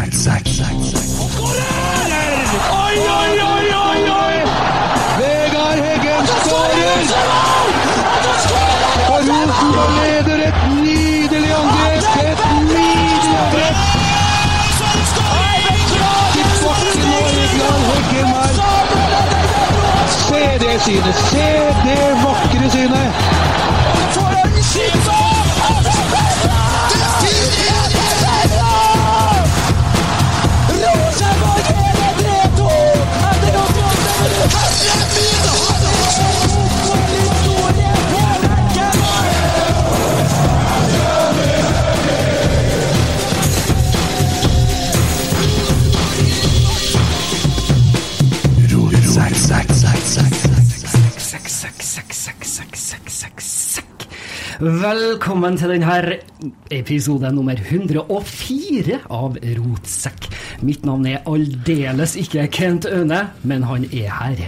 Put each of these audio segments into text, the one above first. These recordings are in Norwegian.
Oi, oi, oi, oi, oi! Vegard Heggen skårer! Og Rosenborg leder et nydelig angrep! Et nydelig angrep! I bakken og Vegard Heggen her. Se det synet! Se det vakre synet! Velkommen til denne episode nummer 104 av Rotsekk. Mitt navn er aldeles ikke Kent Aune, men han er her.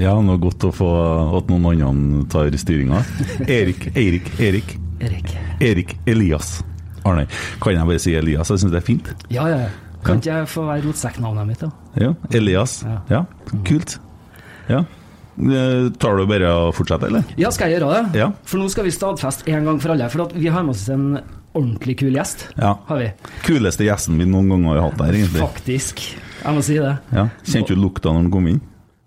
Ja, noe godt å få at noen andre tar styringa. Erik, Eirik, Erik. Erik. Erik Elias. Arne, kan jeg bare si Elias? Jeg syns det er fint. Ja, ja. Kan ikke jeg få være rotsekknavnet mitt, da? Ja, Elias. Ja. Ja, kult. Ja. Eh, Tar du bare og fortsetter, eller? Ja, skal jeg gjøre det? Ja. For nå skal vi stadfeste en gang for alle. For vi har med oss en ordentlig kul gjest. Ja. Har vi. Kuleste gjesten vi noen gang har hatt her, egentlig. Faktisk. Jeg må si det. Ja. Kjente du lukta når han kom inn?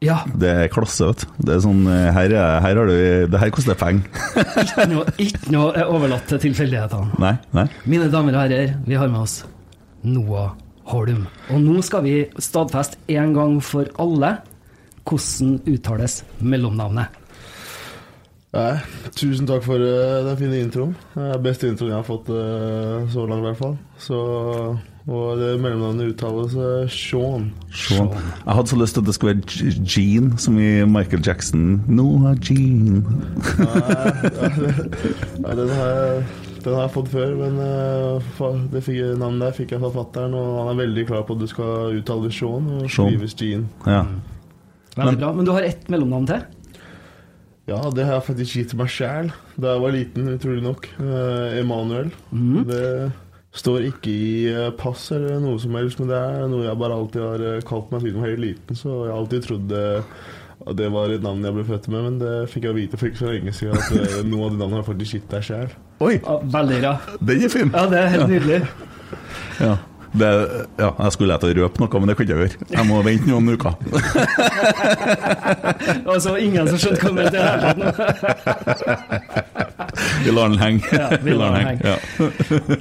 Ja. Det er klasse, vet du. Det er sånn eh, Her, er, her har du Det her koster penger. Ikke noe, ikke noe er overlatt til tilfeldighetene. nei, nei. Mine damer og herrer, vi har med oss Noah Holm. Og nå skal vi stadfeste en gang for alle hvordan uttales mellomnavnet. Nei, tusen takk for uh, den fine introen. Det er beste introen jeg har fått uh, så langt, i hvert fall. Så, og det mellomnavnet uttales uh, Sean. Sean. Jeg hadde så lyst til at det skulle være Jean, Gene, som i Michael Jackson. Noah Gene. Nei, den har, jeg, den har jeg fått før, men det fikk, navnet der fikk jeg fra fatter'n, og han er veldig klar på at du skal uttale Sean og skrives Gene. Ja. Veldig Men- bra. Men du har ett mellomnavn til? Ja, det har jeg faktisk gitt meg sjæl da jeg var liten, utrolig nok. Eh, Emanuel. Mm. Det står ikke i eh, pass eller noe som helst, men det er noe jeg bare alltid har eh, kalt meg siden jeg var helt liten. Så jeg har alltid trodd det, det var et navn jeg ble født med, men det fikk jeg vite for ikke så lenge siden at noen av de navnene har faktisk gitt deg sjæl. Oi, Ja, veldig bra. den er fin! Ja, det er helt nydelig. Ja. Det, ja, jeg skulle til å røpe noe, men det kan jeg gjøre. Jeg må vente noen uker. Altså, ingen som skjønte hva du mente i det hele tatt nå. Vi lar den henge. Ja, vi lar den henge. Ja.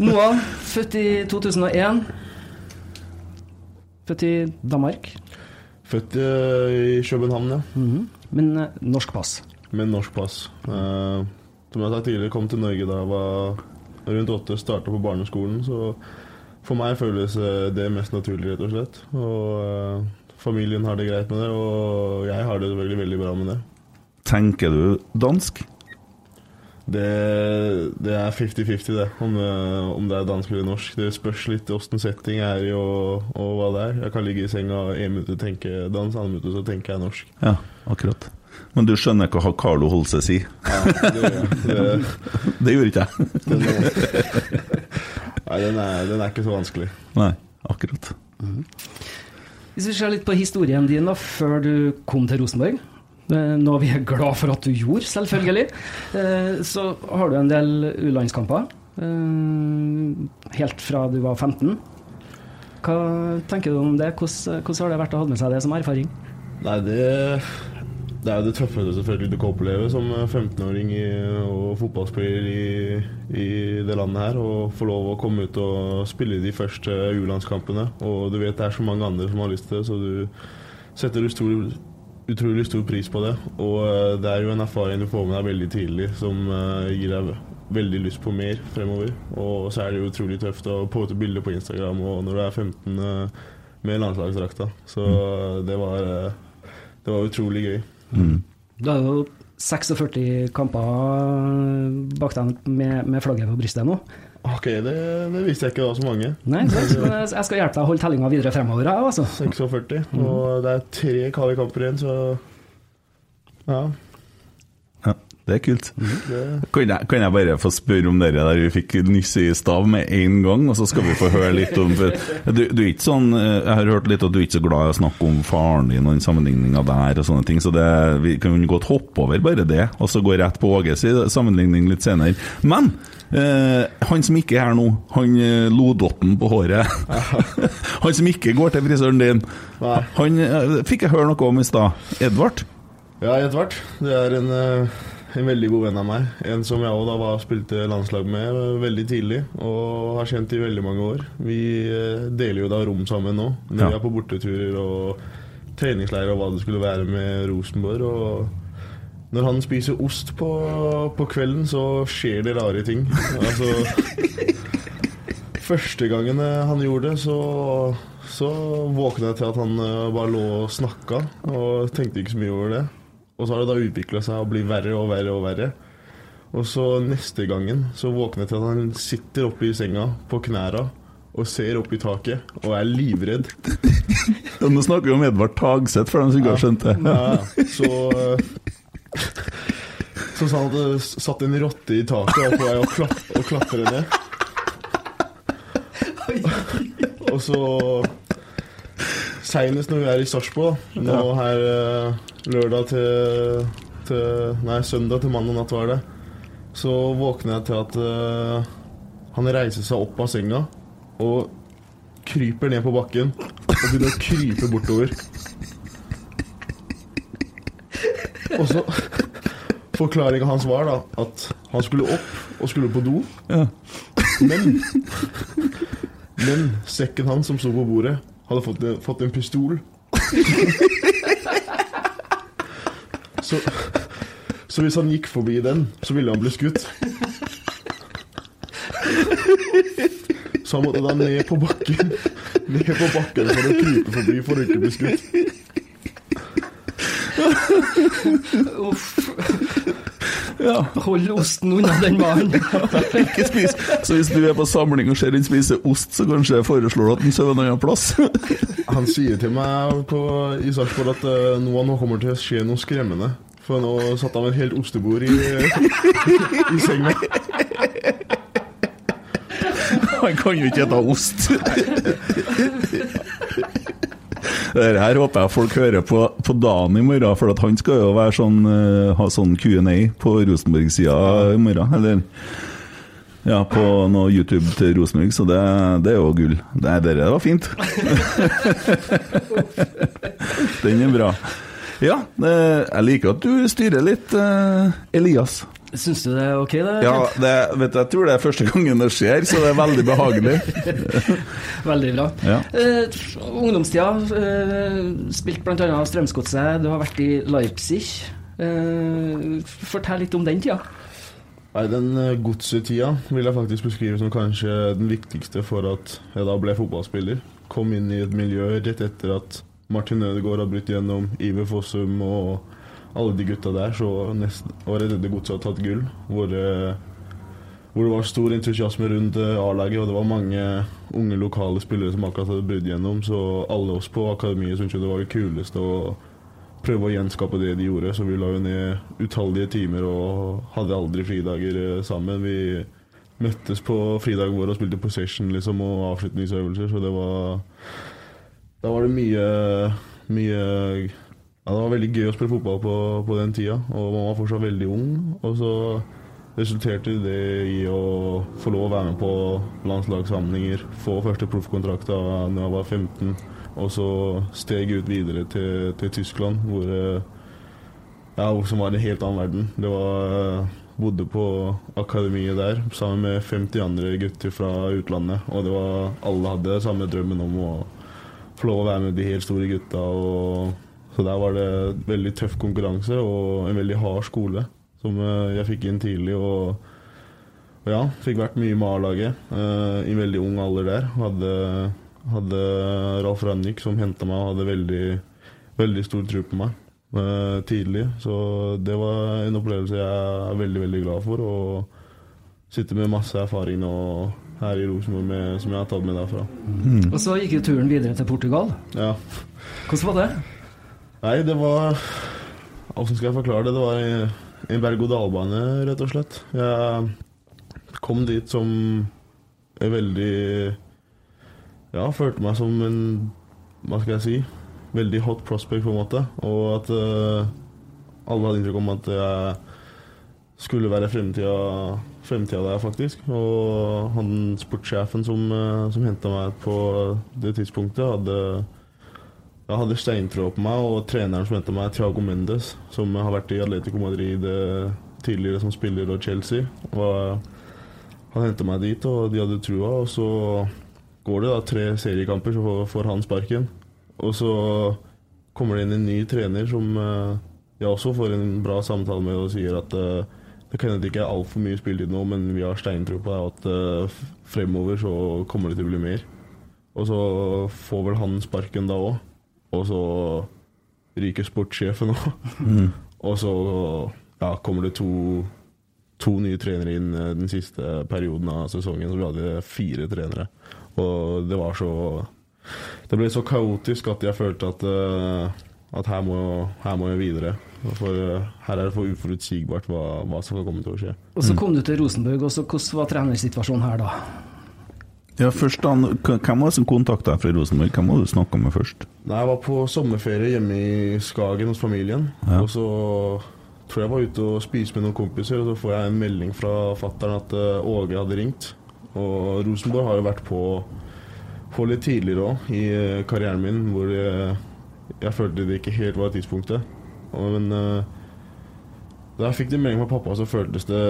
Noah, født i 2001. Født i Danmark, Født eh, i København, ja. Mhm. men eh, norsk pass. Med norsk pass. Eh, som jeg har sagt tidligere, kom til Norge da jeg var rundt åtte, starta på barneskolen. Så for meg føles eh, det mest naturlig, rett og slett. Og eh, familien har det greit med det, og jeg har det veldig, veldig bra med det. Tenker du dansk? Det, det er 50-50, det, om, om det er dansk eller norsk. Det spørs litt åssen setting er i, og, og hva det er. Jeg kan ligge i senga en minutt og tenke dans, andre minutt så tenker jeg norsk. Ja, akkurat. Men du skjønner hva Carlo Holse sier? Ja, det, det, Det gjorde ikke jeg. den, nei, den er, den er ikke så vanskelig. Nei, akkurat. Hvis vi ser litt på historien din da, før du kom til Rosenborg, eh, noe vi er glad for at du gjorde, selvfølgelig, eh, så har du en del U-landskamper. eh, Helt fra du var 15. Hva tenker du om det? Hvordan, hvordan har det vært å ha med seg det som erfaring? Nei, det, det er jo det tøffeste selvfølgelig du kan oppleve som 15-åring og fotballspiller i, i det landet her. Å få lov å komme ut og spille de første U-landskampene. Og du vet det er så mange andre som har lyst til det, så du setter utrolig, utrolig stor pris på det. Og eh, det er jo en erfaring du får med deg veldig tidlig som eh, gir deg veldig lyst på mer fremover. Og så er det jo utrolig tøft å poste bilder på Instagram og når du er 15 eh, med landslagsdrakta. Så det var, eh, det var utrolig gøy. Mm. Du har jo 46 kamper bak deg med, med flagget på brystet nå. Ok, det, det visste jeg ikke da så mange. Nei, sant? Jeg skal hjelpe deg å holde tellinga videre fremover. Altså. 46. Og det er tre kalde kamper igjen, så ja. Det er kult. Kan, jeg, kan jeg bare få spørre om det der vi fikk nyss i stav med en gang, og så skal vi få høre litt om for du, du er ikke sånn, Jeg har hørt litt at du er ikke så glad i å snakke om faren din og den sammenligninga der og sånne ting, så det, vi kan godt hoppe over bare det, og så gå rett på Åges sammenligning litt senere. Men eh, han som ikke er her nå, han eh, lodotten på håret Han som ikke går til frisøren din, han eh, fikk jeg høre noe om i stad. Edvard? Ja, Edvard. Det er en, eh, en veldig god venn av meg. En som jeg også da var spilte landslag med eh, veldig tidlig, og har kjent i veldig mange år. Vi eh, deler jo da rom sammen nå, når Ja. vi er på borteturer og treningsleirer og hva det skulle være med Rosenborg. og når han spiser ost på, på kvelden, så skjer det rare ting. Altså Første gangen eh, han gjorde det, så, så våkna jeg til at han bare lå og snakka, og tenkte ikke så mye over det. Og så har det da utvikla seg og blitt verre og verre og verre. Og så neste gangen så våkner jeg til at han sitter oppe i senga på knæra og ser opp i taket og er livredd. Ja, Nå snakker vi om Edvard Tagseth, for dem som ikke har skjønt det. Ja, så Så sa han at det satt en rotte i taket og var på vei å klat å klatre ned. Og så Seinest når vi er i Sarpsborg, nå her eh, lørdag til, til Nei, søndag til mandag natt var det, så våkner jeg til at uh, han reiser seg opp av senga og kryper ned på bakken og begynner å krype bortover. Og så Forklaringa hans var da at han skulle opp og skulle på do, Ja. men Men sekken hans som sto på bordet, hadde fått, fått en pistol. Så, så hvis han gikk forbi den, så ville han bli skutt. Så han måtte da ned på bakken Ned på bakken for å krype forbi for å ikke bli skutt. Uff. Ja. Hold osten unna den mannen. Ikke spis. Så hvis du er på samling og ser han spise ost, så kanskje jeg foreslår at han sover en annen plass. Han sier til meg på, i Sarpsborg at uh, nå, nå kommer til å skje noe skremmende. For nå satt han et helt ostebord i, i senga. Han kan jo ikke spise ost. Det her håper jeg folk hører på, på dagen i morgen, for han skal jo være sånn, eh, ha sånn Q&A på Rosenborg-sida i morgen. Eller ja, på noe YouTube til Rosenborg, så det, det er jo gull. Nei, det der var fint. Den er bra. Ja, eh, jeg liker at du styrer litt, eh, Elias. Syns du det er ok, det? Ja, det, vet du, jeg tror det er første gangen det skjer, så det er veldig behagelig. Veldig bra. Ja. Uh, ungdomstida, uh, spilt bl.a. Strømsgodset. Du har vært i Leipzig. Uh, fortell litt om den tida. Nei, Den godsetida vil jeg faktisk beskrive som kanskje den viktigste for at jeg da ble fotballspiller. Kom inn i et miljø rett etter at Martin Ødegaard har brutt gjennom, Iver Fossum og alle de gutta der. Så nesten etter godset har tatt gull, hvor, hvor det var stor entusiasme rundt eh, A-laget, og det var mange unge lokale spillere som akkurat hadde brydd gjennom, så alle oss på akademiet syntes det var det kuleste å prøve å gjenskape det de gjorde. Så vi la jo ned utallige timer og hadde aldri fridager eh, sammen. Vi møttes på fridagen vår og spilte possession liksom, og avslutningsøvelser, så det var Da var det mye mye ja, Det var veldig gøy å spille fotball på, på den tida, og man var fortsatt veldig ung. Og så resulterte det i å få lov å være med på landslagssamlinger, få første proffkontrakt da jeg var 15, og så steg ut videre til, til Tyskland, hvor eh, ja, som var en helt annen verden. Det var eh, Bodde på akademiet der sammen med 50 andre gutter fra utlandet. Og det var, alle hadde samme drømmen om å få lov å være med de helt store gutta. Og, så der var det veldig tøff konkurranse og en veldig hard skole som eh, jeg fikk inn tidlig. Og, og ja, fikk vært mye med A-laget uh, i veldig ung alder der. Hadde, hadde Ralf Rannik som henta meg og hadde veldig, veldig stor tro på meg uh, tidlig. Så det var en opplevelse jeg er veldig, veldig glad for. Og sitter med masse erfaring nå her i Rosenborg med- som jeg har tatt med derfra. Og så gikk jo turen videre til Portugal. Ja. Hvordan var det? Nei, det var Hvordan skal jeg forklare det? Det var en berg-og-dal-bane, rett og slett. Jeg kom dit som en veldig Ja, følte meg som en Hva skal jeg si? Veldig hot prospect, på en måte. Og at uh, alle hadde inntrykk om at jeg skulle være fremtida, fremtida der, faktisk. Og han sportssjefen som, uh, som henta meg på det tidspunktet, hadde jeg hadde steintråd på meg, og treneren som henta meg, Thiago Mendes, som har vært i Atletico Madrid eh, tidligere som spiller og Chelsea. Og han henta meg dit, og de hadde trua. Og så går det da tre seriekamper, så får han sparken. Og så kommer det inn en ny trener som eh, jeg også får en bra samtale med, og sier at eh, det kan hende det ikke er altfor mye spilletid nå, men vi har steintro på at fremover så kommer det til å bli mer. Og så får vel han sparken da òg. Og så ryker sportssjefen òg. Mm. og så ja, kommer det to, to nye trenere inn eh, den siste perioden av sesongen. Så vi hadde fire trenere. Og det var så Det ble så kaotisk at jeg følte at, uh, at her, må, her, må, jeg videre. For uh, her er det for uforutsigbart hva, hva som kan komme til å skje. Og Så kom du til Rosenborg, og så hvordan var trenersituasjonen her da? Ja, først da, Hvem var det som kontakta deg fra Rosenborg? Hvem var det du snakka med først? Nei, Jeg var på sommerferie hjemme i Skagen hos familien. Ja. Og så tror jeg var ute og spiste med noen kompiser, og så får jeg en melding fra fattern at uh, Åge hadde ringt. Og Rosenborg har jo vært på, på litt tidligere òg i uh, karrieren min, hvor jeg, jeg, følte det ikke helt var tidspunktet. Og, men da jeg fikk de melding fra pappa, så føltes det,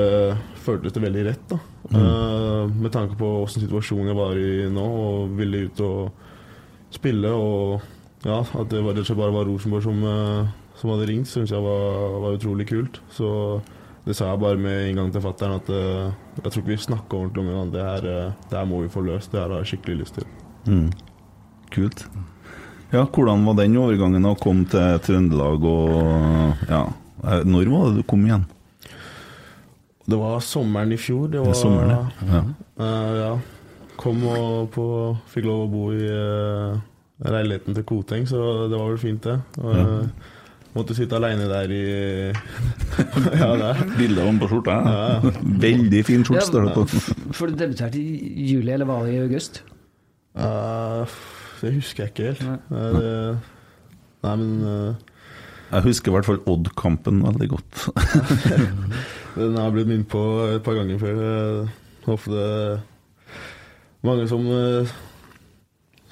føltes det veldig rett. da. Mm. Uh, med tanke på åssen situasjonen jeg var i nå, og ville ut og spille. Og ja, at det var, slett bare var Rosenborg som, uh, som hadde ringt, syns jeg var, var, utrolig kult. Så det sa jeg bare med en gang til fatter'n at uh, jeg tror ikke vi snakker ordentlig om det. Det her, det her må vi få løst. Det her har jeg skikkelig lyst til. Mm. Kult. Ja, hvordan var den overgangen å komme til Trøndelag og ja Eh, når var det du kom igjen? Det var sommeren i fjor. Det var, det sommeren, ja. Uh, ja. Kom og på, fikk lov å bo i uh, leiligheten til Koteng, så det var vel fint, det. Og, ja. Måtte sitte aleine der i Ja, der. Bilde av på skjorta. Ja. Veldig fin skjorte står det på. For du debuterte i juli, eller var det i august? Uh, det husker jeg ikke helt. Nei, det, nei men jeg husker i hvert fall Odd-kampen veldig godt. Den har blitt minnet på et par ganger før. Det er mange som,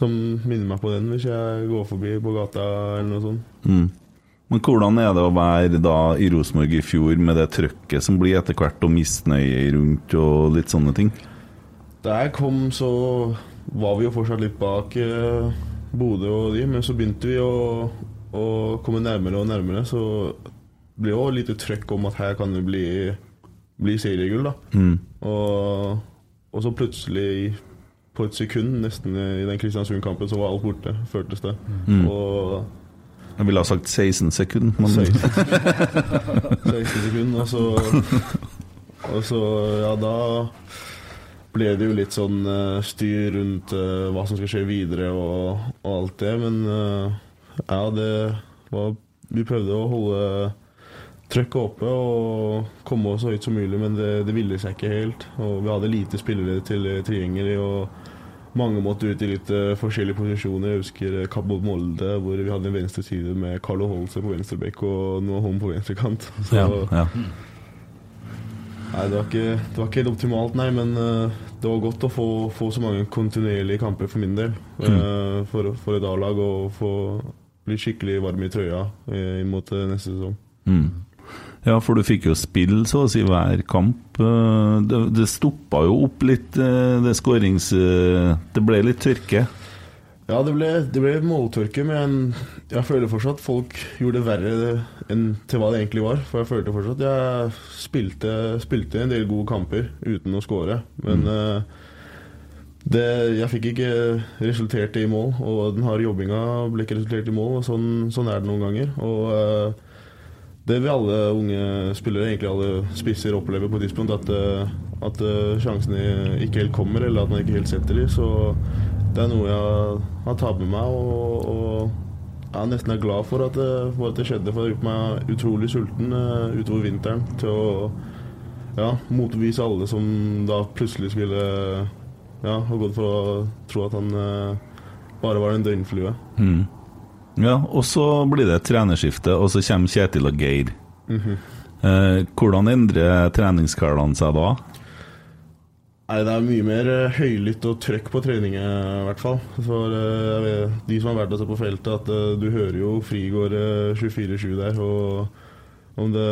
som minner meg på den hvis jeg går forbi på gata eller noe sånt. Mm. Men hvordan er det å være da i Rosenborg i fjor med det trøkket som blir etter hvert, og misnøye rundt og litt sånne ting? Da jeg kom, så var vi jo fortsatt litt bak eh, Bodø og de, men så begynte vi å, og kommer nærmere og nærmere, så blir det òg lite trøkk om at her kan det bli, bli seriegull. da. Mm. Og, og, så plutselig, på et sekund, nesten i den Kristiansund-kampen, så var alt borte, føltes det. Mm. Og jeg ville ha sagt 16 sekunder. Men... 16, 16 sekunder, og så, og så Ja, da ble det jo litt sånn uh, styr rundt uh, hva som skal skje videre og, og alt det, men uh, ja, det var Vi prøvde å holde trøkket oppe og komme oss så høyt som mulig, men det, det ville seg ikke helt. Og vi hadde lite spillere til triangel, og mange måtte ut i litt uh, forskjellige posisjoner. Jeg husker uh, mot Molde, hvor vi hadde en venstre side med Carlo Holse på venstrebekk og Noah Holm på venstrekant. Så ja, ja. Nei, det var, ikke, det var, ikke, helt optimalt, nei, men uh, det var godt å få, få, så mange kontinuerlige kamper for min del. Uh, for, for, et A-lag og få bli skikkelig varm i trøya eh, mot eh, neste sesong. Mm. Ja, for du fikk jo spille så å si hver kamp. Eh, det, det stoppa jo opp litt, det skårings... Det ble litt tørke? Ja, det ble, det ble måltørke, men jeg føler fortsatt at folk gjorde det verre enn til hva det egentlig var. For jeg følte fortsatt at jeg spilte, spilte en del gode kamper uten å skåre. Men mm. Det, jeg fikk ikke resultert i mål, og den harde jobbinga ble ikke resultert i mål. og Sånn, sånn er det noen ganger. Og uh, det vil alle unge spillere, egentlig alle spisser, oppleve på et tidspunkt. At, uh, at uh, sjansene ikke helt kommer, eller at man ikke helt setter dem. Så det er noe jeg har tatt med meg, og, og jeg nesten er glad for at, for at det skjedde, for det har gjort meg utrolig sulten utover vinteren til å ja, motvise alle som da plutselig skulle ja, har gått for å tro at han eh, bare var en døgnflue. Mm. Ja, og så blir det et trenerskifte, og så kommer Kjetil og Geir. Mm -hmm. eh, hvordan endrer treningshverdagen seg da? Nei, Det er mye mer uh, høylytt og trøkk på trening, i hvert fall. For uh, vet, de som har vært der på feltet, at uh, du hører jo Frigård 24-7 der. Og om det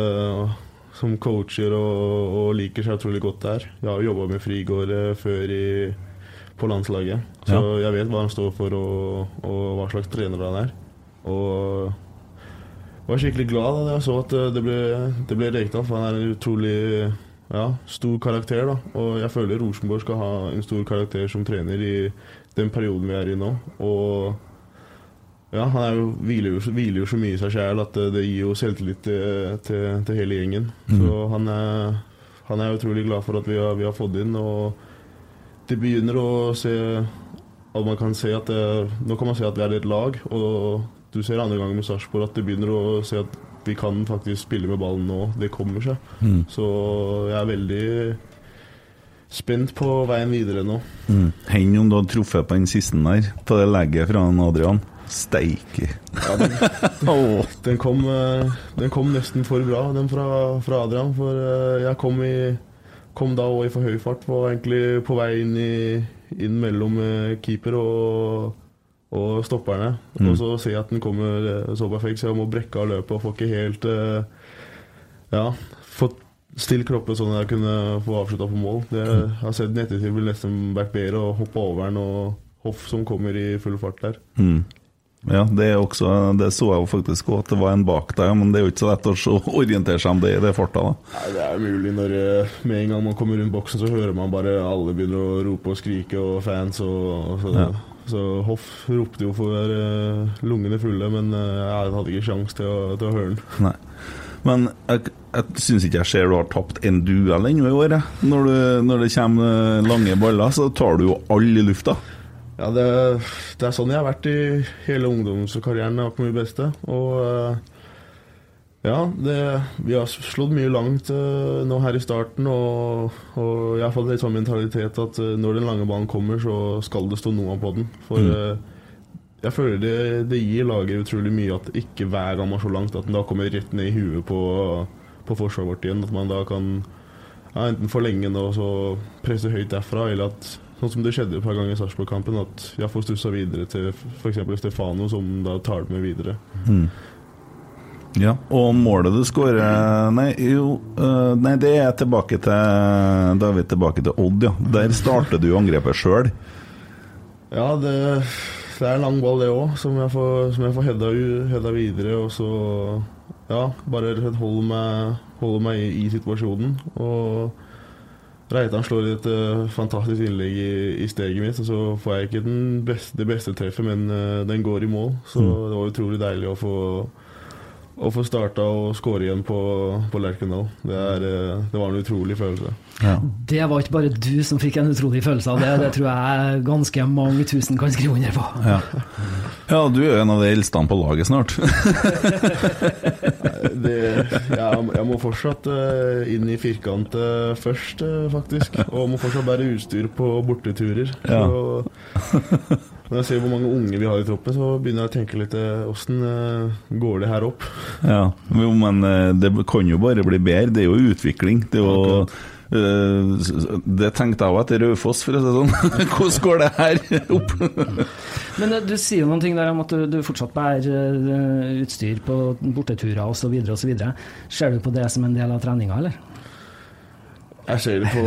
som coacher og, og, liker seg utrolig godt der. Jeg har jo jobba med Frigård før i, på landslaget, så ja. jeg vet hva han står for og, og hva slags trener han er. Og jeg var skikkelig glad da jeg så at det ble, det ble Rekdal, for han er en utrolig ja, stor karakter. da Og jeg føler Rosenborg skal ha en stor karakter som trener i den perioden vi er i nå. Og ja, han jo, hviler, jo, hviler, jo, så mye i seg sjæl at det, det, gir jo selvtillit til, til, til hele gjengen. Mm. Så han er, han er utrolig glad for at vi har, vi har, fått inn. Og det begynner å se at man kan se at det, Nå kan man se at vi er et lag. Og du ser andre gangen med Sarpsborg at det begynner å se at vi kan faktisk spille med ballen nå. Det kommer seg. Mm. Så jeg er veldig spent på veien videre nå. Mm. Om du har truffet på den siste der, på det legget fra Adrian? Steike. Ja, den, oh. den, kom, eh, den, kom, nesten for bra, den fra, fra Adrian. For eh, jeg kom, i, kom da òg i for høy fart. Var egentlig på vei inn, i, inn mellom eh, keeper og og stopperne. Mm. Og så ser jeg at den kommer så perfekt, så jeg må brekke av løpet og får ikke helt uh, Ja, fått stilt kroppen sånn at jeg kunne få avslutta på mål. Det, jeg har sett den ettertid bli nesten vært bedre å hoppe over den og Hoff som kommer i full fart der. Mm. Ja, det, også, det, så jeg jo faktisk òg, at det var en bak deg, men det er jo ikke så lett å orientere seg om det i det farta. Nei, Det er mulig når eh, med en gang man kommer rundt boksen, så hører man bare alle begynner å rope og skrike, og fans og, og så, ja. Så Hoff ropte jo for uh, lungene fulle, men uh, jeg hadde ikke sjanse til, til, å høre den. Nei. Men jeg, jeg syns ikke jeg ser du har tapt en duell ennå i år. Når, når, det kommer lange baller, så tar du jo alle i lufta. Ja, det, det, er sånn jeg har vært i hele ungdoms- og karrieren. Jeg har på mye beste. Og uh, ja, det, vi har slått mye langt uh, nå her i starten. Og, og, jeg har fått litt sånn mentalitet at uh, når den lange banen kommer, så skal det stå noe på den. For mm. jeg føler det, det, gir laget utrolig mye at ikke hver gang man så langt, at den da kommer rett ned i huet på, på forsvaret vårt igjen. At man da kan ja, enten forlenge den og så presse høyt derfra, eller at Sånn som det skjedde et par ganger i Sarpsborg-kampen, at jeg får stussa videre til f.eks. Stefano, som da tar det med videre. Mm. Ja, og målet du skårer Nei, jo, uh, nei, det er tilbake til Da er vi tilbake til Odd, ja. Der starter du angrepet sjøl. Ja, det, det, er en lang ball, det òg, som jeg får, som jeg får hedda, hedda, videre. Og så ja, bare holde meg, holde meg i, i, situasjonen. Og Reitan slår et uh, fantastisk innlegg i, i, steget mitt, og så får jeg ikke beste, det beste treffet, men uh, den går i mål. Så mm. det var utrolig deilig å få å få starta og skåre igjen på, på Lerkendal. Det, er, det, var en utrolig følelse. Ja. Det var ikke bare du som fikk en utrolig følelse av det, det tror jeg ganske mange tusen kan skrive under på. Ja, ja du er en av de eldste på laget snart. det, jeg, jeg, må fortsatt uh, inn i firkant først, uh, faktisk. Og må fortsatt bære utstyr på borteturer. Ja. Så, når jeg ser hvor mange unge vi har i troppen, så begynner jeg å tenke litt åssen eh, eh, går det her opp? Ja, men eh, det kan jo bare bli bedre. Det er jo utvikling. Det er jo det tenkte jeg òg etter Raufoss, for å si det sånn. Hvordan går det her opp? Men du sier noen ting der om at du, fortsatt bærer utstyr på borteturer osv. Ser du på det som en del av treninga, eller? Jeg ser det på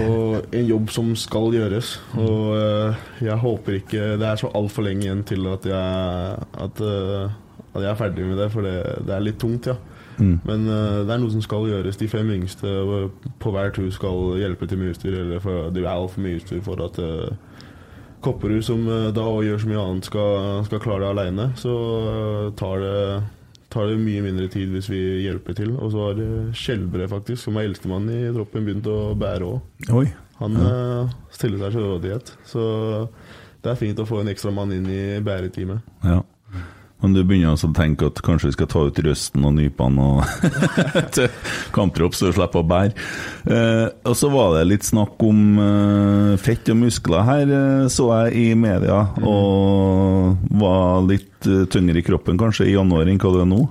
en jobb som skal gjøres. Og eh, jeg håper ikke Det er så altfor lenge igjen til at jeg, at, eh, at jeg er ferdig med det, for det, det er litt tungt, ja. Mm. Men uh, det er noe som skal gjøres. De fem yngste på hver tur skal hjelpe til med utstyr. Eller for, det er altfor mye utstyr for at Kopperud, som da gjør så mye annet, skal, skal klare det aleine. Så tar det tar det mye mindre tid hvis vi hjelper til. Og så har Skjelbre, faktisk, som er eldstemann i troppen, begynt å bære òg. Han ja. uh, stiller seg til rådighet. Så det er fint å få en ekstra mann inn i bæreteamet. Ja. Men du begynner altså å tenke at kanskje vi skal ta ut røsten og nypene og til kamptropp, så du slipper å bære. Eh, og så var det litt snakk om eh, fett og muskler her, eh, så jeg i media. Og var litt eh, tyngre i kroppen kanskje i januar enn hva du er nå?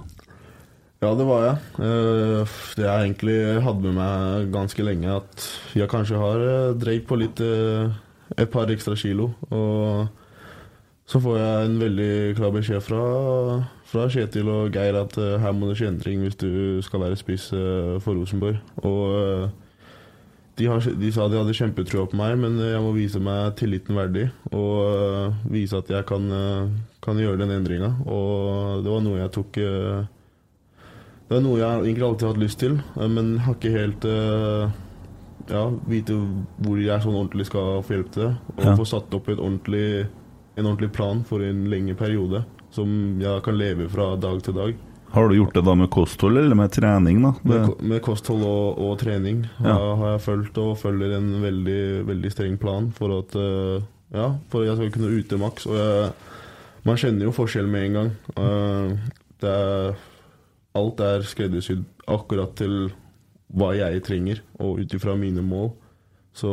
Ja, det var jeg. Eh, det jeg egentlig hadde med meg ganske lenge, at jeg kanskje har dreid på litt et par ekstra kilo. Og så får jeg en veldig klar beskjed fra, fra Kjetil og Geir at uh, her må det skje endring hvis du skal være spiss uh, for Rosenborg. Og uh, de, har, de sa de hadde kjempetrua på meg, men jeg må vise meg tilliten verdig. Og vise at jeg kan, kan gjøre den endringa. Og det var noe jeg tok Det var noe jeg egentlig alltid har hatt lyst til, men har ikke helt ja, vite hvor jeg sånn ordentlig skal få hjelp til det. Og Ja. få satt opp et ordentlig, en ordentlig plan for en lengre periode. Som jeg kan leve fra dag til dag. Har du gjort det da med kosthold eller med trening, da? Med, med kosthold og, og trening Ja. har, jeg fulgt og følger en veldig, veldig streng plan for at eh, ja, for at jeg skal kunne ute maks. Og jeg, man kjenner jo forskjell med en gang. Eh, det er, alt er skreddersydd akkurat til hva jeg trenger, og ut ifra mine mål. Så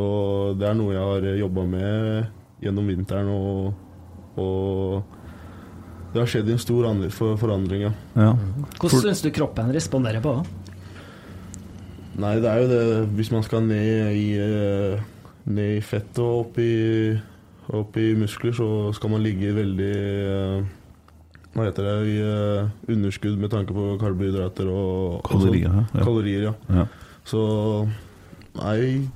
det er noe jeg har jobba med gjennom vinteren, og, og det har skjedd en stor for, forandring, ja. ja. Hvordan syns du kroppen responderer på det? Nei, det er jo det Hvis man skal ned i, eh, ned i fett og opp i, opp i muskler, så skal man ligge veldig eh, Hva heter det i eh, underskudd med tanke på karbohydrater og og Kalorier, sånn. ja. Kalorier, ja. Ja. Så nei,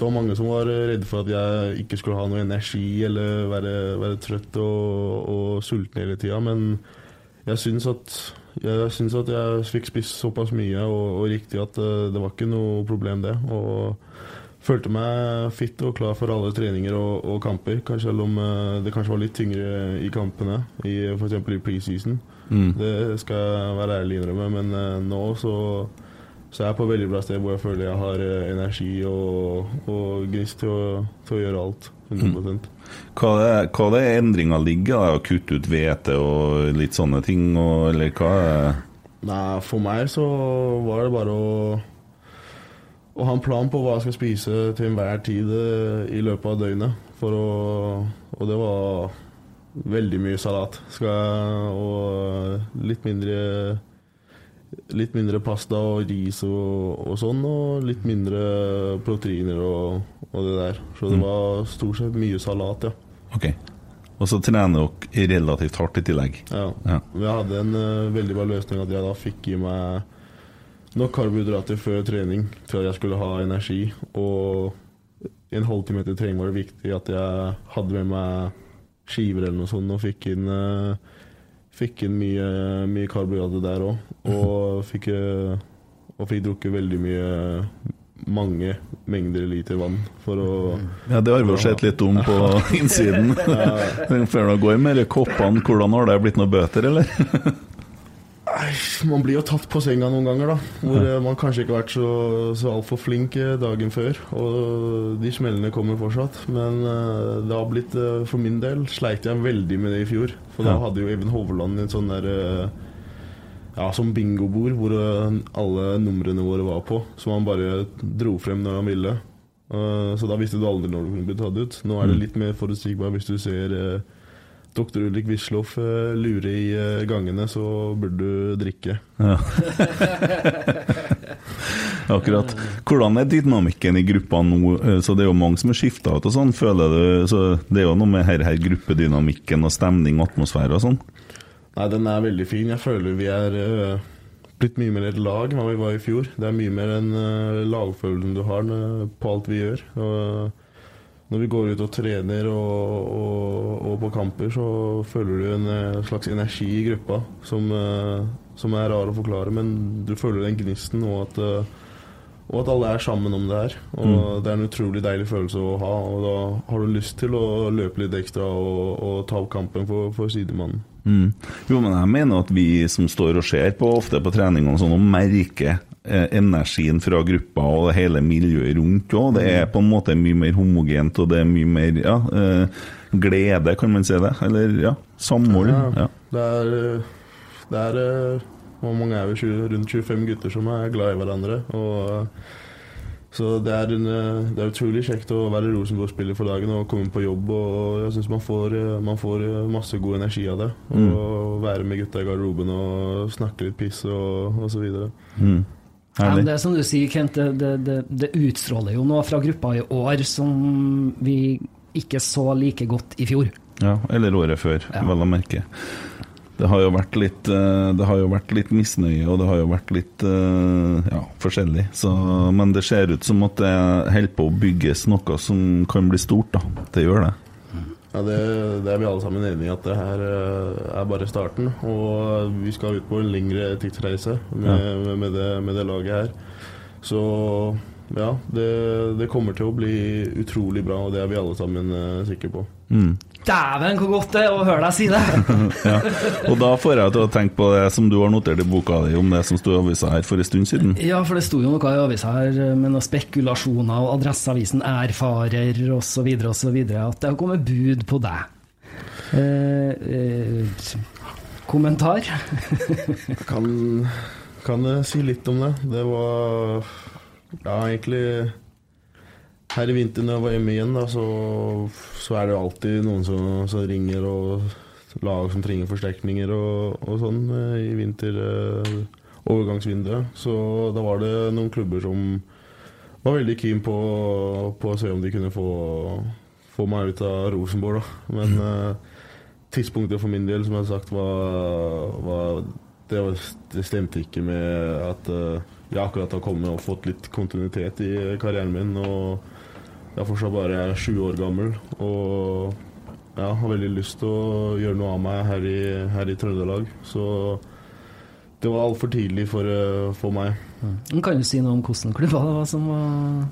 det var mange som var redde for at jeg ikke skulle ha noe energi eller være, være trøtt og, og sulten hele tida, men jeg syns at jeg syns at jeg fikk spist såpass mye og, og riktig at det, det var ikke noe problem, det. Og følte meg fit og klar for alle treninger og, og kamper, kanskje selv om eh, det kanskje var litt tyngre i kampene, i, f.eks. i preseason. Mm. Det skal jeg være ærlig innrømme, men eh, nå så, så jeg er på et veldig bra sted hvor jeg føler jeg har eh, energi og, og gnist til å, til å gjøre alt. 100 Hva er, hva det endringa ligger i? Å kutte ut hvete og litt sånne ting, og, eller hva er Nei, for meg så var det bare å å ha en plan på hva jeg skal spise til enhver tid eh, i løpet av døgnet. Å Og det var veldig mye salat. Jeg, og litt mindre Litt mindre pasta og ris og, og sånn, og litt mindre proteiner og, og det der. Så det Mm. var stort sett mye salat, ja. Ok. Og så trener dere relativt hardt i tillegg. Ja. Ja. Jeg hadde en uh, veldig bra løsning at jeg da fikk i meg nok karbohydrater før trening til at jeg skulle ha energi. Og en halvtime etter trening var det viktig at jeg hadde med meg skiver eller noe sånt og fikk inn, eh, fikk inn mye, mye karbohydrater der òg. Og fikk, eh, og fikk drukket veldig mye mange mengder liter vann for å Ja, det har vi sett litt om på innsiden. Før det går med de koppene, hvordan har det blitt noen bøter, eller? Man blir jo tatt på senga noen ganger, da. Hvor eh, man kanskje ikke har vært så, så altfor flink eh, dagen før. Og de smellene kommer fortsatt. Men eh, det har blitt For min del sleit jeg veldig med det i fjor. For da hadde jo Even Hovland en sånn der Ja, som bingobord hvor alle numrene våre var på. Som han bare dro frem når han ville. Så da visste du aldri når du kunne bli tatt ut. Nå er det litt mer forutsigbart hvis du ser eh, Dr. Ulrik Wisloff lurer lure i eh, gangene, så burde du drikke. Ja. Akkurat. Hvordan er dynamikken i gruppa nå? Eh, Så Det er jo mange som har skifta ut og sånn. Føler du så Det er jo noe med her, her gruppedynamikken og stemning og atmosfære og sånn. Nei, den er veldig fin. Jeg føler vi er eh, blitt mye mer et lag enn vi var i fjor. Det er mye mer uh, lagfølelsen du har eh, på alt vi gjør. Og, når vi går ut og trener og, og, og på kamper, så føler du en eh, slags energi i gruppa som, eh, som er rar å forklare, men du føler den gnisten og at, eh, og at alle er sammen om det her. Og Det er en utrolig deilig følelse å ha. Og da har du lyst til å løpe litt ekstra og, ta opp kampen for, for sidemannen. Mm. Jo, men jeg mener at vi som står og ser på ofte på trening og sånn, og merker energien fra gruppa og hele miljøet rundt òg. Det er på en måte mye mer homogent, og det er mye mer ja, eh, glede, kan man si det? Eller ja, samhold. Ja. Det er, det er eh, Hvor mange er vi? rundt 25 gutter som er glad i hverandre. Og, så det er, en, eh, det er utrolig kjekt å være Rosenborg-spiller for dagen og komme på jobb. Og jeg syns man, får- eh, man får masse god energi av det. Og være med gutta i garderoben og snakke litt piss og, videre. Mm. Ja, det er som du sier, Kent, det, det, det, det utstråler jo noe fra gruppa i år som vi ikke så like godt i fjor. Ja, eller året før, Ja. vel å merke. Det har jo vært litt, eh, det har jo vært litt misnøye, og det har jo vært litt eh, ja, forskjellig. Så, men det ser ut som at det holder på å bygges noe som kan bli stort. da. Det gjør det. Ja, det, det er vi alle sammen enige i at det her eh, er bare starten. Og vi skal ut på en lengre tidsreise med, med, med, det, med det laget her. Så ja, det, det kommer til å bli utrolig bra, og det er vi alle sammen eh, sikre på. Mm. Dæven, hvor godt det er å høre deg si det! Ja. Og da får jeg til å tenke på det som du har notert i boka di om det som sto i avisa her for en stund siden. Ja, for det sto jo noe i avisa her med noen spekulasjoner, og Adresseavisen erfarer osv., osv., at det har kommet bud på deg. Eh, eh, kommentar? Jeg kan, kan jeg si litt om det. Det var ja, egentlig her i vinter når jeg var hjemme igjen, da, så, så er det jo alltid noen som, som ringer, og lag som trenger forsterkninger og, og sånn eh, i vinter. eh, overgangsvinduet. Så da var det noen klubber som var veldig keen på, på å se om de kunne få, få meg ut av Rosenborg, da. Men eh, tidspunktet for min del, som jeg har sagt, var, var det, var, det stemte ikke med at eh, jeg akkurat har kommet og fått litt kontinuitet i karrieren min. Og jeg er fortsatt bare 20 år gammel og ja, har veldig lyst til å gjøre noe av meg her i, her i Trøndelag. Så det var altfor tidlig for, eh, for meg. Mm. Kan du si noe om hvilke klubber det var som var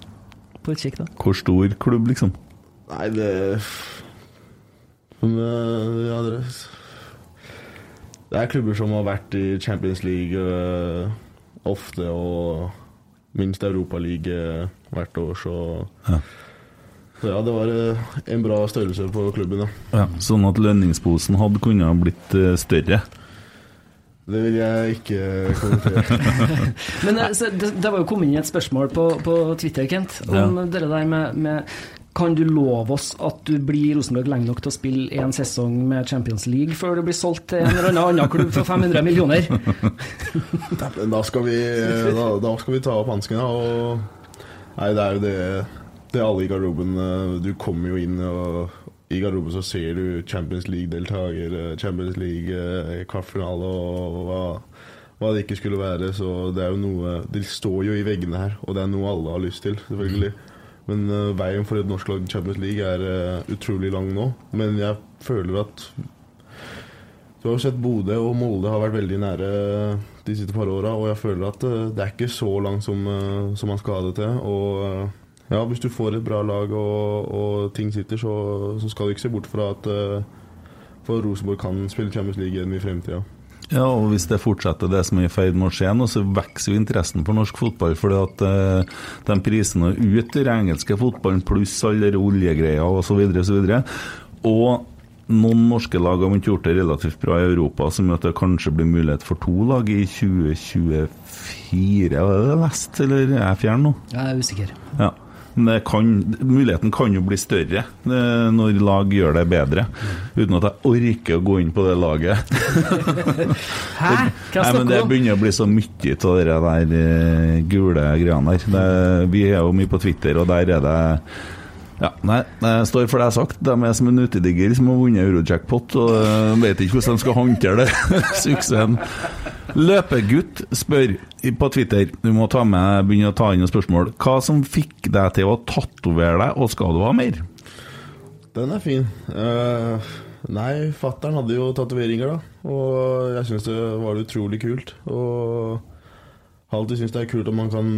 på utkikk, da? Hvor stor klubb, liksom? Nei, det Men eh, ja, det, det er klubber som har vært i Champions League eh, ofte, og minst Europaliga hvert år, så Ja. Ja, det var eh, en bra størrelse på klubben, ja. Ja, sånn at lønningsposen hadde kunnet blitt eh, større. Det vil jeg ikke kommentere. Men eh, så det, det var jo kommet inn et spørsmål på, på Twitter, Kent, om det der med, med Kan du love oss at du blir i Rosenborg lenge nok til å spille en sesong med Champions League før du blir solgt til en eller annen annen klubb for 500 millioner? Da skal vi, da, da skal vi ta opp hanskene. Og nei, det er jo det, det er alle i garderoben eh, Du kommer jo inn, og i garderoben så ser du Champions League-deltaker, eh, Champions League eh, og hva, hva det ikke skulle være. Så det er jo noe De står jo i veggene her, og det er noe alle har lyst til, selvfølgelig. Men uh, veien for et norsk lag i Champions League er uh, utrolig lang nå. Men jeg føler at du har jo sett Bodø og Molde har vært veldig nære de siste par åra, og jeg føler at uh, det er ikke så langt som, som man skal ha det til. Og ja, hvis du får et bra lag og, og ting sitter, så, så skal du ikke se bort fra at uh, for Rosenborg kan spille Champions League igjen i fremtida. Ja, og hvis det fortsetter det som er i ferd med å skje nå, så vokser jo interessen for norsk fotball. fordi at eh, de prisene ut den engelske fotballen, pluss alle de oljegreier osv., osv. Og noen norske lag har ikke gjort det relativt bra i Europa, som gjør at det kanskje blir mulighet for to lag i 2024. Er det lest, eller er jeg fjern nå? Jeg er usikker. Ja. Men det kan, muligheten kan jo bli større eh, når lag gjør det bedre, uten at jeg orker å gå inn på det laget. Hæ? Hva snakker Det du om? begynner å bli så mye av de der eh, gule greiene der. Det, vi er jo mye på Twitter, og der er det ja, nei, jeg står for det jeg har sagt. De er som en utedigger som har vunnet Eurojackpot og eh, vet ikke hvordan de skal håndtere det. Suksessen. Løpegutt spør på Twitter, du må ta med, begynne å ta inn noen spørsmål. Hva som fikk deg til å tatovere deg, og skal du ha mer? Den er fin. Uh, nei, fattern hadde jo tatoveringer, da. Og jeg syns det var utrolig kult. Og har alltid syntes det er kult om man kan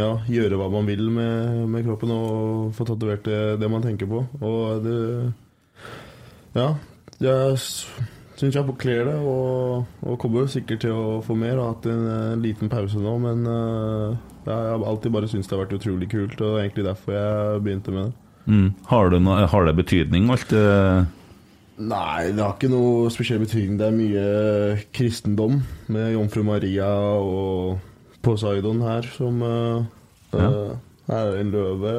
ja, gjøre hva man vil med, med kroppen og få tatovert det, det man tenker på. Og det Ja, jeg syns jeg kler det, og, og kommer sikkert til å få mer. Og hatt en, en, liten pause nå, men uh, jeg har alltid bare syntes det har vært utrolig kult, og det er egentlig derfor jeg begynte med det. Mm. Har, det noe, har det betydning, alt Nei, det har ikke noe spesiell betydning. Det er mye kristendom med jomfru Maria og Poseidon her, som uh, Ja. er en løve.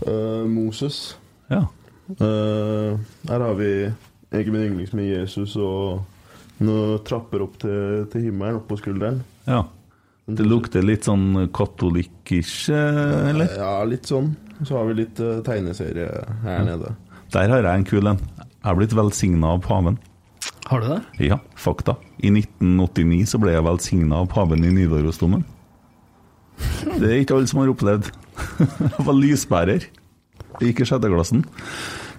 Uh, Moses. Ja. Uh, her har vi egentlig min yndlings med Jesus og noen trapper opp til, til himmelen, oppå på skulderen. ja. Det lukter litt sånn katolikkisj, eh, eller? Ja, litt sånn. Så har vi litt uh, tegneserie her nede. Der har jeg en kul en. Jeg har blitt velsigna av paven. Har du det? Ja, fakta. I 1989 så ble jeg velsigna av paven i Nidarosdomen. Det er ikke alle som har opplevd. Jeg var lysbærer. Jeg gikk i sjetteklassen.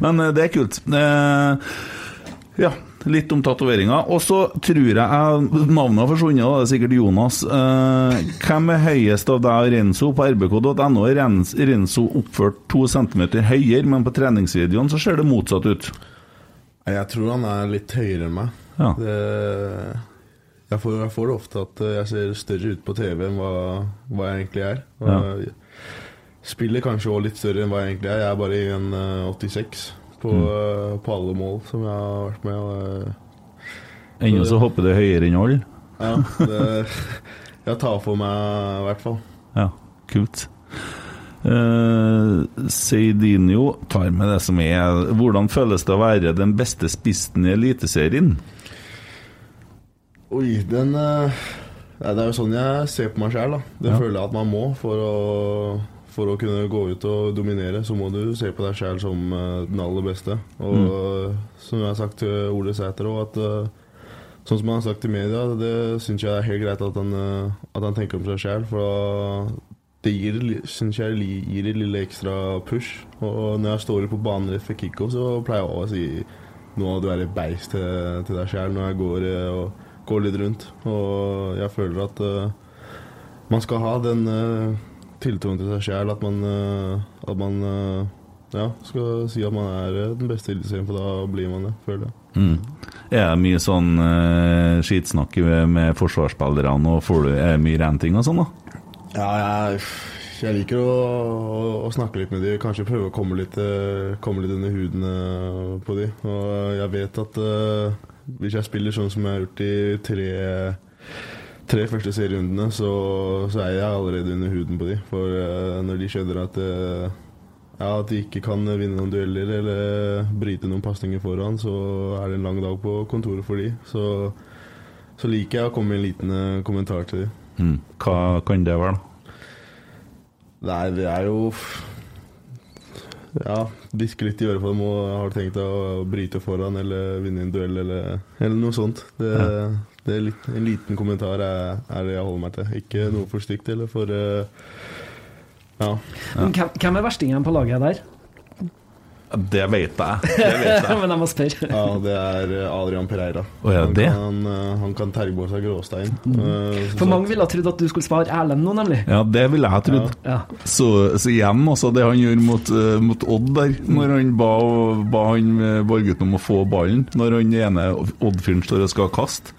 Men eh, det er kult. Eh, ja, litt om tatoveringer. Og så tror jeg Navnet har forsvunnet, det er sikkert Jonas. Eh, hvem er høyest av deg og Renzo? På rbk.no er Renzo oppført to centimeter høyere, men på treningsvideoen så ser det motsatt ut. Jeg tror han er litt høyere enn meg. Ja. Det, jeg, får, jeg får det ofte at eh, jeg ser større ut på TV enn hva, hva jeg egentlig er. Og Ja. jeg Spiller kanskje også litt større enn hva jeg egentlig er. Jeg er bare 1,86 på, Mm. eh, på alle mål som jeg har vært med. Eh, Ennå så hopper det høyere enn alle. ja, det, jeg tar for meg i hvert fall. Ja, kult. Uh, Seidinho tar med det som er Hvordan føles det å være den beste spissen i Eliteserien? Oi, den uh, Det er jo sånn jeg ser på meg sjæl. Det Ja. føler jeg at man må for å, for å kunne gå ut og dominere. Så må du se på deg sjæl som eh, den aller beste. Og Mm. som jeg har sagt til Ole Sæter òg, at eh, sånn som han har sagt i media, det syns jeg er helt greit at han, eh, at han tenker om seg sjæl. For det gir, synes jeg gir et lille ekstra push. Og når jeg står på banen rett før kickoff, så pleier jeg å si nå du er et beist til, til deg sjæl når jeg går, eh, og, går litt rundt. Og jeg føler at uh, man skal ha den eh, tiltroen til seg sjæl, at man, eh, at man eh, ja, skal si at man er eh, den beste Eliteserien, for da blir man det, føler jeg. Mm. Er det mye sånn uh, skitsnakk med, forsvarsspillerne, og får du, er det mye ranting og sånn, da? Ja, jeg, jeg liker å, å, å snakke litt med dem, kanskje prøve å komme litt, komme litt under huden på dem. Og jeg vet at uh, hvis jeg spiller sånn som jeg har gjort i tre, tre første serierundene, så, så er jeg allerede under huden på dem. For uh, når de skjønner at, uh, ja, at de ikke kan vinne noen dueller eller bryte noen pasninger foran, så er det en lang dag på kontoret for dem. Så, så liker jeg å komme med en liten eh, kommentar til dem. Mm. Hva kan det være, da? Nei, det er jo Ja, diske litt i øret på dem og har tenkt å bryte foran eller vinne en duell eller, eller noe sånt. Det, det er litt, En liten kommentar er, er det jeg holder meg til. Ikke noe for stygt eller for uh, Ja. Hvem, hvem er verstingen på laget der? Det vet jeg. Det vet jeg. Men jeg må spørre. ja, det er eh, Adrian Pereira. Oh, ja, han. Kan, eh, han kan terge seg gråstein. Mm. For mange ville ha trodd at du skulle svare Erlend nå, nemlig. Ja, det ville jeg ha trodd. Ja. Så, så igjen, altså, det han gjør mot, mot Odd der, når han ba, ba han eh, om å få ballen, når han ene Odd-fyren står og skal kaste,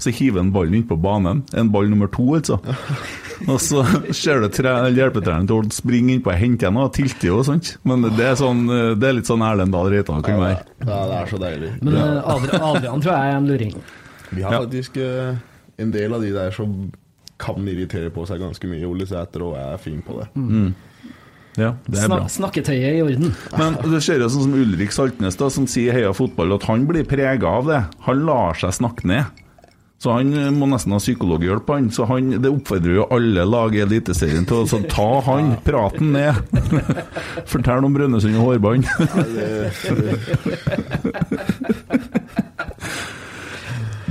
så hiver han ballen inn på banen. En ball nummer to, altså. Og så ser du tre- hjelpetreneren til Odd springe innpå og hente henne, og tilte jo og sånt. Men det er, sånn, eh, det er litt sånn Erlend Dahl Reitan kan være. Ja, det er så deilig. Men eh, Adrian, Adrian tror jeg er en luring. Vi har faktisk eh, en del av de der som kan irritere på seg ganske mye. Ole Sæter og er fin på det. Ja, det er bra. Snak, snakketøyet i orden. Men det ser jo sånn som Ulrik Saltnes, da, som sier heia fotball, at han blir prega av det. Han lar seg snakke ned. Så han eh, må nesten ha psykologhjelp, han. Så han, det oppfordrer jo alle lag i Eliteserien til å ta han, praten ned. Fortell om Brønnøysund og hårbånd.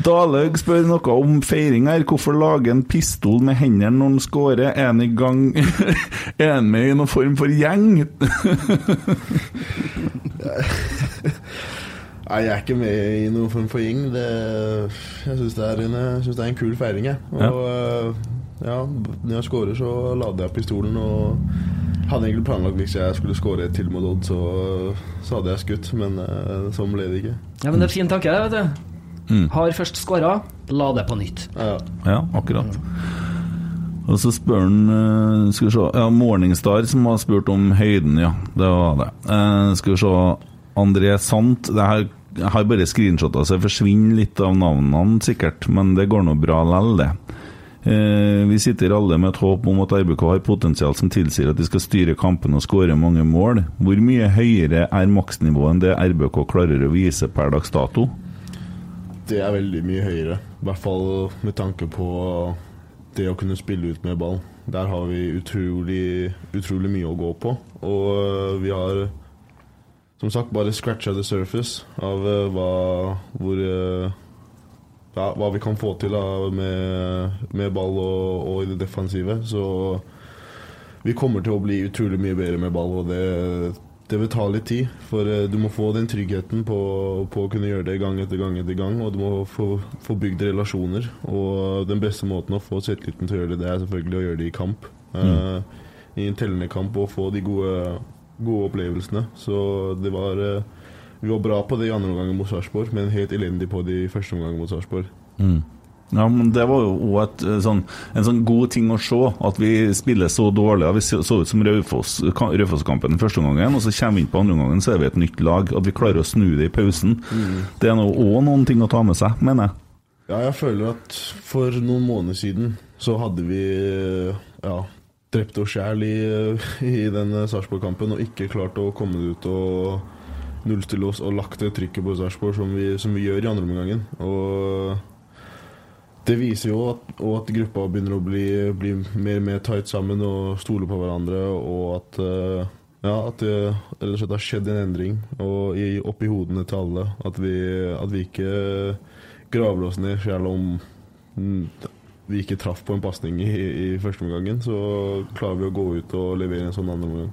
Dalhaug spør noe om feiring her. Hvorfor lage en pistol med hendene når han scorer? Er han i gang Er han med i noen form for gjeng? Nei, jeg er ikke med i noen form for gjeng. Det, jeg syns det, er en- jeg synes det er en kul feiring, jeg. Og eh, ja, når jeg scorer, så lader jeg pistolen og hadde egentlig planlagt hvis jeg skulle skåre et til mot Odd, så, så hadde jeg skutt, men uh, sånn ble det ikke. Ja, men det er fin tanke, det, vet du. Mm. Har først skåra, la det på nytt. Ja, Ja, akkurat. Og så spør han eh, Skal vi se Ja, Morningstar som har spurt om høyden, ja. Det var det. Eh, skal vi se André Sant. Det her, jeg har bare screenshotta, så det forsvinner litt av navnene, sikkert. Men det går nå bra lell, det. Eh, vi sitter alle med et håp om at RBK har potensial som tilsier at de skal styre kampen og skåre mange mål. Hvor mye høyere er maksnivået enn det RBK klarer å vise per dags dato? det er veldig mye høyere. I hvert fall med tanke på det å kunne spille ut med ball. Der har vi utrolig, utrolig mye å gå på. Og vi har som sagt bare scratcha the surface av øh, hva, hvor, øh, ja, hva vi kan få til da, med, med ball og, og i det defensive. Så vi kommer til å bli utrolig mye bedre med ball, og det, det vil ta litt tid. For eh, du må få den tryggheten på, på å kunne gjøre det gang etter gang etter gang. Og du må få, få bygd relasjoner. Og den beste måten å få selvtilliten til å gjøre det, det er selvfølgelig å gjøre det i kamp. Eh, I en tellende kamp og få de gode, gode opplevelsene. Så det var eh, Vi var bra på det i andre omgang mot Sarpsborg, men helt elendig på det i første omgang mot Sarpsborg. Ja, men Det var jo også eh, sånn, en sånn god ting å se, at vi spiller så dårlig. Vi så ut som Raufoss- ka- Raufoss-kampen den første omgangen, og så kommer vi inn på andre omgangen, så er vi et nytt lag. At vi klarer å snu det i pausen. Det er òg noen ting å ta med seg, mener jeg. Ja, jeg føler at for noen måneder siden så hadde vi ja, drept oss sjæl i, i den Sarpsborg-kampen og ikke klart å komme ut og nullstille oss og lagt det trykket på Sarpsborg som, som vi gjør i andre omgangen. Og det viser jo at, at gruppa begynner å bli, bli mer og mer tight sammen og stole på hverandre, og at eh, ja, at det slett har skjedd en endring og i, oppi hodene til alle. At vi, at vi ikke graver oss ned selv om mm, vi ikke traff på en pasning i, i første omgangen. Så klarer vi å gå ut og levere en sånn andre omgang.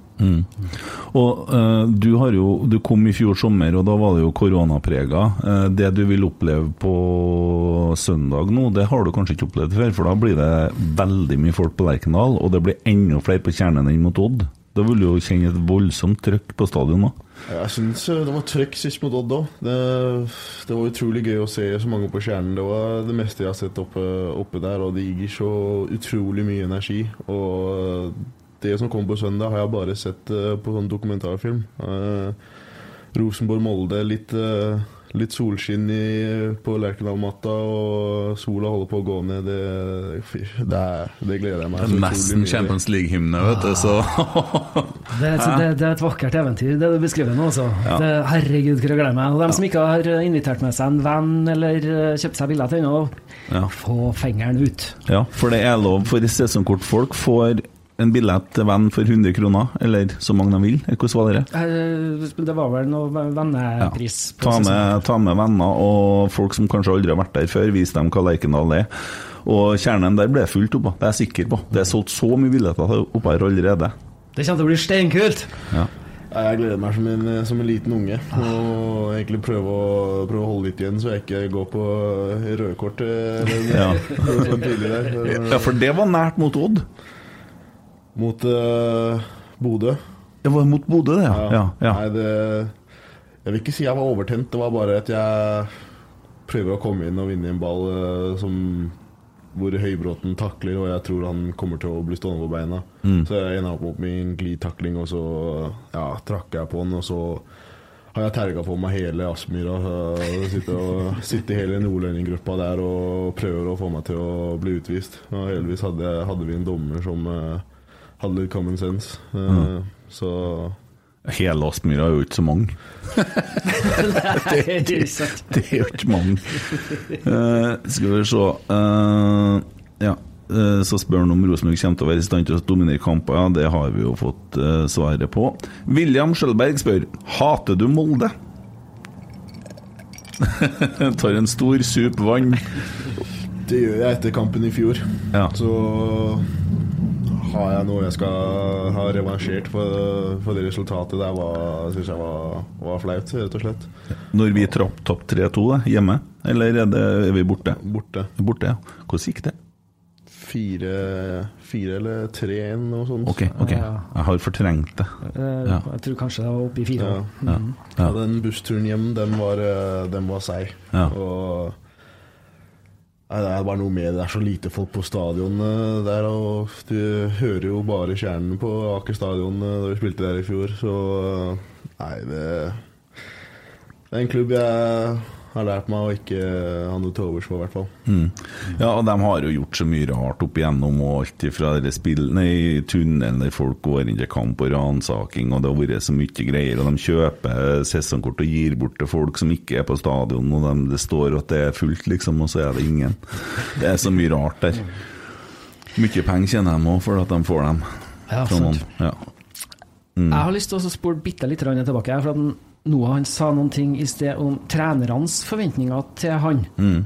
Og eh, du jo Du kom i fjor sommer, og da var det jo koronaprega. Eh, det du vil oppleve på søndag nå, det har du kanskje ikke opplevd før, for da blir det veldig mye folk på Lerkendal, og det blir enda flere på Kjernen enn mot Odd. Da vil du jo kjenne et voldsomt trøkk på stadion nå. Jeg syns det var trøkk sist mot Odd òg. Det, det var utrolig gøy å se så mange på Kjernen. Det var det meste jeg har sett oppe, oppe der, og det gir så utrolig mye energi. Og det som kom på søndag, har jeg bare sett eh, på sånn dokumentarfilm. Eh, Rosenborg-Molde, litt, eh, litt solskinn i, på Lerkendal-matta, og sola holder på å gå ned. Det, det, det gleder jeg meg så Nesten. Champions League-hymne, vet du, så Det er, et- det, det er et vakkert eventyr, det du beskriver nå. Altså. Det, herregud, hvor jeg gleder meg. Og de som ikke har invitert med seg en venn eller eh, kjøpt seg billett ennå, Ja. få fingeren ut. Ja, for det er lov for sesongkortfolk får en billett til venn for 100 kroner, eller så mange de vil. Hvordan var det? Eh, Det var vel noe vennepris. Ja. Ta med, ta med venner og folk som kanskje aldri har vært der før, vis dem hva Lerkendal er. Og kjernen der ble fullt opp, det er jeg sikker på. Det er solgt så mye billetter oppe her allerede. Det kommer til å bli steinkult! Ja. Jeg gleder meg som en, som en liten unge. Og egentlig prøve å, prøve å holde litt igjen, så jeg ikke går på røde kort. eh, Ja. ja, for det var nært mot Odd. Mot uh, Bodø. Det var mot Bodø, det, ja. ja, ja. Nei, det Jeg vil ikke si jeg var overtent, det var bare at jeg prøver å komme inn og vinne en ball uh, som hvor Høybråten takler, og jeg tror han kommer til å bli stående på beina. Mm. Så jeg enda opp med en glidtakling, og så ja, trakker jeg på den, og så har jeg terga på meg hele Aspmyra. Sitter, sitter hele nordlendinggruppa der og prøver å få meg til å bli utvist. Og heldigvis hadde, hadde vi en dommer som eh, hadde litt common sense. Eh, Så Hele Aspmyra er jo ikke så mange. det sant. Det er jo ikke mange. Uh, skal vi se uh, Ja. eh, så spør han om Rosenborg kommer til å være i stand til å dominere kamper. Ja, det har vi jo fått svaret på. William Skjølberg spør Hater du Molde? Tar en stor sup vann. det gjør jeg etter kampen i fjor. Ja. Så har jeg noe jeg skal ha revansjert for, for det resultatet der, syns jeg var, var flaut, rett og slett. Når vi trapp topp 3-2 hjemme, eller er, det, er vi borte? Borte. Borte, ja. Hvordan gikk det? fire, fire eller tre, noe sånt. Ok, ok. Jeg har fortrengt det. Eh, Ja. Jeg tror kanskje det var oppe i fire. Ja. Ja. Ja, den bussturen hjem, den var, eh, den var seig. Ja. Og Nei, Det er bare noe med det. Det er så lite folk på stadion eh, der. Og du hører jo bare kjernen på Aker stadion eh, da vi spilte der i fjor. Så eh, nei, det Det er en klubb jeg har lært meg å ikke ha noe til overs for, i hvert fall. Mm. Ja, og de har jo gjort så mye rart opp igjennom, og alt fra spillene i tunnelen der folk går inn til kamp og ransaking, og det har vært så mye greier, og de kjøper sesongkort og gir bort til folk som ikke er på stadion, og de, det står at det er fullt, liksom, og så er det ingen. Det er så mye rart der. Mye penger tjener de òg for at de får dem. Ja, sant. Ja. Jeg har lyst til å spole bitte litt tilbake. For at Noah han sa noen ting i sted om trenernes forventninger til han. Mm.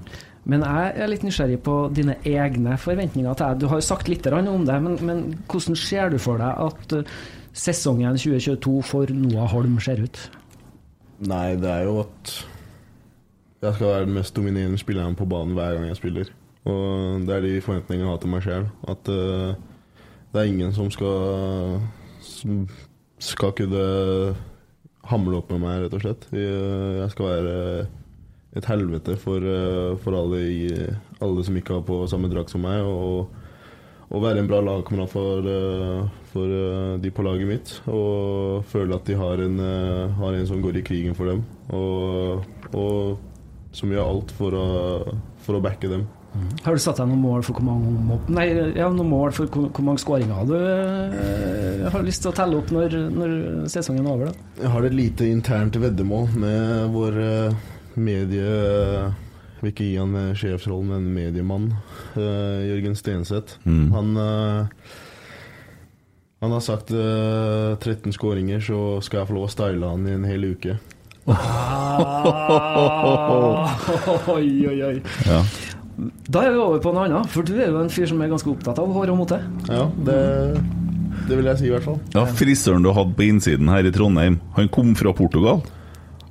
Men jeg er litt nysgjerrig på dine egne forventninger til deg. Du har jo sagt litt om det, men, men hvordan ser du for deg at eh, sesongen 2022 for Noah Holm ser ut? Nei, det er jo at jeg skal være den mest dominerende spilleren på banen hver gang jeg spiller. Og det er de forventningene jeg har til meg sjøl. At uh, det er ingen som skal Som skal kunne hamle opp med meg, rett og slett. Jeg jeg skal være et helvete for, eh, for alle, i, alle som ikke har på samme drakt som meg. Og, og være en bra lagkamerat for, eh, for eh, de på laget mitt. Og føle at de har en, eh, har en som går i krigen for dem. Og, og som gjør alt for å, for å backe dem. Har du satt deg noen mål for hvor mange, mål- nei, ja, noen mål for hvor, hvor mange skåringer du eh, har lyst til å telle opp når, når sesongen er over? da? Jeg har et lite internt veddemål med vår eh, medie... Jeg vil ikke gi han eh, sjefsrollen, men mediemann. eh, Jørgen Stenseth. Mm. Han eh, Han har sagt eh, 13 skåringer, så skal jeg få lov å style han i en hel uke. oi, oi, oi. Ja. Da er vi over på noe annet, for du er jo en fyr som er ganske opptatt av hår og mote. Ja, det, det vil jeg si, i hvert fall. ja, frisøren du hadde på innsiden her i Trondheim, han kom fra Portugal?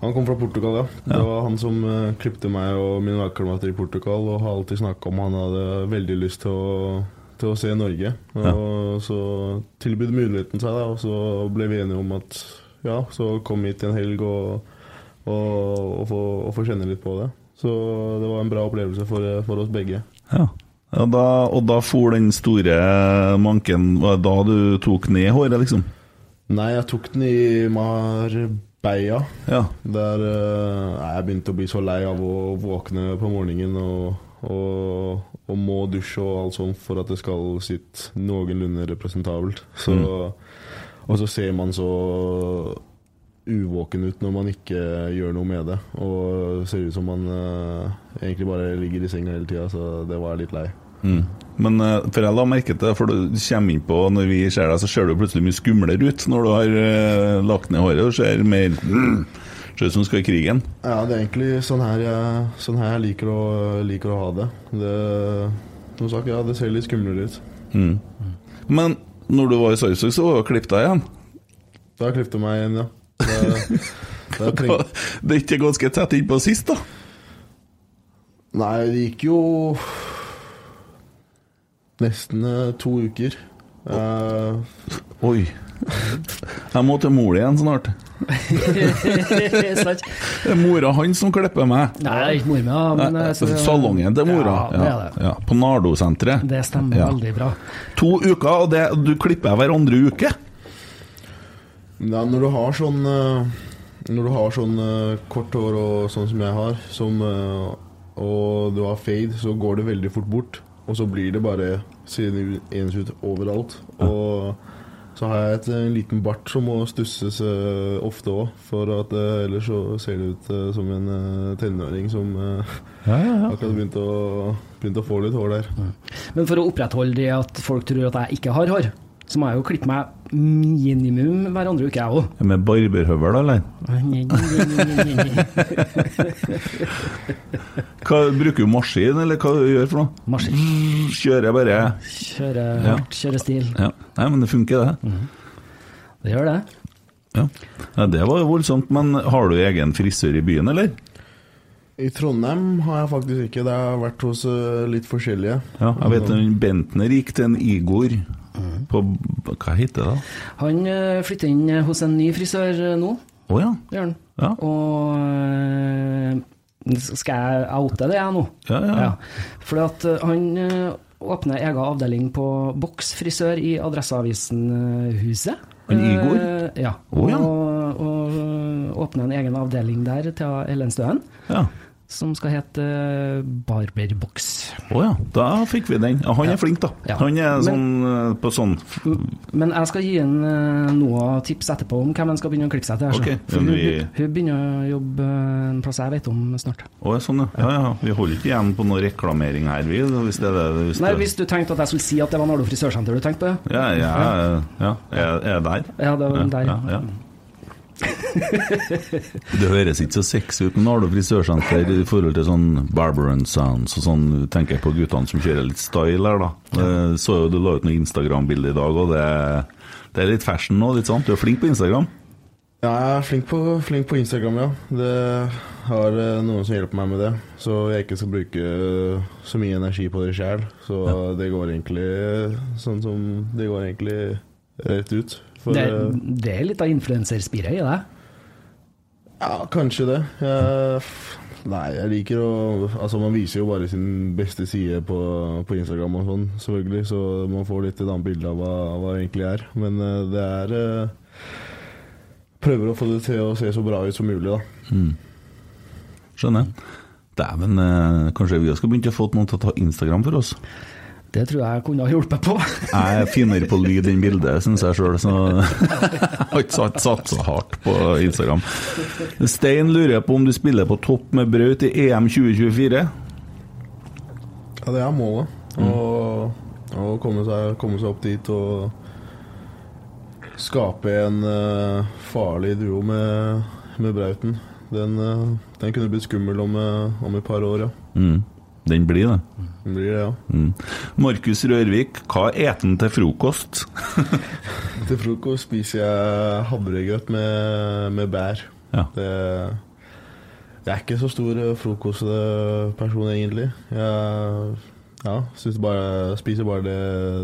Han kom fra Portugal, ja. Det var han som uh, klipte meg og mine lagkamerater i Portugal, og har alltid snakka om han hadde veldig lyst til å, til å se Norge. Og så tilbød muligheten seg, da, og så ble vi enige om at ja, så kom hit en helg og, og, og, få, og få kjenne litt på det. Så det var en bra opplevelse for, for oss begge. Ja. ja da, og da for den store manken Var det da du tok ned håret, liksom? Nei, jeg tok den i Marbella. Ja. Der eh, jeg begynte å bli så lei av å våkne på morgenen og, og, og må dusje og alt sånt for at det skal sitte noenlunde representabelt. Så, Og så ser man så uvåken ut når man ikke gjør noe med det. Og ser ut som man uh, egentlig bare ligger i senga hele tida, så det var jeg litt lei. Mm. Men uh, for jeg la merke til for du kommer inn på Når vi ser deg, så ser du plutselig mye skumlere ut når du har uh, lagt ned håret. og ser mer mm, Ser ut som du skal i krigen. Ja, det er egentlig sånn her jeg, sånn her jeg liker, å, liker å ha det. det. Som sagt, ja, det ser litt skumlere ut. Mm. Men når du var i Sarpsborg, så var du klippet deg igjen. Da klippet jeg meg igjen, ja. Det, treng... Det er ikke ganske tett innpå sist, da? Nei, det gikk jo nesten eh, to uker. Uh... Oi. Jeg må til mor igjen snart. Det er mora hans som klipper meg. Nei, det er ikke mor med. Men, så- Salongen til mora. Ja, det er det. Ja, på Nardo-senteret. Det stemmer Ja. veldig bra. To uker, og det, du klipper hver andre uke? Ja, når du har sånn eh, Når du har sånn eh, kort hår og sånn som jeg har, som, eh, og du har fade, så går det veldig fort bort. Og så blir det bare siden ens ut overalt. Og så har jeg et, en liten bart som må stusses ofte òg, for at ellers så ser det ut som en tenåring som eh, akkurat begynte å, begynt å få litt hår der. Men for å opprettholde det at folk tror at jeg ikke har hår, så må jeg jo klippe meg minimum hver andre uke, jeg òg. Med barberhøvel, eller? Hva, bruker du maskin, eller hva du gjør for noe? Maskin. Kjører bare Kjører Ja. hardt, kjører stil. ja. Nei, men det funker, det. Det gjør det. Ja. ja, Det var jo voldsomt. Men har du egen frisør i byen, eller? I Trondheim har jeg faktisk ikke. Det har vært hos eh, litt forskjellige. Ja, jeg vet en Bentner gikk til en Igor på Hva heter det? Han eh, flytter inn hos en ny frisør eh, nå, Å ja. gjør han. Ja. Og eh, skal jeg oute det, jeg nå? Ja, ja. Ja. Fordi at han åpner egen avdeling på Boks frisør i Adresseavisen-huset. Han Igor? Ja. Oh, ja. Og, og åpner en egen avdeling der til Ellen Støen, ja. Som skal hete Barberbox. Barberboks. oh ja, da fikk vi den. Han er flink, da. Ja. Han er sånn men, på sånn Men jeg skal gi ham eh, noe tips etterpå om hvem han skal begynne å klippe seg til. Okay. For hun, vi- hun begynner å jobbe eh, en plass jeg vet om snart. Å, ja, sånn, ja. ja. Ja, Vi holder ikke igjen på noe reklamering her, vi. Hvis det hvis Nei, hvis du tenkte at jeg skulle si at det var Nardo frisørsenter du tenkte på? Ja, ja, ja. Er, er der? Ja, det var der. Ja, ja. Det høres ikke så sexy ut med Nardo frisørsenter i forhold til sånn Barber and Sounds og sånn. Tenker jeg på guttene som kjører litt style her, da. Ja. Så jo du la ut noe Instagram-bilde i dag, og det, det er litt fashion nå, litt sant? Du er flink på Instagram? Ja, jeg er flink på, flink på Instagram, ja. Det har eh, noen som hjelper meg med det. Så jeg ikke skal bruke eh, så mye energi på det sjøl. Så det går egentlig eh, sånn som Det går egentlig rett ut. For Det, eh, det er litt av influenserspiret i det. Ja, kanskje det. Jeg, nei, jeg liker å Altså, man viser jo bare sin beste side på, på Instagram og sånn, selvfølgelig, så man får litt et annet bilde av hva, hva det egentlig er. Men eh, det er eh, Prøver å få det til å se så bra ut som mulig, da. Skjønner. Dæven, eh, kanskje vi skal begynne å få noen til å ta Instagram for oss? Det tror jeg kunne ha hjulpet på. Jeg er finere på lyd enn bilde, syns jeg sjøl, så jeg har ikke satt, så hardt på Instagram. Stein lurer på om du spiller på topp med Braut i EM 2024? Ja, det er målet. Å å komme, komme seg opp dit og skape en uh, farlig duo med, med Brauten. Den, uh, den kunne blitt skummel om, eh, om et par år, ja. Mm. Den blir det. Den blir det, ja. Mm. Markus Rørvik, hva eter han til frokost? Til frokost spiser jeg havregrøt med, med bær. Ja. Det, jeg er ikke så stor eh, frokostperson, egentlig. Jeg ja, bare, spiser bare det,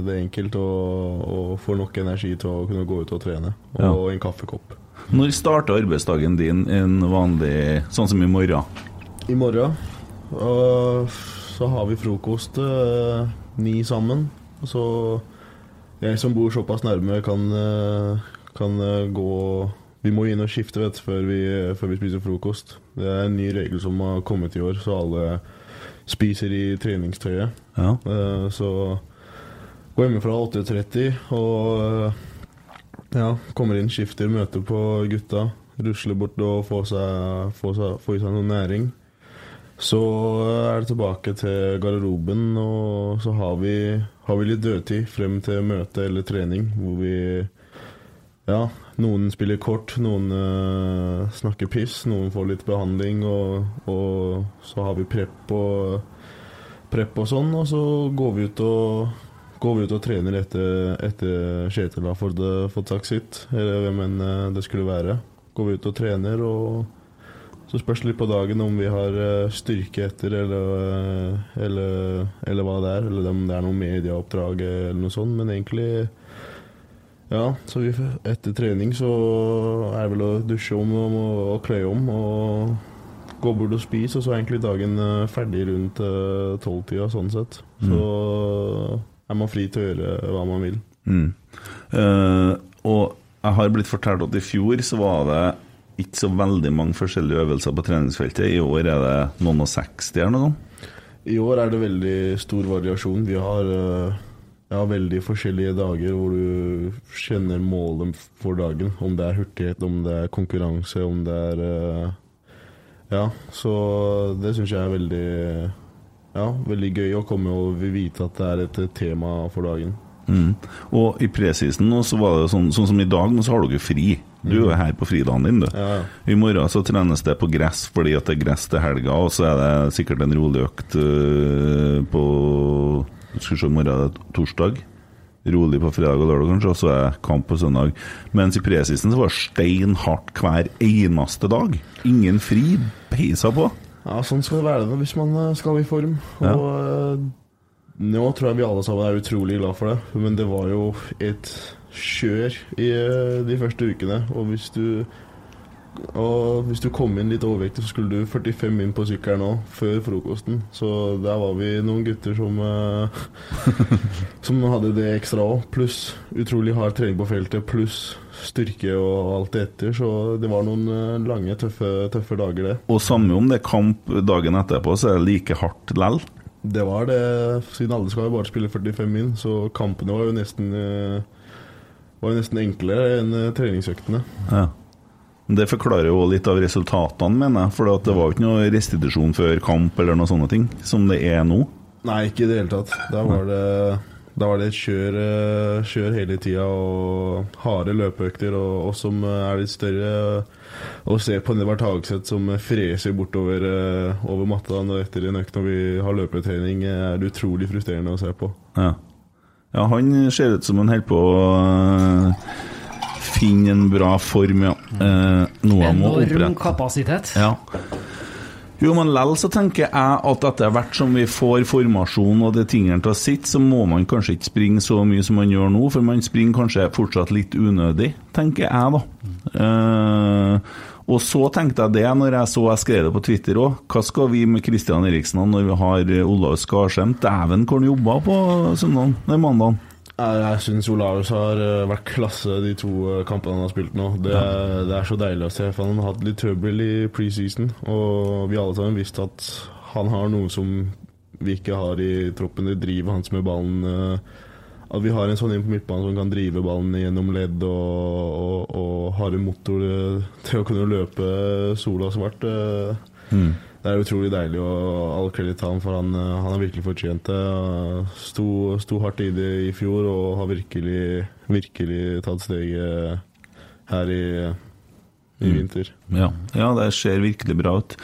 det enkelt og, og får nok energi til å kunne gå ut og trene. Og Ja. en kaffekopp. Når starter arbeidsdagen din en vanlig Sånn som i morgen? I morgen og så har vi frokost eh, ni sammen. Og så jeg som bor såpass nærme, kan, eh, kan eh, gå Vi må inn og skifte vet, før, vi, før vi spiser frokost. Det er en ny regel som har kommet i år, så alle spiser i treningstøyet. Ja. Uh, så går hjemmefra 8.30 og uh, ja, kommer inn, skifter, møter på gutta. Rusler bort og får, seg, får, seg, får i seg noe næring. Så er det tilbake til garderoben, og så har vi, har vi litt dødtid frem til møte eller trening, hvor vi Ja, noen spiller kort, noen uh, snakker piss, noen får litt behandling, og, og så har vi prep og, prep og sånn, og så går vi ut og Går vi ut og trener etter, etter Kjetil har fått, fått sagt sitt, eller hvem enn eh, det skulle være. Går vi ut og trener, og så spørs det litt på dagen om vi har eh, styrke etter, eller, eh, eller, eller hva det er. Eller om det er noe medieoppdrag eller noe sånt. Men egentlig Ja, så vi, etter trening så er det vel å dusje om og, og kle om og gå bort og spise, og så er egentlig dagen eh, ferdig rundt eh, tolvtida, sånn sett. Så er man fri til å gjøre hva man vil. Mm. Uh, og jeg har blitt fortalt at i fjor så var det ikke så veldig mange forskjellige øvelser på treningsfeltet. I år er det noen og 60 eller noe sånt. I år er det veldig stor variasjon. Vi har eh, ja, veldig forskjellige dager hvor du kjenner målet for dagen. Om det er hurtighet, om det er konkurranse, om det er eh, Ja, så det syns jeg er veldig ja, veldig gøy å komme og vite at det er et tema for dagen. Mm. Og i presisen nå så var det sånn, sånn som i dag, nå så har dere fri. Du er her på fridagen din, du. Ja, ja. I morgen så trenes det på gress fordi at det er gress til helga, og så er det sikkert en rolig økt øh, på Skal vi se, i morgen er det torsdag. Rolig på fredag og lørdag, kanskje, og så er kamp på søndag. Mens i presisen så var det steinhardt hver eneste dag. Ingen fri. Peisa på. Ja, sånn skal det være det hvis man eh, skal i form. Og eh, nå tror jeg vi alle sammen er utrolig glad for det. Men det var jo et kjør i eh, de første ukene. Og hvis du og hvis du kom inn litt overvektig, så skulle du 45 inn på sykkelen nå, før frokosten. Så der var vi noen gutter som eh, Som hadde det ekstra òg. Pluss utrolig hard trening på feltet, pluss styrke og alt det etter. Så det var noen eh, lange, tøffe, tøffe dager, det. Og samme om det er kamp dagen etterpå, så er det like hardt lell. Det var det, siden alle skal jo bare spille 45 min, så kampene var jo nesten eh, Var jo nesten enklere enn eh, treningsøktene. Ja. Det forklarer jo litt av resultatene, mener jeg. For det var jo ikke noe restitusjon før kamp eller noen sånne ting, som det er nå. Nei, ikke i det hele tatt. Da var det, da var det et kjør, eh, kjør hele tida og harde løpeøkter. Og oss som eh, er litt større, å se på Nedvard Hagseth som freser bortover eh, over matta etter en økt når vi har løpetrening, er det utrolig frustrerende å se på. Ja. ja, han ser ut som han holder på å finne en bra form, ja. Eh, noe må Enorm kapasitet. Ja. Jo, men lell så tenker jeg at etter hvert som vi får formasjon og de tingene til å sitte, så må man kanskje ikke springe så mye som man gjør nå, for man springer kanskje fortsatt litt unødig, tenker jeg da. Uh, og så tenkte jeg det når jeg så jeg skrev det på Twitter òg. Hva skal vi med Kristian Eriksen når vi har Olav Skarsheim? Dæven, hvor han jobba på søndagen? Nei, mandagen. Jeg, syns Olaus har eh, vært klasse de to eh, kampene han har spilt nå. Det, er- det er så deilig å se. For han har hatt litt trøbbel i preseason, og vi alle sammen visste at han har noe som vi ikke har i troppen. Det driver hans med ballen. eh, At vi har en sånn inn på midtbanen som kan drive ballen gjennom ledd og, og, og har en motor til å kunne løpe sola svart. eh. Det er utrolig deilig, og all kreditt til han, for han, eh, han har virkelig fortjent det. Sto, sto hardt i det i fjor og har virkelig, virkelig tatt steget her i, i vinter. Ja. ja, det ser virkelig bra ut.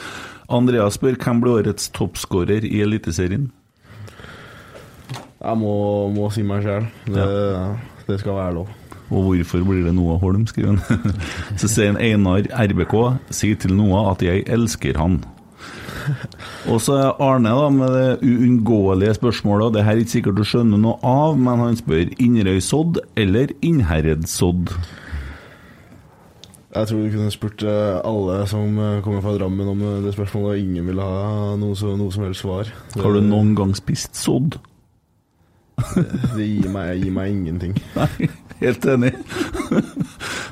Andreas spør hvem blir årets toppskårer i Eliteserien? Jeg må, må si meg sjøl. Det, det skal være lov. Og hvorfor blir det Noah Holm, skriver han. Så sier en Einar RBK si til Noah at jeg elsker han. Og så er Arne da med det uunngåelige spørsmålet, og det her er ikke sikkert du skjønner noe av, men han spør Inderøy-sodd eller Innherred-sodd? Jeg tror du kunne spurt eh, alle som eh, kommer fra Drammen om eh, det spørsmålet, og ingen ville ha noe, noe som helst svar. Har du noen gang spist sodd? Det gir meg, gir meg ingenting. Nei, helt enig.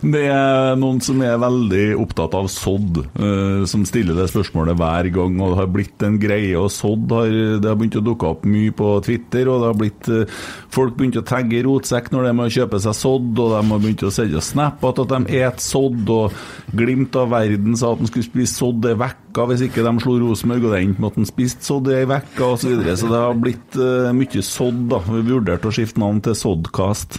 Det er noen som er veldig opptatt av sodd, eh, som stiller det spørsmålet hver gang, og det har blitt en greie. Og sodd har, det har begynt å dukke opp mye på Twitter, og det har blitt eh, folk begynt å tagge rotsekk når de må kjøpe seg sodd, og de har begynt å sende snap at de et sodd, og Glimt av verden sa at de skulle spise sodd ei uke hvis ikke de slo Rosenborg, og det endte med at han spiste sodd ei uke, osv. Så, videre. så det har blitt uh, mye sodd, da. Vi vurderte å skifte navn til Soddkast.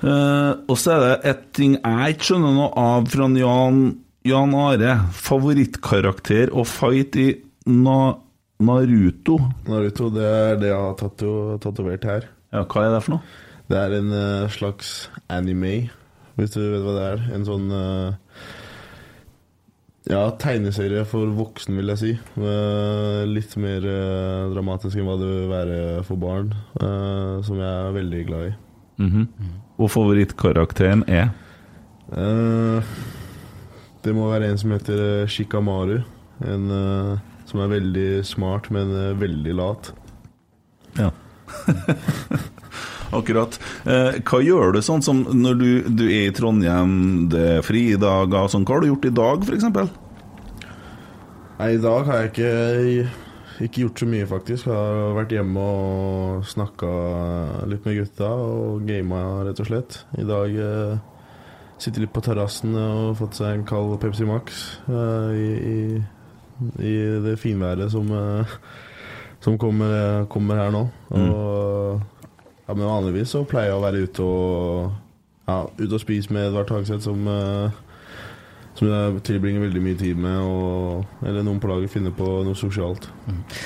Uh, og så er det et ting jeg ikke skjønner noe av fra Jan, Jan Are. Favorittkarakter og fight i Na, Naruto. Naruto, det er det jeg har tato- tatovert her. Ja, hva er det for noe? Det er en uh, slags anime, hvis du vet hva det er. En sånn eh, Ja, tegneserie for voksen, vil jeg si. Eh, litt mer eh, dramatisk enn hva det vil være for barn. eh, som jeg er veldig glad i. Mhm. Og favorittkarakteren er det må være en som heter Shikamaru. En som er veldig smart, men veldig lat. Ja. Akkurat. Eh, hva gjør du sånn som når du, du er i Trondheim, det er fridager og sånn? Hva har du gjort i dag, f.eks.? Nei, i dag har jeg ikke, ikke gjort så mye, faktisk. Jeg har vært hjemme og snakka litt med gutta og gama, rett og slett. I dag eh, sitter litt på terrassen og fått seg en kald Pepsi Max eh, i, i, i det finværet som, eh, som kommer, kommer her nå. Og ja, men vanligvis så pleier jeg å være ute og, ja, ute og spise med Edvard Hagseth, som eh, som jeg tilbringer veldig mye tid med, og, eller noen på laget finner på noe sosialt.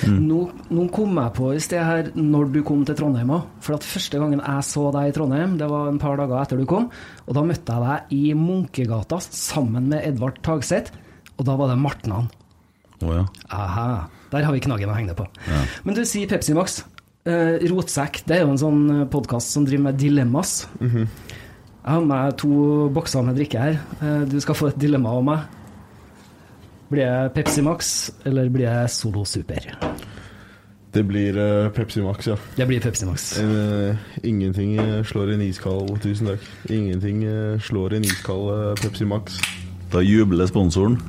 Nå, nå kom jeg på i sted her når du kom til Trondheim òg. For at første gangen jeg så deg i Trondheim, det var en par dager etter du kom. Og da møtte jeg deg i Munkegata sammen med Edvard Tagseth, og da var det Martnan. Å ja. Aha, der har vi knaggen å henge det på. Men du sier Pepsi Max. Eh, Rotsekk, det er jo en sånn podkast som driver med dilemmas. Jeg har med meg to bokser med drikke her. Uh, du skal få et dilemma av meg. Blir jeg Pepsi Max, eller blir jeg Solo Super? Det blir eh, Pepsi Max, ja. Det blir Pepsi Max. Eh, ingenting eh, slår en iskald Tusen takk. Ingenting eh, slår en iskald eh, Pepsi Max. Da jubler sponsoren.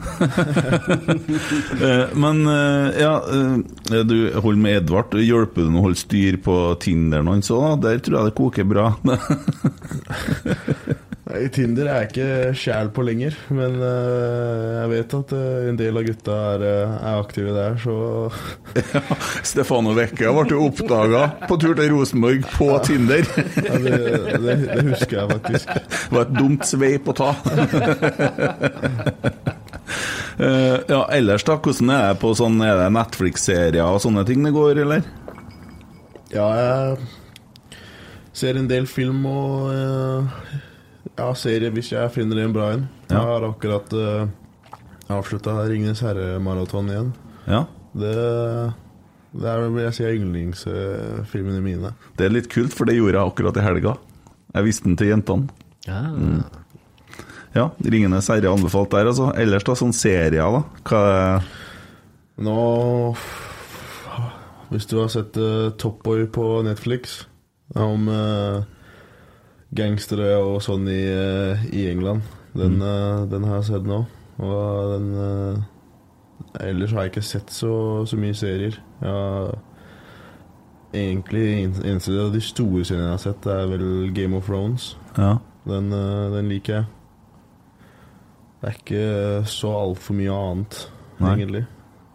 Eh, Men eh, ja, eh, du holder med Edvard. Hjelper du ham å holde styr på Tinderen hans òg? Der tror jeg det koker bra. Nei, Tinder er jeg ikke sjæl på lenger, men uh, jeg vet at uh, en del av gutta er, eh, er aktive der, så ja, Stefano Vecchia ble oppdaga på tur til Rosenborg på Tinder. ja, det, det, det husker jeg faktisk. Det var et dumt sveip å ta. uh, ja, ellers da, hvordan er det på sånn Er det Netflix-serier og sånne ting det går, eller? Ja, jeg ser en del film og ja, serie hvis jeg finner en bra en. Jeg Ja. har akkurat uh, avslutta Ringenes herre-maraton igjen. Ja. Det, det er vil jeg si er yndlingsfilmene mine. Det er litt kult, for det gjorde jeg akkurat i helga. Jeg viste den til jentene. Ja. Ja, 'Ringenes herre' anbefalt der, altså. Ellers da, sånn serier, da? Hva er Nå Hvis du har sett uh, Top Boy på Netflix om eh, gangstere og sånn i, eh, i England, den, mm. den har jeg sett nå. Og den eh, Ellers har jeg ikke sett så, så mye serier. Jeg har egentlig eneste av de store seriene jeg har sett, er vel Game of Thrones. Ja. Den, eh, den liker jeg. Det er ikke så altfor mye annet, Nei. egentlig.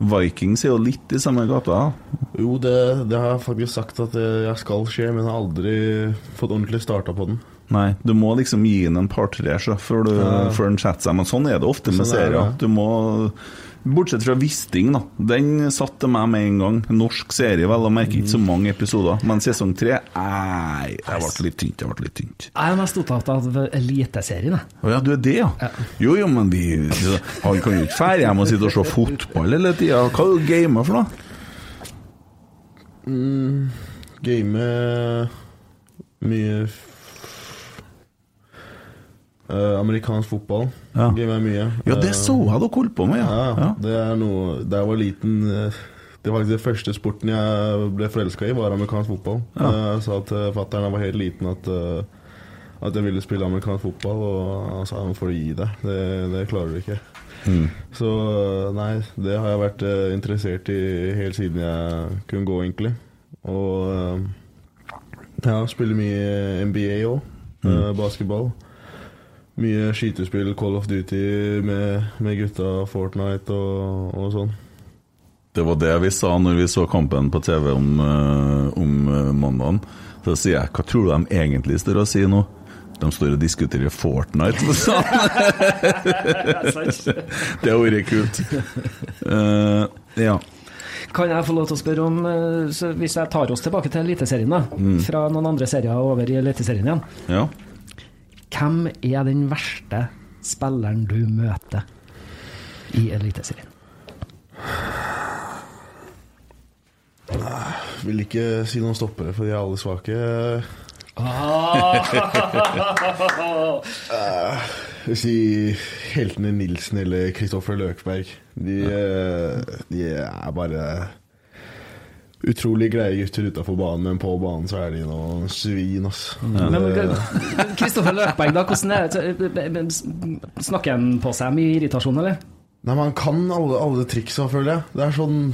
Vikings er jo litt i samme gata. Jo, det, det har jeg faktisk sagt at jeg skal skje, men jeg har aldri fått ordentlig starta på den. Nei, du må liksom gi den en par-tre før, du- Ja. før den setter seg. Men sånn er det ofte med Sånn er serier. det. Du må Bortsett fra Wisting, da. Den satte meg med en gang. Norsk serie, vel å merke ikke så Mm. mange episoder. Men sesong tre Nei, det ble litt tynt. Det ble litt tynt. Jeg er mest opptatt av Eliteserien. jeg. Å ja, du er det, ja? Jo, jo, men vi Han kan jo ikke dra hjem og sitte og se fotball hele tida. Hva er du gamer for noe? Game mye eh, Amerikansk fotball. Ja. gir meg mye. Ja, det Eh, så jeg dere holdt på med, Ja, ja. det er noe Da jeg var liten eh, Det var faktisk det første sporten jeg ble forelska i, var amerikansk fotball. Ja. Jeg sa til fatter'n var helt liten at at jeg ville spille amerikansk fotball, og han sa nå får du gi deg, det, det klarer du ikke. Mm. Så nei, det har jeg vært interessert i helt siden jeg kunne gå, egentlig. Og ja, spiller mye NBA òg. basketball. Mye skytespill, Call of Duty med, med gutta, Fortnite og, og sånn. Det var det vi sa når vi så kampen på TV om, eh, om eh, mandagen. Så sier jeg hva tror du de egentlig står og sier nå? De står og diskuterer Fortnite. sa han. det har vært kult. Uh, ja. Kan jeg få lov til å spørre om, så hvis jeg tar oss tilbake til Eliteserien, da, fra noen andre serier over i Eliteserien igjen. ja. Hvem er den verste spilleren du møter i Eliteserien? Vil ikke si noen stoppere, for de er alle svake. Jeg vil si heltene Nilsen eller Kristoffer Løkberg. De, eh, de er bare utrolig greie gutter utafor banen, men på banen så er de noen svin, ass. Men Det- Kristoffer Løkberg, da, hvordan er det? Snakker han på seg mye irritasjon, eller? Nei, men Han kan alle, alle triksa, føler jeg. Det er sånn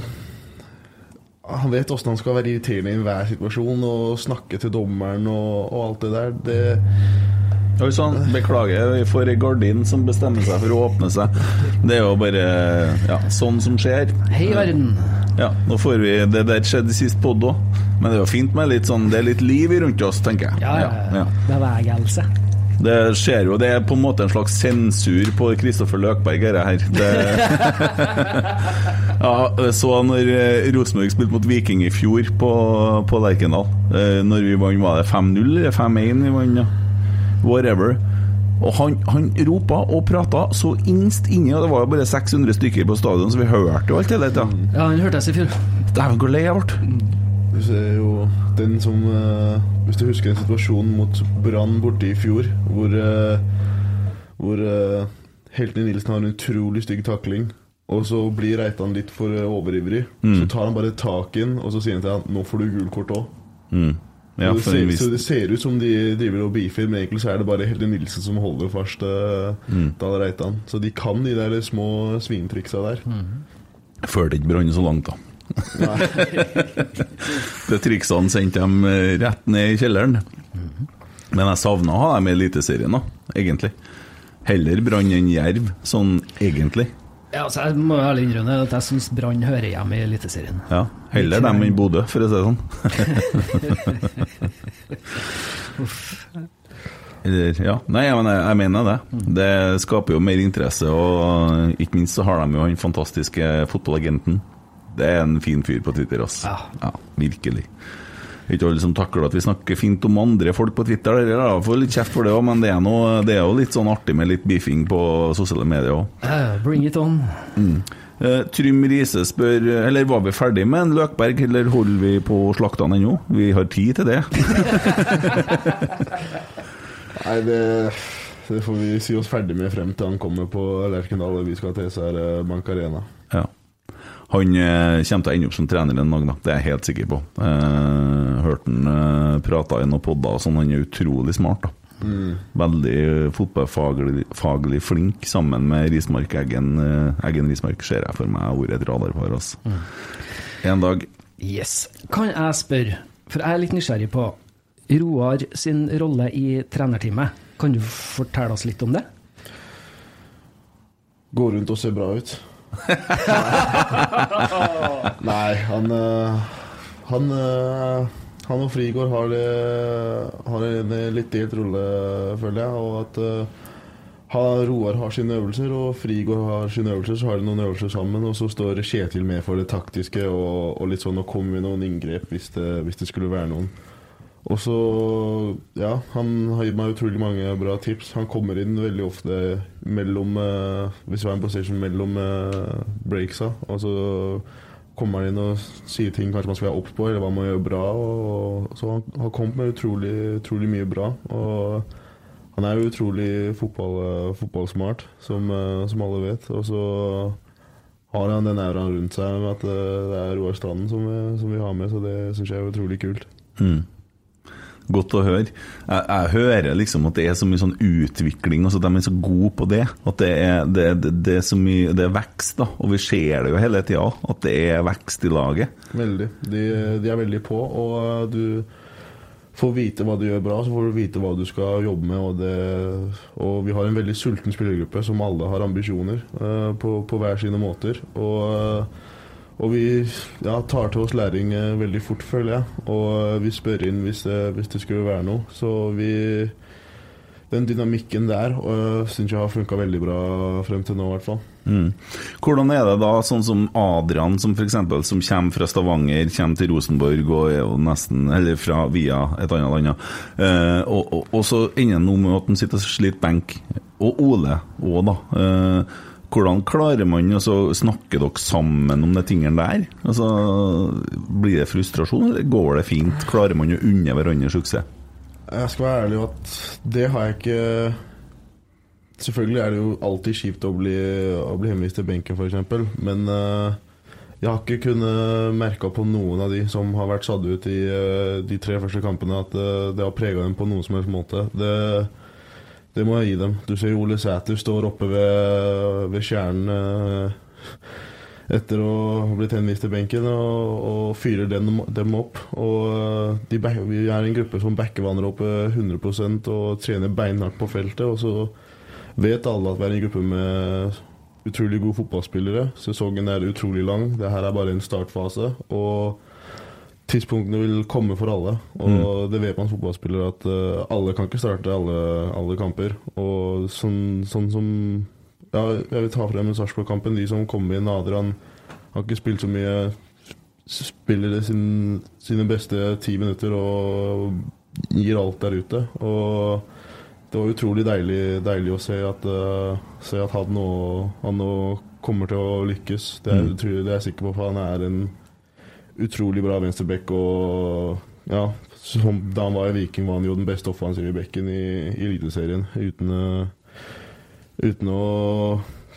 Han vet åssen han skal være irriterende i enhver situasjon og snakke til dommeren og, og alt det der. Det, Oi sann, beklager, vi får ei gardin som bestemmer seg for å åpne seg. Det er jo bare ja, sånn som skjer. Hei, verden. Ja, nå får vi Det der skjedde sist podd òg. Men det er jo fint med litt sånn Det er litt liv rundt oss, tenker jeg. Ja, ja, ja. Bevegelse. Det skjer jo, det er på en måte en slags sensur på Kristoffer Løkberg, dette her. Det... ja, så når eh, Rosenborg spilte mot Viking i fjor på, på Lerkendal. Eh, Når vi vant, var det 5-0 eller 5-1 vi vant? Ja. Whatever. Og han, han ropa og prata så innst inni, og det var jo bare 600 stykker på stadion, så vi hørte jo alt hele tida. Ja, han hørte jeg i fjor. Dæven, hvor lei jeg ble. Du ser jo den som uh, Hvis du husker en situasjon mot Brann borte i fjor, hvor, uh, hvor uh, Helten Nilsen har en utrolig stygg takling, og så blir Reitan litt for overivrig. overivrig. Så tar han bare tak i den, og så sier han til han nå får du gult kort òg. Mm. Ja, så, det ser, så det ser ut som de driver og beefer, men egentlig så er det bare Helge Nilsen som holder fast uh, Mm. Dahl Reitan. Så de kan de der små svintriksa der. Førte ikke Brann så langt, da. Nei. Det triksene sendte dem eh, rett ned i kjelleren. Men jeg savna å ha dem i Eliteserien, da, egentlig. Heller Brann enn Jerv, sånn egentlig. Ja, altså, jeg må ærlig innrømme at jeg syns Brann hører hjemme i Eliteserien. Ja, Heller dem enn Bodø, for å si det sånn. Eller, ja. Nei, men jeg, jeg mener det. Det skaper jo mer interesse, og ikke minst så har de jo han fantastiske fotballagenten. Det er en fin fyr på Twitter, altså. Ja. Ja, virkelig. Ikke alle som takler at vi snakker fint om andre folk på Twitter. Der, da, får litt kjeft for det òg, men det er, noe, det er jo litt sånn artig med litt beefing på sosiale medier òg. Uh, bring it on. Eh, Trym Riise spør Eller var vi ferdig med en Løkberg, eller holder vi på å slakte han ennå? Vi har tid til det. Nei, det, det får vi si oss ferdig med frem til han kommer på Lerkendal og vi skal til SR Bank Arena. Ja. Han eh, kommer til å ende opp som trener en dag, da. Det er jeg helt sikker på. Eh, hørte han eh, prata i noen podder og sånn. Han er utrolig smart, da. Veldig eh, fotballfaglig faglig flink, sammen med Rismark Eggen. Eh, Eggen Rismark ser jeg for meg har vært et radarpar, altså. En dag Yes. Kan jeg spørre, for jeg er litt nysgjerrig på Roar sin rolle i trenerteamet. Kan du fortelle oss litt om det? Gå rundt og se bra ut. Nei, han eh, Han, eh, han og Frigård har, det, har en litt delt rolle, føler jeg. Og at eh, han, Roar har sine øvelser, og Frigård har sine øvelser. Så har de noen øvelser sammen, og så står Kjetil med for det taktiske og, og litt sånn å komme med noen inngrep hvis det, hvis det skulle være noen. Og så, ja, han har gitt meg utrolig mange bra tips. Han kommer inn veldig ofte mellom eh, Hvis vi har en position mellom eh, breaksa, og så kommer han inn og sier ting kanskje man skal være obs på, eller hva man gjør bra. Og, så han har kommet med utrolig, utrolig mye bra. Og han er utrolig fotball, eh, fotballsmart, som, eh, som alle vet. Og så har han den auraen rundt seg med at eh, det er Roar Stranden som, vi- som vi har med, så det syns jeg er utrolig kult. Mm. Godt å høre. Jeg, jeg hører liksom at det er så mye sånn utvikling, og så de er så gode på det. At det er, det, det, det er så mye Det er vekst, da. Og vi ser det jo hele tida, at det er vekst i laget. Veldig. De, de er veldig på, og uh, du får vite hva du gjør bra, så får du vite hva du skal jobbe med. Og, det, og vi har en veldig sulten spillergruppe som alle har ambisjoner uh, på, på hver sine måter. Og, uh, og vi ja, tar til oss læring uh, veldig fort, føler jeg. Og uh, vi spør inn hvis det, hvis det skulle være noe. Så vi Den dynamikken der uh, syns jeg har funka veldig bra frem til nå, i hvert fall. Mm. Hvordan er det da, sånn som Adrian, som eksempel, som kommer fra Stavanger, kommer til Rosenborg og er jo nesten Eller fra via et annet land, eh, og, og, og så ender han nå med at han sitter og sliter benk. Og Ole òg, da. Eh, hvordan klarer man å snakke dere sammen om de tingene der? Altså, Blir det frustrasjon, eller går det fint? Klarer man å unne hverandre suksess? Jeg skal være ærlig at det har jeg ikke Selvfølgelig er det jo alltid kjipt å bli, å bli henvist til benken, f.eks. Men eh, jeg har ikke kunnet merke på noen av de som har vært satt ut i eh, de tre første kampene, at eh, det har prega dem på noen som helst måte. Det, det må jeg gi dem. Du ser Ole Sæter står oppe ved, ved kjernen eh, etter å ha blitt henvist til benken, og, og fyrer dem, dem opp. Og eh, de, vi er en gruppe som backer hverandre opp eh, 100% og trener beinhardt på feltet. Og så vet alle at vi er en gruppe med utrolig gode fotballspillere. Sesongen er utrolig lang. Det her er bare en startfase. Og tidspunktene vil komme for alle. Og det vet man som fotballspiller at eh, alle kan ikke starte alle, alle kamper. Og sånn, sånn som ja, Jeg vil ta frem Sarpsborg-kampen. De som kom inn, Adrian har ikke spilt så mye. Spiller sin, sine beste ti minutter og gir alt der ute. Og det var utrolig deilig, deilig å se at, uh, se at han, nå, han nå kommer til å lykkes. Det er, mm. det er jeg sikker på, for han er en utrolig bra venstreback. Og ja, som, da han var i Viking, var han jo den beste offensive bekken i, i Eliteserien. Uten, uh, uten å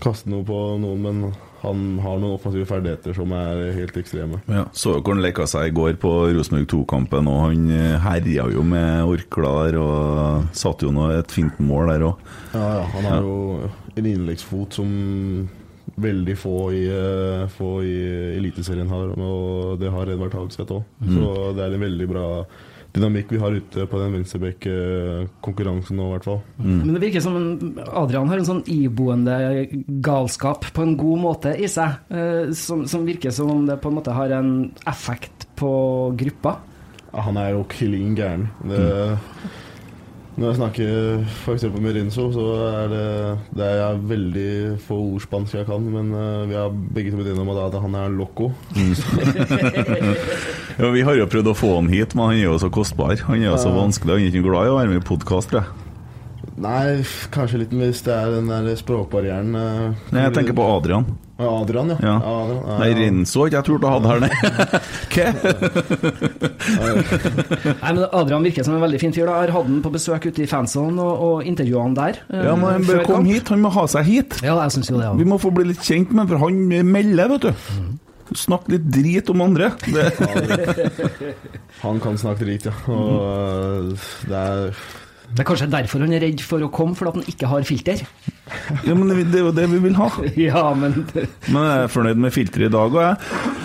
kaste noe på noen, men han har noen offensive ferdigheter som er helt ekstreme. Ja, Så jo hvor han leka seg i går på Rosenborg 2-kampen, og han eh, herja jo med orklar og satte jo noe, et fint mål der òg. Ja, ja, han har ja. jo en innleggsfot som veldig få i, eh, få i Eliteserien har, og det har Edvard Hagseth òg. Mm. Så det er en veldig bra dynamikk vi har ute på den venstrebekk-konkurransen nå, i hvert fall. Mm. Men det virker som Adrian har en sånn iboende galskap på en god måte i seg, eh, som, som, virker som om det på en måte har en effekt på gruppa. Han er jo klin gæren. Det mm. Når jeg snakker f.eks. med Rinso, så er det, det er veldig få ord spansk jeg kan, men uh, vi har begge to blitt enige om at han er loco. Mm. ja, vi har jo prøvd å få han hit, men han er jo så kostbar. Han er jo så vanskelig, han er ikke glad i å være med i podkast, tror jeg. Nei, kanskje litt hvis det er den der språkbarrieren. Uh, Nei, jeg tenker på Adrian. Adrian, ja. ja. Adrian, ja, Nei, Renzo ikke jeg turt å ha det her, nei. nei, men Adrian virker som en veldig fin fyr. da Jeg har hatt han på besøk ute i fansonen og, og intervjua han der. Uh, ja, men Han bør komme hit, han må ha seg hit. Ja, jeg synes jo det ja. Vi må få bli litt kjent med ham, for han melder, vet du. Mm. Snakk litt drit om andre. han kan snakke drit, ja. Og eh, det er det er kanskje derfor han er redd for å komme, fordi han ikke har filter? ja, men det er jo det vi vil ha. ja, men Men jeg er fornøyd med filteret i dag, òg, jeg.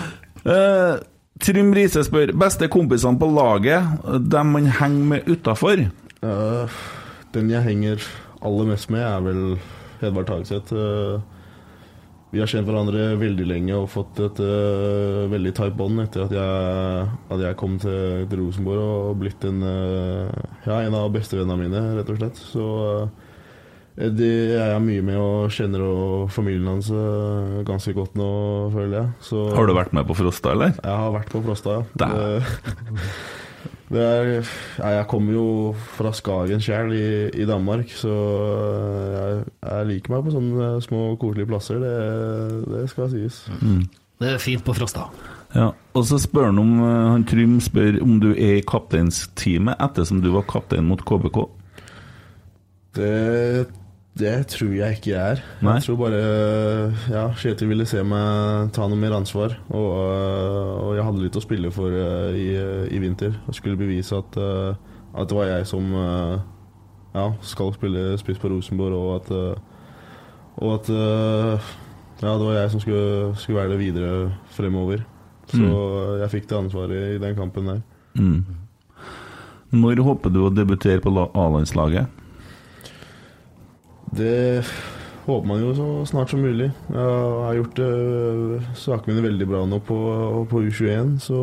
Eh, Trym Riise spør beste kompisene på laget, dem man henger med utafor? Uh, den jeg henger aller mest med, er vel Hedvard Tagseth. Uh, vi har kjent hverandre veldig lenge og fått et uh, veldig tight bånd etter at jeg, at jeg, kom til, til Rosenborg og blitt en, uh, ja, en av bestevennene mine, rett og slett. Så uh, det er jeg mye med og kjenner og familien hans ganske godt nå, føler jeg. Så, har du vært med på Frosta, eller? Jeg har vært på Frosta, ja. Er, ja, jeg kommer jo fra Skagen sjøl i, i, Danmark, så jeg, jeg, liker meg på sånne små, koselige plasser. Det, det skal sies. Mm. Det er fint på Frosta. Ja, og så spør han om eh, han Trym spør om du er i kapteinsteamet ettersom du var kaptein mot KBK. Det det tror jeg ikke jeg er. Nei. Jeg tror bare ja, Kjetil ville se meg ta noe mer ansvar. Og, og jeg hadde litt å spille for uh, i, i, vinter. Jeg skulle bevise at, uh, at det var jeg som uh, ja, skal spille spiss på Rosenborg, og at, og at ja, det var jeg som skulle, skulle, være det videre fremover. Så mm. jeg fikk det ansvaret i den kampen der. Mm. Når håper du å debutere på A-landslaget? Det håper man jo så snart som mulig. Jeg har gjort uh, sakene mine veldig bra nå på, på U21, så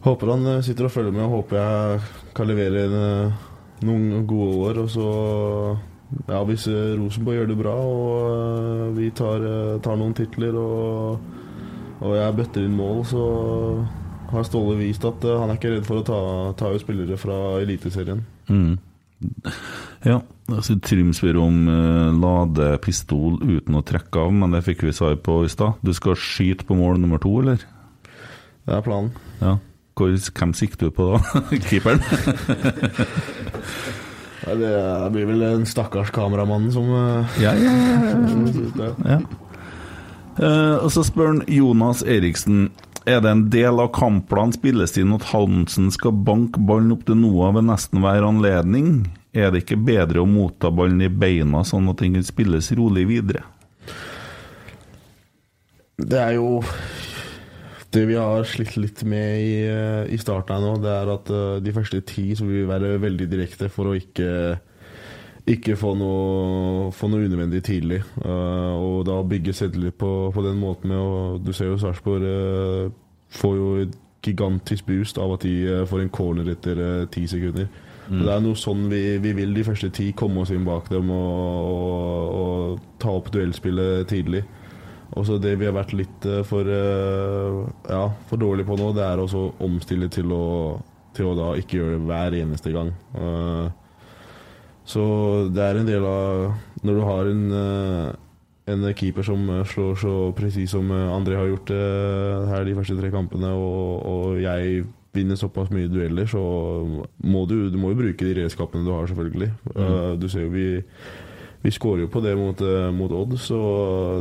håper han eh, sitter og følger med og håper jeg kan levere en, eh, noen gode år. Og så ja, hvis Rosenborg gjør det bra og vi tar, tar noen titler og, og jeg bøtter inn mål, så har Ståle vist at han er ikke redd for å ta, ta ut spillere fra Eliteserien. Mm. Ja, altså Trym spør om uh, ladepistol uten å trekke av, men det fikk vi svar på i stad. Du skal skyte på mål nummer to, eller? Det er planen. Ja. Hvor, hvem sikter du på da? Keeperen? det blir vel den stakkars kameramannen som uh, Ja, ja, ja. ja. Uh, og så spør han Jonas Eriksen er det en del av kampplanen spilles inn at Hansen skal banke ballen opp til Noah ved nesten hver anledning? Er det ikke bedre å motta ballen i beina, sånn at den kan spilles rolig videre? Det er jo Det vi har slitt litt med i, i starten her nå, det er at uh, de første ti så vil vi være veldig direkte for å ikke ikke få noe, få noe unødvendig tidlig. Uh, og da bygge selvtillit på, på den måten med å Du ser jo Sarpsborg uh, får jo et gigantisk boost av at de uh, får en corner etter ti sekunder. Mm. Det er noe sånn vi, vi, vil de første ti, komme oss inn bak dem og, og, og ta opp duellspillet tidlig. Og så Det vi har vært litt for, ja, for dårlige på nå, det er å omstille til å, til å da ikke gjøre det hver eneste gang. Uh, Så det er en del av Når du har en, eh, en keeper som eh, slår så presis som eh, André har gjort her de første tre kampene, og, og jeg vinner såpass mye dueller, så må du, du må jo bruke de redskapene du har, selvfølgelig. Mm. du ser jo vi vi skårer jo på det mot, eh, mot Odd, så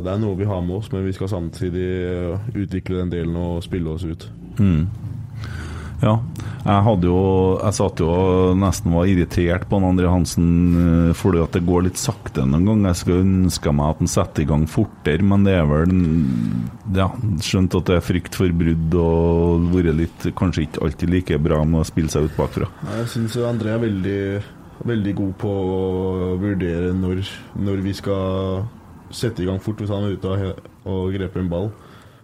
det er noe vi har med oss. Men vi skal samtidig eh, utvikle den delen og spille oss ut. Mm. Ja. Jeg hadde jo Jeg satt jo og nesten var irritert på André Hansen eh, fordi at det går litt sakte noen ganger. Jeg skulle ønske meg at han setter i gang fortere, men det er vel Ja, skjønt at det er frykt for brudd og vært litt Kanskje ikke alltid like bra med å spille seg ut bakfra. Jeg syns André er veldig veldig god på å vurdere når, når vi skal sette i gang fort hvis han er ute og, og greper en ball.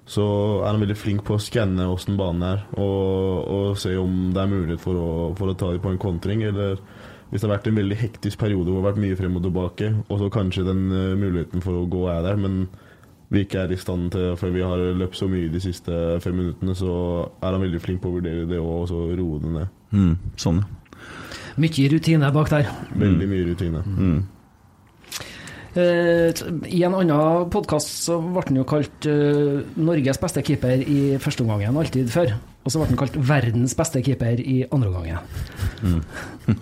Så er han veldig flink på å skanne åssen banen er, og, og, se om det er mulighet for å, for å ta dem på en kontring. Eller hvis det har vært en veldig hektisk periode hvor det har vært mye frem og tilbake, og så kanskje den uh, muligheten for å gå er der, men vi ikke er i stand til For vi har løpt så mye de siste fem minuttene, så er han veldig flink på å vurdere det og så roe det ned. Mm, sånn, ja. Mye rutine bak der. Veldig mye rutine. Mm. Uh, I en annen podkast ble han jo kalt uh, Norges beste keeper i første omgangen, alltid før. Og så ble han kalt verdens beste keeper i andre omgang. Mm.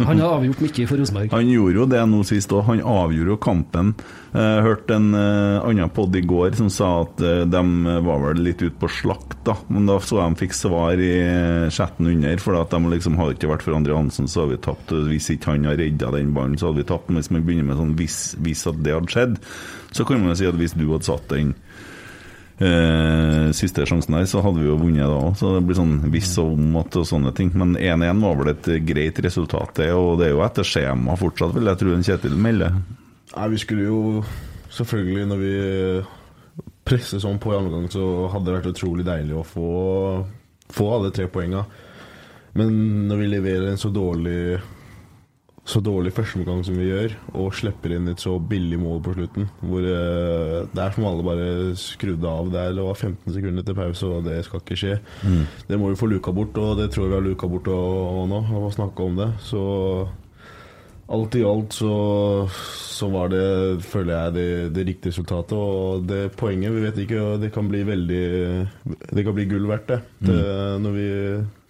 han har avgjort mye for Rosenborg. Han gjorde jo det nå sist òg. Han avgjorde jo kampen. Jeg uh, hørte en uh, annen pod i går som sa at uh, de var vel litt ute på slakt, da. Men da så jeg de fikk svar i chatten under. For at de liksom hadde ikke vært for André Hansen, så hadde vi tapt. Hvis ikke han hadde redda den ballen, så hadde vi tapt. Men hvis man begynner med sånn hvis, hvis at det hadde skjedd, så kan man jo si at hvis du hadde satt den Eh, siste sjansen der, så hadde vi jo vunnet da òg. Så det blir sånn hvis og om at og sånne ting. Men 1-1 var vel et greit resultat, det. Og det er jo etter skjema fortsatt, vil jeg tro en Kjetil melder. Nei, vi skulle jo selvfølgelig, når vi presser sånn på i andre gang, så hadde det vært utrolig deilig å få, få alle tre poenga. Men når vi leverer en så dårlig så dårlig førsteomgang som vi gjør, og slipper inn et så billig mål på slutten. Hvor eh, det er som alle bare skrudde av. der Det var 15 sekunder til pause, og det skal ikke skje. Mm. Det må vi få luka bort, og det tror jeg vi har luka bort og, nå. Og snakka om det. Så alt i alt så, så var det, føler jeg, det, det, riktige resultatet. Og det poenget, vi vet ikke, det kan bli veldig Det kan bli gull verdt, det. det mm. Når vi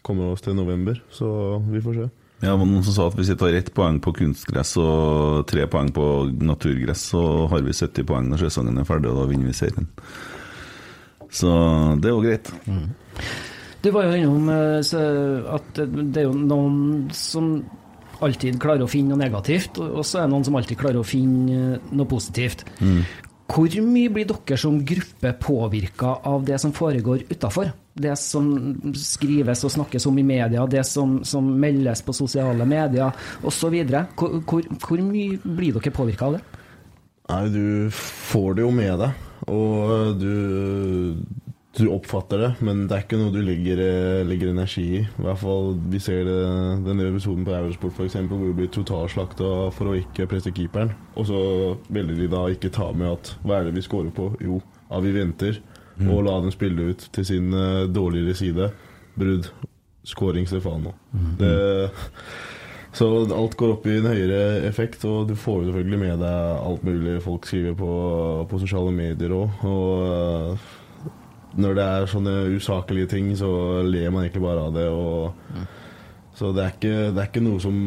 kommer oss til november. Så vi får se. Ja, men noen som sa at hvis vi tar ett poeng på kunstgress og tre poeng på naturgress, så har vi 70 poeng når sesongen er ferdig, og da vinner vi serien. Så det er jo greit. Mm. Du var jo innom eh, at det er jo noen som alltid klarer å finne noe negativt, og så er det noen som alltid klarer å finne noe positivt. Mm. Hvor mye blir dere som gruppe påvirka av det som foregår utafor? det som skrives og snakkes om i media, det som, som meldes på sosiale medier osv. Hvor, hvor, hvor mye blir dere påvirka av det? Nei, du får det jo med deg, og du, du oppfatter det, men det er ikke noe du legger, legger energi i. I hvert fall Vi ser det, denne episoden på Eurosport for eksempel, hvor du blir totalslakta for å ikke presse keeperen. Og så velger de da ikke ta med at hva er det vi scorer på? Jo, ja, vi venter mm. og la dem spille ut til sin uh, dårligere side. Brudd. Scoring Stefano. Mm. Det, så alt går opp i en høyere effekt, og du får jo selvfølgelig med deg alt mulig folk skriver på, på sosiale medier òg. Og uh, når det er sånne usaklige ting, så ler man egentlig bare av det. Og, mm. Så det er, ikke, det er, ikke, noe som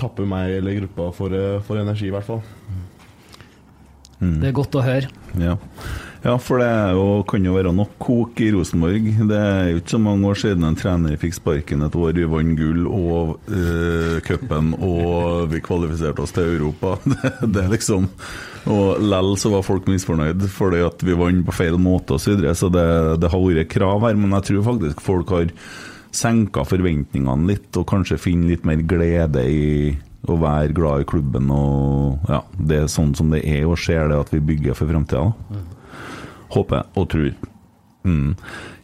tapper meg eller gruppa for, eh, for energi, i hvert fall. Mm. Det er godt å høre. Ja. Ja, for det jo, kan jo være nok kok i Rosenborg. Det er jo ikke så mange år siden en trener fikk sparken et år. Vi vant gull og uh, og vi kvalifiserte oss til Europa. Det, det er liksom Og lell så var folk misfornøyd fordi at vi vant på feil måte osv. Så, videre, så det, det har vært krav her, men jeg tror faktisk folk har senka forventningene litt, og kanskje finner litt mer glede i å være glad i klubben. og ja, Det er sånn som det er, og ser det at vi bygger for framtida. Håper og tror. Mm.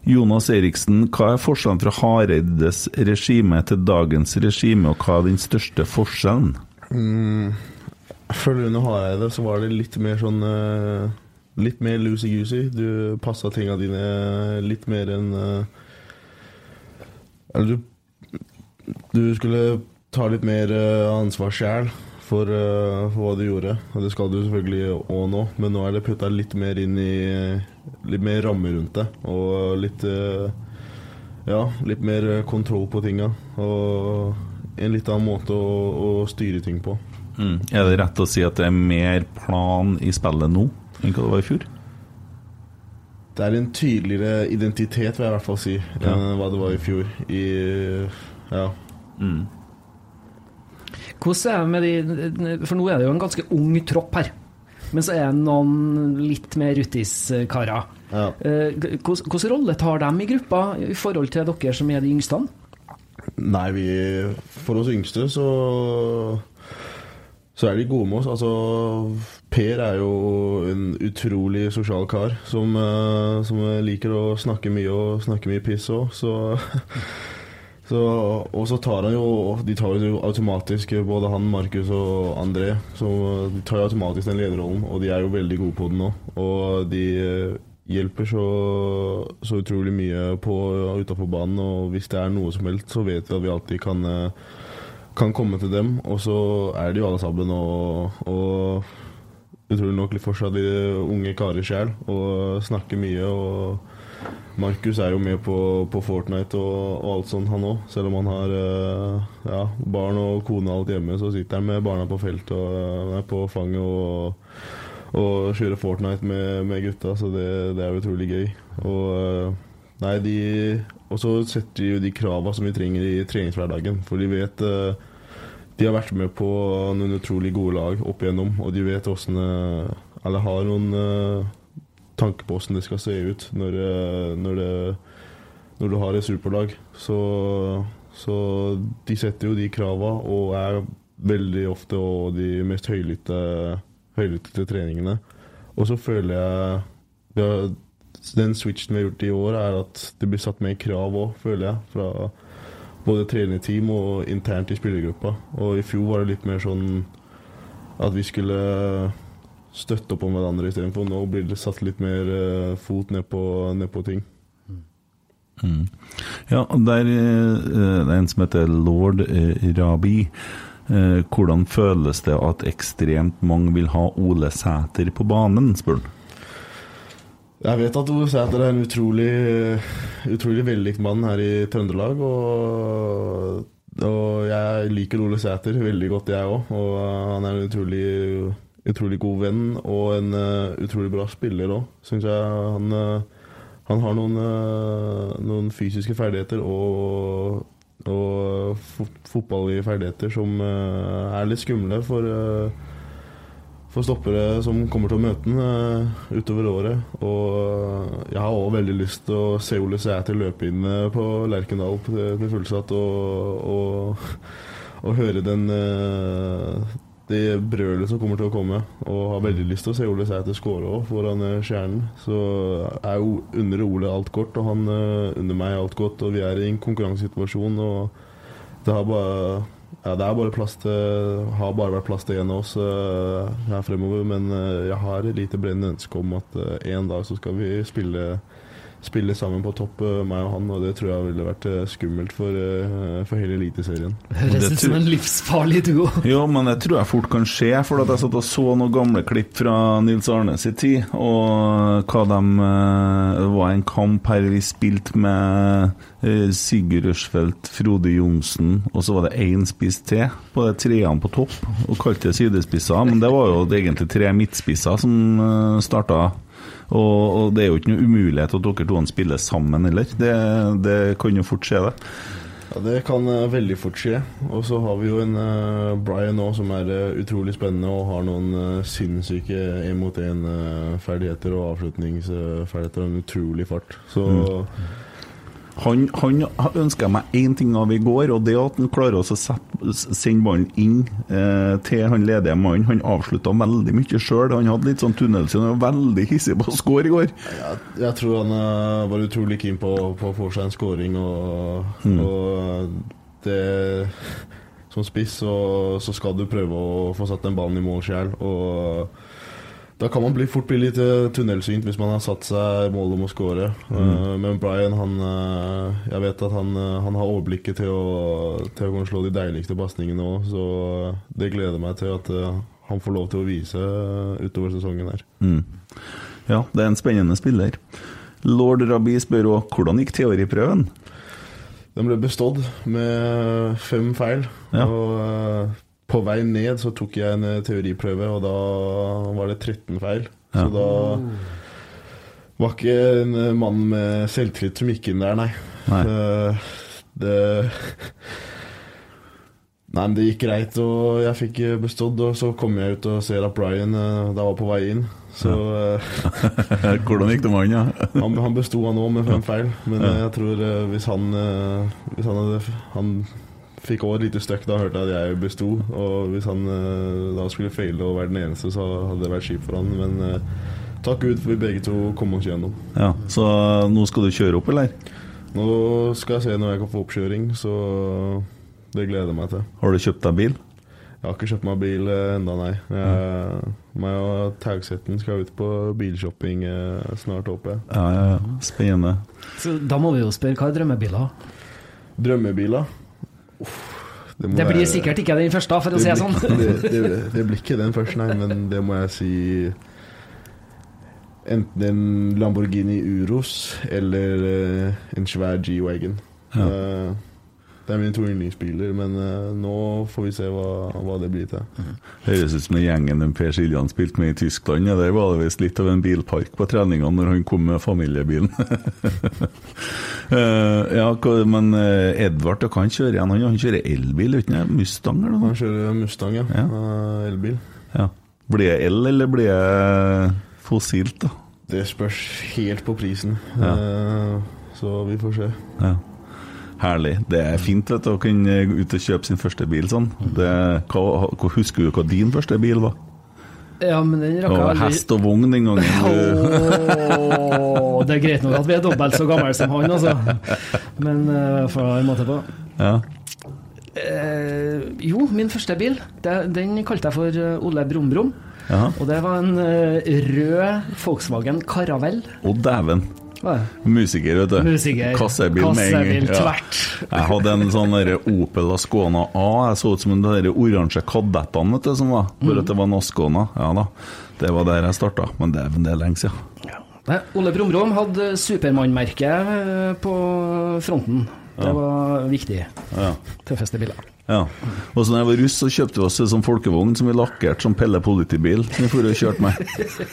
Jonas Eriksen, hva er forskjellen fra Hareides regime til dagens regime, og hva er den største forskjellen? Mm. Jeg føler under Hareide så var det litt mer sånn uh, Litt mer loosey-goosey. Du passa tinga dine litt mer enn uh, Eller du, du skulle ta litt mer uh, ansvar sjæl for, uh, hva du gjorde. Og det skal du selvfølgelig òg nå, men nå er det putta litt mer inn i Litt mer ramme rundt det. Og litt uh, Ja, litt mer kontroll på tinga. Og en litt annen måte å, å styre ting på. Mm. Er det rett å si at det er mer plan i spillet nå enn hva det var i fjor? Det er en tydeligere identitet, vil jeg i hvert fall si, ja. enn hva det var i fjor. I, ja. Mm. Hvordan er det med de For nå er det jo en ganske ung tropp her. Men så er det noen litt mer ruttis-karer. Ja. Eh, hvilken rolle tar de i gruppa i forhold til dere som er de yngste? Nei, vi For oss yngste så så er de gode med oss. Altså, Per er jo en utrolig sosial kar som, uh, som liker å snakke mye og snakke mye piss òg, så Så, og så tar han jo De tar jo automatisk, både han, Markus og André, så de tar jo automatisk den lederrollen. Og de er jo veldig gode på den nå. Og de eh, hjelper så, så utrolig mye på utafor banen. Og hvis det er noe som helst, så vet vi at vi alltid kan, eh, kan komme til dem. Og så er de jo alle sammen og, og utrolig nok fortsatt de unge karer sjæl og snakker mye. og Markus er jo med på, på Fortnite og, og, alt sånt, han òg. Selv om han har uh, ja, barn og kone og alt hjemme, så sitter han med barna på felt og uh, er på fanget og, og kjører Fortnite med, med gutta, så det, det, er utrolig gøy. Og uh, nei, de Og så setter de jo de krava som vi trenger i treningshverdagen, for de vet De har vært med på noen utrolig gode lag opp igjennom, og de vet åssen Eller har noen tanke på hvordan det skal se ut når, eh, når, det, når du har et superlag. Så, så, de setter jo de krava og er veldig ofte og de mest høylytte, høylytte til treningene. Og så føler jeg ja, Den switchen vi har gjort i år, er at det blir satt mer krav òg, føler jeg. Fra både trenerteam og internt i spillergruppa. Og i fjor var det litt mer sånn at vi skulle støtte opp om hverandre istedenfor. Nå blir det satt litt mer uh, fot ned på, ned på ting. Mm. Ja, uh, det er en som heter lord uh, Rabi. hvordan føles det at ekstremt mange vil ha Ole Sæter på banen, spør han? Jeg vet at Ole Sæter er en utrolig, utrolig vellykket mann her i Trøndelag. Og, og jeg liker Ole Sæter veldig godt, jeg òg. Og han er en utrolig utrolig god venn og en uh, utrolig bra spiller òg, syns jeg. Han, uh, han, har noen, uh, noen, fysiske ferdigheter og, og fotballige ferdigheter som er litt skumle for, for stoppere som kommer til å møte han utover året. Og jeg har òg veldig lyst til å se Ole Sæter løpe inn på Lerkendal til fullsatt og, og, og høre den det brølet som kommer til å komme. Og har veldig lyst til å se Ole Sæter skåre òg, foran uh, Stjernen. Så er jo under Ole alt godt, og han uh, under meg alt godt. Og vi er i en konkurransesituasjon, og det har bare ja, det er bare plass til, har bare vært plass til én av oss uh, her fremover. Men jeg har et lite brennende ønske om at en dag så skal vi spille spille sammen på topp, eh, meg og han, og det tror jeg ville vært eh, skummelt for, eh, for hele Eliteserien. Høres ut som en livsfarlig duo. ja, men det tror jeg fort kan skje, for at jeg satt og så noen gamle klipp fra Nils Arne sin tid, og hva de Det var en kamp her vi spilte med Sigurd Rushfeldt, Frode Johnsen, og så var det én spiss til på de treene på topp, og kalte det sidespisser, men det var jo egentlig tre midtspisser som starta og, og, det er jo ikke noe umulighet at dere to spiller sammen heller. Det, det kan jo fort skje, det. Ja, Det kan uh, veldig fort skje. Og så har vi jo en uh, Brian nå som er uh, utrolig spennende og har noen sinnssyke én-mot-én-ferdigheter og avslutningsferdigheter og en utrolig fart. Så mm. Han, han ønska meg én ting av i går, og det er at han klarer å sende ballen inn eh, til han ledige mannen. Han avslutta veldig mye sjøl. Han hadde litt sånn tunnelsyn og var veldig hissig på å score i går. Jeg, jeg tror han uh, var utrolig keen på, på, å få seg en scoring, og, mm. og det Som spiss så, så, skal du prøve å få satt den ballen i mål sjøl. Da kan man bli fort bli litt eh, tunnelsynt hvis man har satt seg mål om å skåre. Mm. men Brian, han eh, Jeg vet at han, eh, han har overblikket til å, til å kunne slå de deiligste pasningene òg, så eh, det gleder meg til at eh, han får lov til å vise eh, utover sesongen her. Mm. Ja, det er en spennende spiller. Lord Rabi spør òg hvordan gikk teoriprøven? Den ble bestått med fem feil. Ja. Og eh, på vei ned så tok jeg en eh, teoriprøve, og da var det 13 feil. Så da var ikke en eh, mann med selvtillit som gikk inn der, nei. Nei. Eh, det Nei, men det gikk greit, og jeg fikk bestått. Og så kom jeg ut og ser at Brian da var på vei inn. Så ja. hvordan gikk det med han, ja? han, han besto han òg med fem feil, men jeg tror hvis han Hvis han hadde Han fikk òg et lite støkk da hørte jeg at jeg besto, og hvis han eh, da skulle feile og være den eneste, så hadde det vært kjipt for han. Men eh, takk Gud for vi begge to kom oss gjennom. ja. Så nå skal du kjøre opp, eller? Nå skal jeg se når jeg kan få oppkjøring, så det gleder jeg meg til. Har du kjøpt deg bil? Jeg har ikke kjøpt meg bil eh, enda, nei. Jeg, meg og Taugsetten skal ut på bilshopping snart, håper jeg. Ja, ja, ja. Spennende. Så da må vi jo spørre hva er drømmebiler? Drømmebiler? Uff, det, Det blir jeg, sikkert ikke den første, for å si det sånn. Det, det, det blir ikke den første, nei, men det må jeg si Enten en Lamborghini Uros eller eh, en svær G-Wagon. Ja. Eh, det er mine to yndlingsbiler, men uh, nå får vi se hva, hva det blir til. Høres ut som den gjengen den Per Siljan spilte med i Tyskland. Ja, der var det visst litt av en bilpark på treningene når han kom med familiebilen. uh, ja, men eh, Edvard, han kjøre igjen? Han, han kjører elbil, uten det? Mustang eller noe? Han kjører Mustang, ja. Ja. Uh, Elbil. Ja. Blir det el, eller blir det fossilt, da? Det spørs helt på prisen, Ja. Så vi får se. Ja. Herlig. Det er fint vet du, å kunne gå ut og kjøpe sin første bil sånn. Det, hva, husker du hva din første bil var? Ja, men den rakk jeg hest og vogn den gangen. oh, Det er greit nok at vi er dobbelt så gamle som han, altså. Men uh, for en måte på. Ja. Eh, jo, min første bil, det, den kalte jeg for eh, Ole Brum Brum. Og det var en uh, rød Volkswagen Caravelle. Å, dæven. Musiker, vet du. Musiker. Kassebil med en. Kassebil, Ja. tvert. Jeg hadde en sånn der Opel Ascona A. Jeg så ut som de oransje kadettene vet du, som var. Bare at det var en Ascona. Ja da. Det var der jeg starta. Men det er en del lenge siden. Ja. Ole Brum Brum hadde Supermann-merket eh, på fronten. Det var viktig. Ja. Tøffeste biler. Ja. Og så når jeg var russ, så kjøpte vi oss en sånn folkevogn som vi lakkerte som Pelle politibil. Som vi for og kjørte med.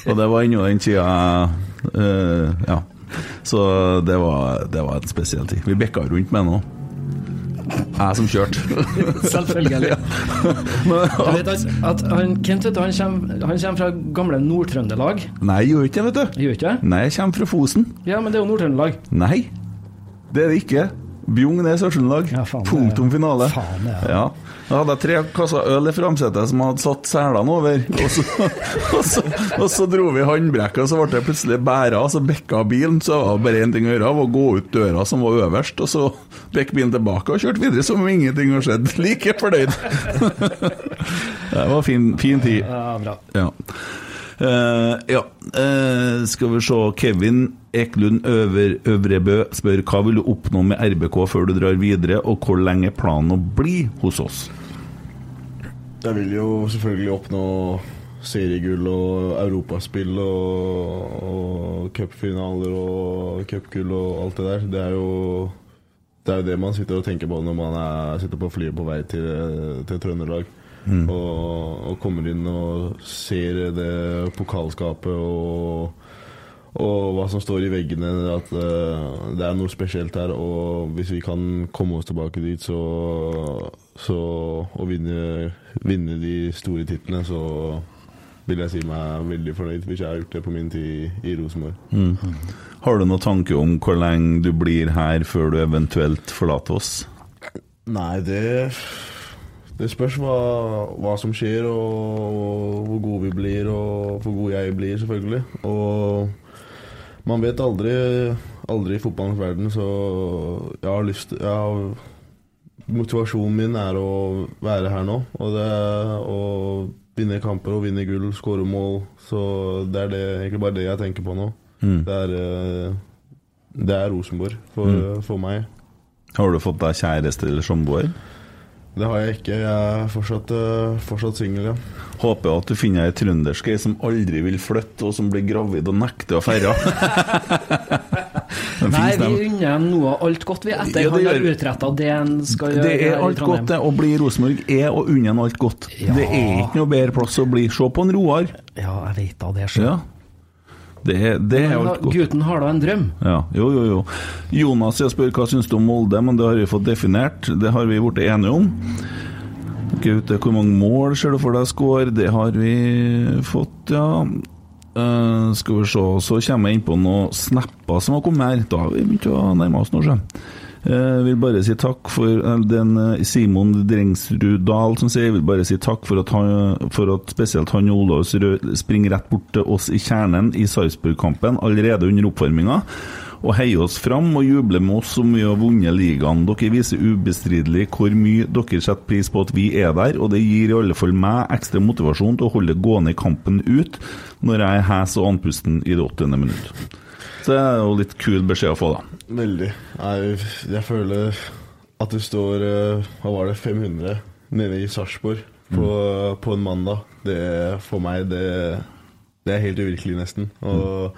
Og det var ennå den tida uh, Ja. Så det var, det var en spesiell tid. Vi bekka rundt med den òg. Jeg som kjørte. Selvfølgelig. Men, Du vet at, han, Kent vet du, han, kommer, han kommer fra gamle Nord-Trøndelag. Nei, gjør ikke det, vet du. Gjør ikke? Nei, jeg kommer fra Fosen. Ja, men det er jo Nord-Trøndelag. Nei, det er det ikke. Bjugn er Sør-Trøndelag. Ja, Punktum finale. faen, er- Ja. Da hadde jeg tre kasser øl i framsetet som hadde satt selene over. Og så, og så, og så dro vi håndbrekket, og så ble det plutselig bæra, så bikka bilen. Så var det bare én ting å gjøre, var å gå ut døra som var øverst, og så bikk bilen tilbake og kjørte videre som om ingenting hadde skjedd. Like fornøyd. Det var fin, fin tid. Ja, bra. Ja. Eh, ja. uh, skal vi se Kevin Eklund Øver, Øvrebø spør hva vil du oppnå med RBK før du drar videre, og hvor lenge er planen å bli hos oss? Jeg vil jo selvfølgelig oppnå seriegull og europaspill og, og cupfinaler og cupgull og alt det der. Det er jo det er det man sitter og tenker på når man er, sitter på flyet på vei til, til Trøndelag. Og, og kommer inn og ser det pokalskapet og, og hva som står i veggene. At uh, det er noe spesielt her. Og hvis vi kan komme oss tilbake dit så, så, og vinne, vinne de store titlene, så vil jeg si meg veldig fornøyd hvis jeg har gjort det på min tid i, Rosenborg. Mm. Har du noen tanke om hvor lenge du blir her før du eventuelt forlater oss? Nei, det Det spørs hva, hva som skjer, og, hvor gode vi blir, og hvor god jeg blir, selvfølgelig. Og man vet aldri, aldri i fotballens verden, så jeg har lyst jeg har, Motivasjonen min er å være her nå, og, det, å vinne kamper og vinne gull, skåre mål. Så det er det, egentlig bare det jeg tenker på nå. Mm. Det er, eh, det er Rosenborg for, for meg. Har du fått deg kjæreste eller samboer? Det har jeg ikke. Jeg er fortsatt, uh, fortsatt singel, ja. Håper at du finner ei trøndersk ei som aldri vil flytte, og som blir gravid og nekter å ferde. Nei, vi unner noe alt godt, vi, etter Ja, det han har utretta det han skal gjøre. Det er alt godt, det. Å bli Rosenborg er å unne en alt godt. Ja. Det er ikke noe bedre plass å bli. Se på en Roar. Ja, jeg vet da det. sjøl. Det det er alt godt. Gutten har da en drøm. Ja, jo, jo, jo. Jonas jeg spør hva syns du om Molde, men det har vi fått definert. Det har vi blitt enige om. Gaute, hvor mange mål ser du for deg score? Det har vi fått, ja. Uh, skal vi se, så kommer jeg inn på noen snapper som har kommet her. Da har vi begynt å nærme oss nå, sjø. Jeg vil bare si takk for eh, den eh, Simon Drengsrud Dahl som sier Jeg vil bare si takk for at, han, for at spesielt han og Olaus Rød springer rett bort til oss i kjernen i Sarpsborg-kampen allerede under oppvarminga. Og heier oss fram og jubler med oss som vi har vunnet ligaen. Dere viser ubestridelig hvor mye dere setter pris på at vi er der, og det gir i alle fall meg ekstra motivasjon til å holde gående kampen ut når jeg er hes og andpusten i det 80. minutt. Så det er jo litt kul beskjed å få, da. Veldig. Jeg, jeg føler at det står eh, Hva var det, 500 nede i Sarpsborg på, på en mandag. Det For meg, det, det er helt uvirkelig, nesten. Og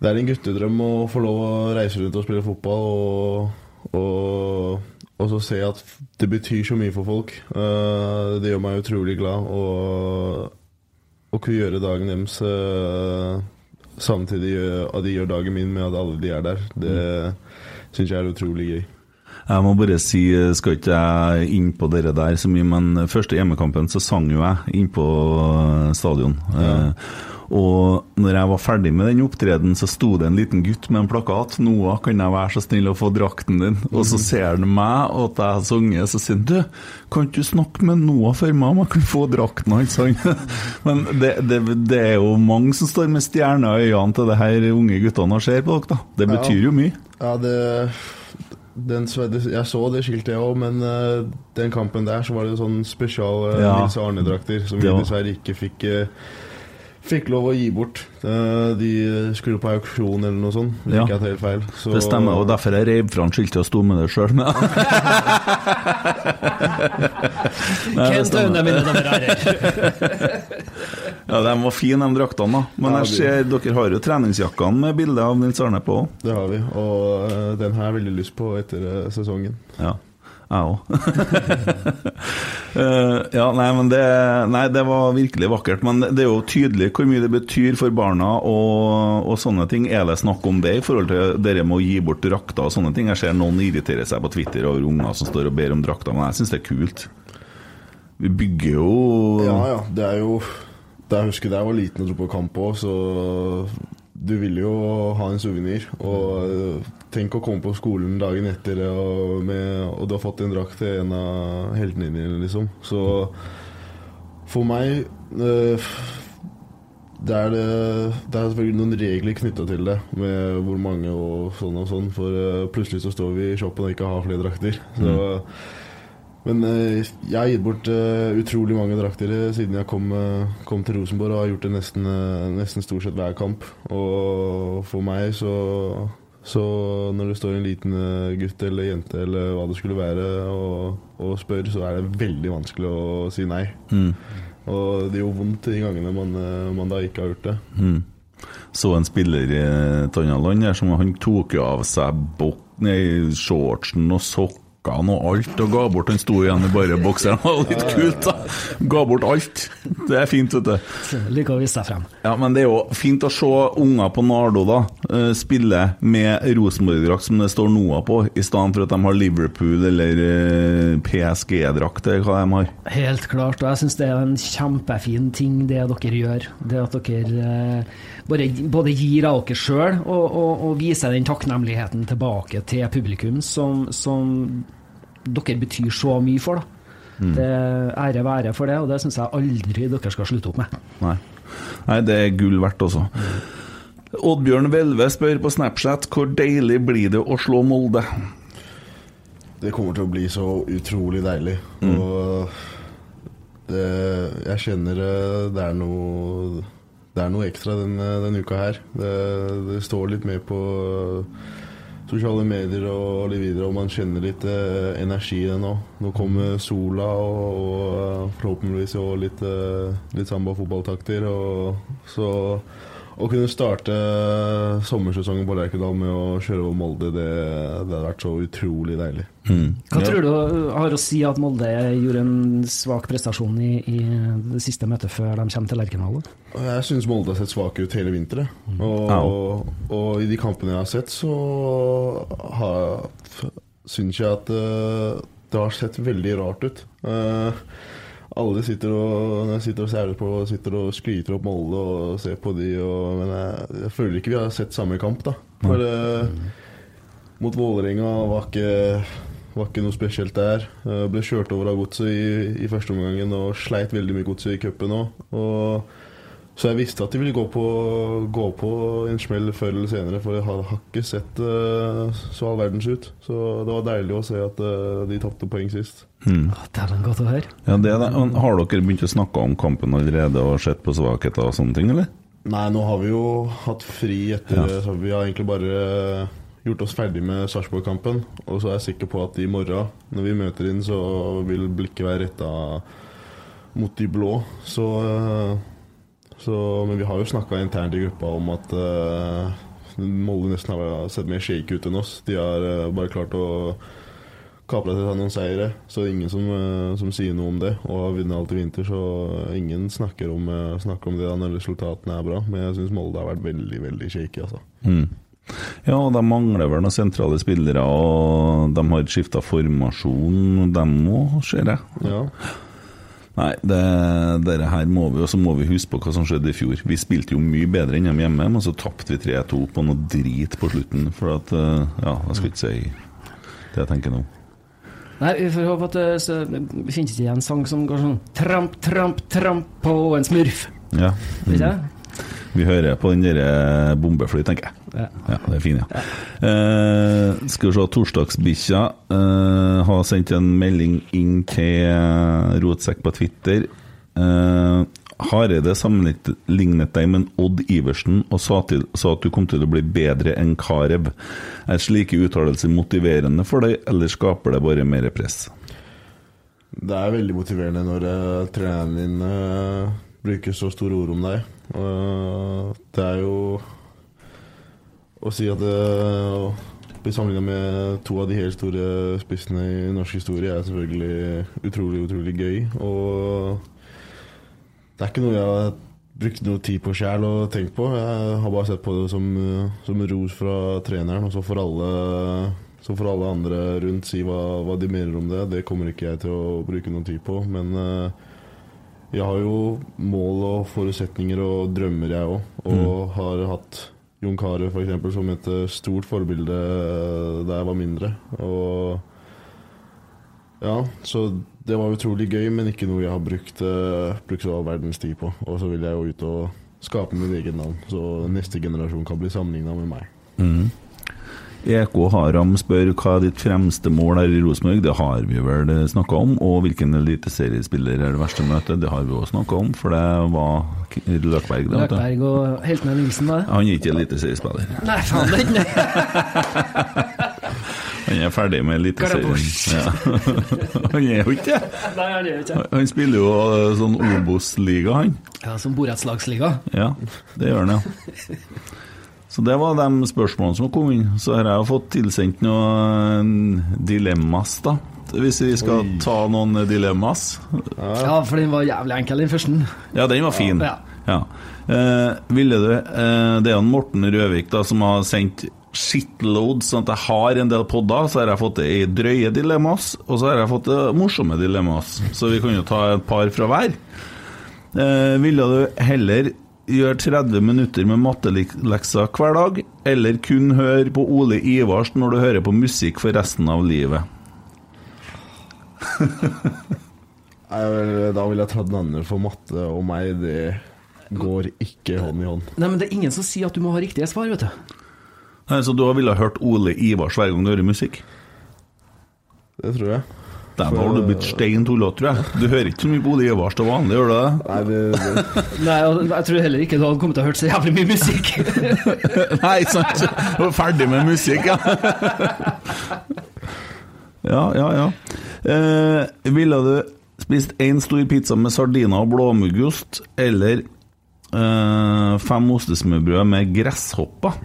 det er en guttedrøm å få lov å reise rundt og spille fotball og, og, og så se at det betyr så mye for folk. Eh, det gjør meg utrolig glad. Å kunne gjøre dagen deres eh, samtidig at de gjør dagen min med at alle de er der, det syns jeg er utrolig gøy. Jeg må bare si, skal ikke jeg inn på dere der så mye, men første hjemmekampen så sang jo jeg inn på stadion. Eh, og når jeg var ferdig med den opptreden, så sto det en liten gutt med en plakat. 'Noah, kan jeg være så snill å få drakten din?' Og så ser han meg, og at jeg har sunget, så sier han 'Du, kan ikke du snakke med Noah for meg om jeg kan få drakten hans?' Men det, det, det er jo mange som står med stjerner i øynene til det her unge guttene og ser på dere, da. Det betyr jo mye. Ja, det den, jeg så det skiltet, jeg òg, men uh, den kampen der så var det sånn spesial uh, Ja. Nils Arne-drakter som vi dessverre ikke fikk eh, Fikk lov å gi bort. Eh, de skulle på auksjon eller noe sånt, hvis Ja. ikke jeg tar helt feil. Så, Det stemmer, og derfor jeg reiv fra han skiltet og sto med det sjøl. Kent Aune, mine damer og herrer. Ja, de var fine, de draktene. da Men Ja, jeg ser dere har jo treningsjakkene med bilde av Nils Arne på òg. Det har vi, og eh, den har jeg veldig lyst på etter eh, sesongen. Ja, jeg òg. ja, nei, men det, nei, det var virkelig vakkert. Men det er jo tydelig hvor mye det betyr for barna og, og sånne ting. Er det snakk om det i forhold til dere med å gi bort drakter og sånne ting? Jeg ser noen irriterer seg på Twitter over unger som står og ber om drakter, men jeg syns det er kult. Vi bygger jo Ja, ja. Det er jo Jeg husker da jeg var liten og dro på kamp òg, så du vil jo ha en suvenir. Og eh, tenk å komme på skolen dagen etter, og, med, og du har fått en drakt til en av heltene dine, liksom. Så for meg eh, det er, det, det er selvfølgelig noen regler knytta til det, med hvor mange og sånn og sånn. For eh, plutselig så står vi i shoppen og ikke har flere drakter. Så men eh, jeg har gitt bort eh, utrolig mange drakter eh, siden jeg kom, kom til Rosenborg, og har gjort det nesten, nesten stort sett hver kamp. Og for meg så, så når det står en liten gutt eller jente eller hva det skulle være og, og spør, så er det veldig vanskelig å si nei. Mm. Og det gjør vondt de gangene man, man da ikke har gjort det. Mm. Så en spiller i et annet land her som han tok av seg bok, nei, shortsen og sokkene og alt, og ga bort. Han sto igjen i bare bokseren. Det var litt kult, da! Ga bort alt. Det er fint, vet du. Liker å vise seg frem. Ja, men det er jo fint å se unger på Nardo da eh, spille med Rosenborg-drakt som det står Noah på, i stedet for at de har Liverpool eller eh, PSG-drakt, eller hva de har. Helt klart, og jeg syns det er en kjempefin ting det dere gjør. Det at dere eh, bare, både gir av dere sjøl og, og, og viser den takknemligheten tilbake til publikum som, som dere betyr så mye for. da. Det er Ære være for det, og det syns jeg aldri dere skal slutte opp med. Nei. Nei, det er gull verdt, også. Oddbjørn Hvelve spør på Snapchat hvor deilig blir det å slå Molde? Det kommer til å bli så utrolig deilig. Og det, jeg kjenner eh, det er noe Det er noe ekstra denne, denne uka her. Det, det, står litt mer på eh, sosiale medier og litt videre, og man kjenner litt eh, energi i det nå. Nå kommer sola og, og forhåpentligvis også litt, litt samba-fotballtakter. Så å kunne starte sommersesongen på Lerkendal med å kjøre over Molde, det, det hadde vært så utrolig deilig. Mm. Hva ja. tror du har å si at Molde gjorde en svak prestasjon i, i det siste møtet før de kommer til Lerkendal? Jeg syns Molde har sett svake ut hele vinteren. Og, Og, og, og, i de kampene jeg har sett, så syns jeg at uh, det har sett veldig rart ut. Uh, alle sitter og, sitter og sæler på sitter og skryter opp Molde og ser på de, og, men jeg, jeg, føler ikke vi har sett samme kamp, da. For mm. mot Vålerenga var ikke, var ikke noe spesielt der. Jeg ble kjørt over av godset i, i første omgangen og sleit veldig mye godset i cupen òg. Så jeg visste at de ville gå på, gå på en smell før eller senere, for jeg har, har ikke sett uh, så all verdens ut. Så det var deilig å se at uh, de tapte poeng sist. Mm. Er godt å høre. Ja, det det. Har dere begynt å snakke om kampen allerede og sett på svakheter og sånne ting, eller? Nei, nå har vi jo hatt fri etter ja. så Vi har egentlig bare gjort oss ferdig med Sarpsborg-kampen. Og så er jeg sikker på at i morgen, når vi møter inn, så vil blikket være retta mot de blå. Så uh, så, men vi har jo snakka internt i gruppa om at uh, Molde nesten har sett mer shake ut enn oss. De har uh, bare klart å kapre til seg noen seire. Så det er ingen som, uh, som, sier noe om det. Og har vunnet alt i vinter, så ingen snakker om, snakker om det da når resultatene er bra. Men jeg syns Molde har vært veldig, veldig shaky, altså. Mm. Ja, de mangler vel noen sentrale spillere, og de har skifta formasjon, dem òg, ser jeg. Ja. Nei, det, det her må vi, og så må vi huske på hva som skjedde i fjor. Vi spilte jo mye bedre enn dem hjemme, men så tapte vi 3-2 på noe drit på slutten. For at eh, Ja, jeg skal ikke si det jeg tenker nå. Nei, vi får håpe at det, så, det finnes ikke en sang som går sånn Tramp, tramp, tramp på en smurf. Ja. Mm. Vi hører på den der eh, bombefly, tenker jeg. Ja. ja det er fint, ja. ja. Eh, skal vi se, Torsdagsbikkja eh, har sendt en melding inn til eh, Rotsekk på Twitter. Eh, Hareide sammenlignet deg med Odd Iversen og sa, til, sa, at du kom til å bli bedre enn Carew. Er slike uttalelser motiverende for deg, eller skaper det bare mer press? Det er veldig motiverende når uh, treneren din uh, bruker så store ord om deg. Uh, det er jo å si at det å bli sammenligna med to av de helt store spissene i norsk historie, er selvfølgelig utrolig, utrolig gøy. Og det er ikke noe jeg har brukt noe tid på sjæl og tenkt på. Jeg har bare sett på det som, som ros fra treneren, og så får alle, alle andre rundt si hva, hva, de mener om det. Det kommer ikke jeg til å bruke noe tid på. Men uh, jeg har jo mål og forutsetninger og drømmer, jeg òg. Og mm. har hatt Jon Carew f.eks. som et eh, stort forbilde eh, da jeg var mindre. Og ja, så det var utrolig gøy, men ikke noe jeg har brukt, uh, brukt all verdens tid på. Og så vil jeg jo ut og skape mitt eget navn, så neste generasjon kan bli sammenligna med meg. Mm. EK Haram spør hva er ditt fremste mål her i Rosenborg. Det har vi vel snakka om. Og hvilken eliteseriespiller er det verste møtet? Det har vi òg snakka om, for det var Løkberg. Det, Løkberg og Heltene Nilsen, da. Han er ikke eliteseriespiller. Nei, faen det er ikke Han er ferdig med Eliteserien. Ja. han er jo ikke Nei, Han er ikke Han spiller jo eh, sånn Obos-liga, han. Ja, Som borettslagsliga. Ja, det gjør han, ja. Så det var de spørsmålene som kom inn. Så har jeg fått tilsendt noen dilemmas, da. Hvis vi skal Oi. ta noen dilemmas. Ja, for den var jævlig enkel, den første. Ja, den var fin. Ja. ja. Eh, ville du eh, Det er jo Morten Røvik da, som har sendt shitload, sånn at jeg har en del podder. Så har jeg fått det i drøye dilemmas, og så har jeg fått det morsomme dilemmas. Så vi kan jo ta et par fra hver. Eh, ville du heller gjøre 30 minutter med mattelekser hver dag, eller kun høre på Ole Ivars når du hører på musikk for resten av livet? da vil jeg ta den andre, for matte og meg, det går ikke hånd i hånd. Nei, men det er ingen som sier at du må ha riktige svar, vet du. Nei, Så du ville hørt Ole Ivars hver gang du hører musikk? Det tror jeg. Der har du blitt stein tullete, tror jeg. Du hører ikke så mye på Ole Ivars til vanlig, gjør du det? Nei, det, det, Nei, jeg tror heller ikke du hadde kommet til å hørt så jævlig mye musikk. Nei, sant. Du er ferdig med musikk, ja. Ja, ja, ja. Eh, ville du spist én stor pizza med sardiner og blåmuggost, eller eh, fem ostesmørbrød med gresshopper?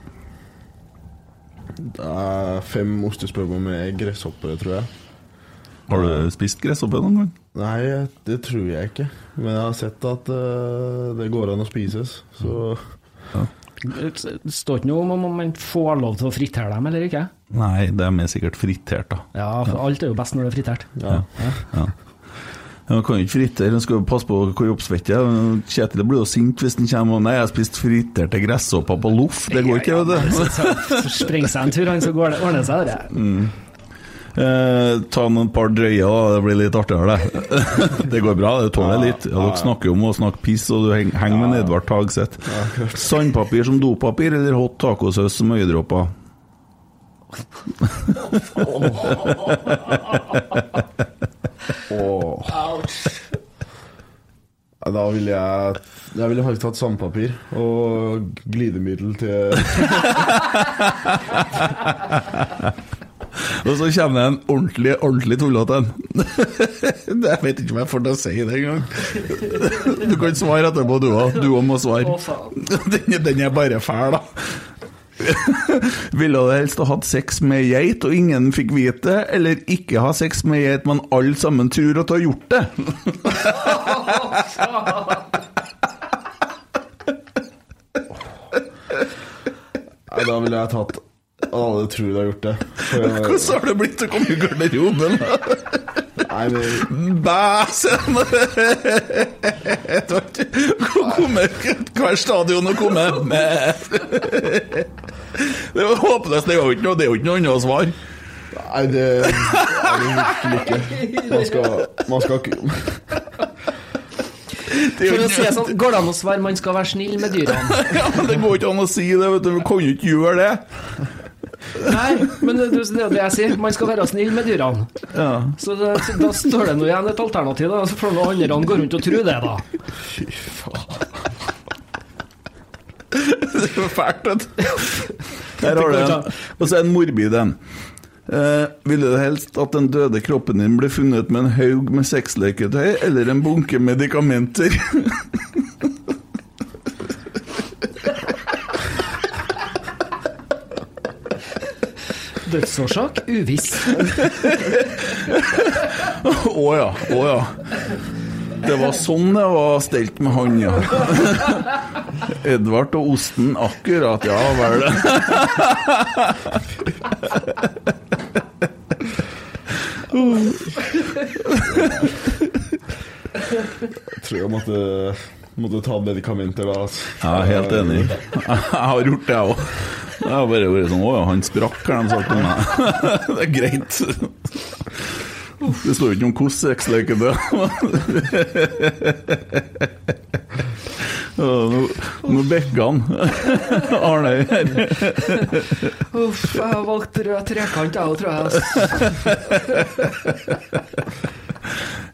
Det er fem ostesmørbrød med gresshoppere, tror jeg. Har du spist gresshoppe noen gang? Nei, det tror jeg ikke. Men jeg har sett at eh, det går an å spises, så Det står ikke noe om om man får lov til å fritere dem eller ikke. Nei, de er sikkert fritert, da. Ja, for alt er jo best når det er fritert. ja. Ja. Man kan jo ikke fritere, han skal jo passe på hvor oppsvett er. Kjetil blir jo sint hvis han kommer og 'Nei, jeg har spist friterte gresshopper på loff'. Det går ikke, vet du. Så Spreng seg en tur, han, så går det, ordner seg det. Eh, ta noen par drøyer, da. Det blir litt artigere, det. det går bra, det tåler litt. Ja, dere snakker jo om å snakke piss, og du heng- henger med Edvard Tagseth. Sandpapir som dopapir, eller hot tacosaus som øyedråper? Åh. Ja, Da ville jeg Jeg ville faktisk tatt sandpapir og glidemiddel til Og så kommer det en ordentlig, ordentlig tullete en. Jeg vet ikke om jeg får til å si det engang. Du kan svare etterpå, du òg. Du òg må svare. Den, den er bare fæl, da. Ville du helst ha hatt sex med geit og ingen fikk vite det, eller ikke ha sex med geit, men alle sammen tror at du har gjort det? Nei, Da ville jeg tatt Alle tror du har gjort det. Hvordan har det blitt å komme i garderoben? Nei, men Bæsen! Hver stadion å komme med Det er håpløst. Det er jo ikke noe, annet å svare. Nei, det er det virkelig ikke. Man skal, man skal ikke For å si det sånn, Går det an å svare man skal være snill med dyrene? ja, det går ikke an å si det, vet du. Vi kan jo ikke gjøre det. Nei, men det, det er det jeg sier. Man skal være snill med dyrene. Ja. Så, det, så da står det nå igjen et alternativ, da. Så får noen andre gå rundt og tro det, da. Det er jo fælt, vet du. Her har du en. Og så en morbid en. Eh, ville du helst at den døde kroppen din ble funnet med en haug med sexleketøy eller en bunke medikamenter? Dødsårsak uviss. Å ja, å ja. Det var sånn det var stelt med han, ja. Edvard og osten, akkurat. Ja vel. Jeg tror jeg måtte, måtte ta medikamenter da. Altså. Jeg er helt enig. Jeg har gjort det, jeg òg. Jeg har bare vært sånn Å ja, han sprakk, har de sagt om meg. Det er greit. Det står jo ikke sexleken er. Nå, nå bekker han. Arne her. Uff, jeg har valgt rød trekant, jeg òg, tror jeg. altså.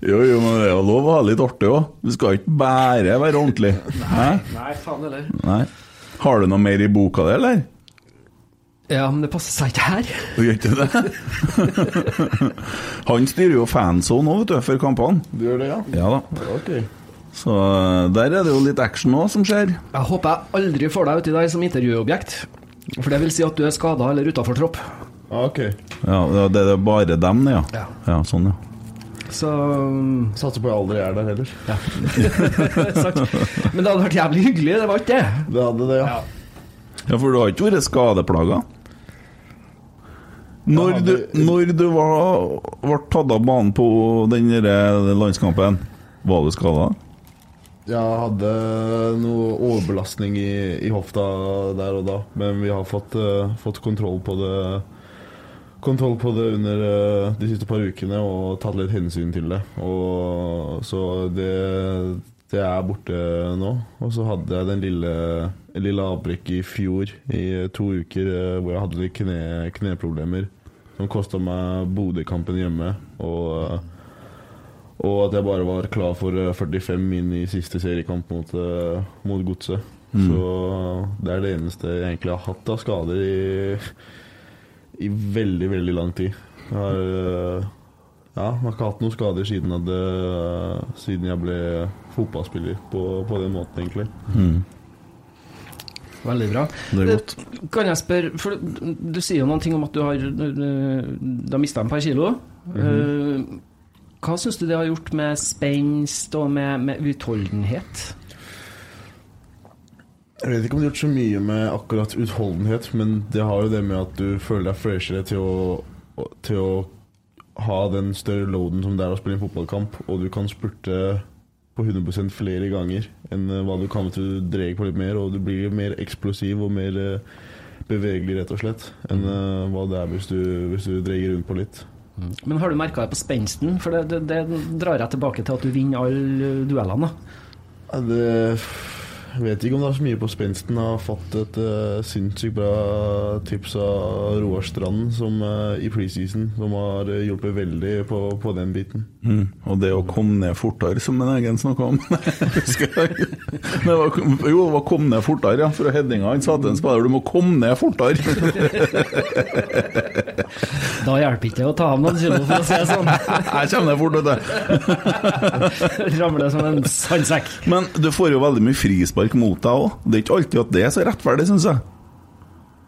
Jo, jo, men det er jo lov å ha litt artig òg. Du skal ikke bare være ordentlig. Nei, Nei, faen heller. Har du noe mer i boka di, eller? Ja, men det passer seg ikke her. Du gjør ikke det? Han styrer jo fanzone òg, vet du, før kampene. Du gjør det, ja? Ja da. Ok. Så eh, der er det jo litt action nå som skjer. Jeg håper jeg aldri får deg uti der som intervjuobjekt. For det vil si at du er skada eller utafor tropp. Ah, ok. Ja, det er bare dem, det, ja. Ja. Ja, sånn, ja. Så um, Satser på jeg aldri er der heller. Ja. Men det hadde vært jævlig hyggelig, det var ikke det. Det hadde det, ja. Ja, For du har ikke vært skadeplaga? Når du, når du var, ble tatt av banen på den landskampen, var du skada? Jeg hadde noe overbelastning i, i hofta der og da, men vi har fått, uh, fått kontroll på det Kontroll på det under uh, de siste par ukene og tatt litt hensyn til det. Og, så det, det er borte nå. Og så hadde jeg den lille, lille avbrekket i fjor i to uker eh, hvor jeg hadde litt kne, kneproblemer. som kosta meg Bodø-kampen hjemme. Og, og at jeg bare var klar for 45 inn i siste seriekamp mot, mot Godset. Mm. Så det er det eneste jeg egentlig har hatt av skader i, i veldig, veldig lang tid. Jeg har, ja, jeg har ikke hatt noen skader siden, det, siden jeg ble fotballspiller på, på den måten, egentlig. Mm. Veldig bra. Det er godt. Eh, kan jeg spørre, for Du sier jo noen ting om at du har, eh, du har mista et par kilo. Mm -hmm. Hva syns du det har gjort med spenst og med, med utholdenhet? Jeg vet ikke om det har gjort så mye med akkurat utholdenhet, men det har jo det med at du føler deg freshere til å, til å ha den større loaden som det er å spille en fotballkamp, og du kan spurte på 100% flere ganger enn eh, hva du kan hvis du dreier på litt mer. Og du blir mer eksplosiv og mer eh, bevegelig, rett og slett, enn mm. eh, hva det er hvis du, hvis du dreier rundt på litt. Mm. Men har du merka det på spensten? For det, det, det, drar jeg tilbake til at du vinner alle duellene. Det jeg vet ikke om det er så mye på spensten. Jeg har fått et uh, sinnssykt bra tips av Roar Strand som, uh, i preseason, som har hjulpet veldig på, på den biten. Mm. Og det å komme ned fortere, som en egen snakka om. det var, jo, det var 'kom ned fortere', ja. Fra headinga. Han sa til en spiller 'du må komme ned fortere'. da hjelper ikke det å ta av noen kilo, for å si det sånn. Jeg kommer ned fort, vet du. Ramler som en sandsekk. Men du får jo veldig mye frispark frispark mot deg òg. Det er ikke alltid at det er så rettferdig, syns jeg.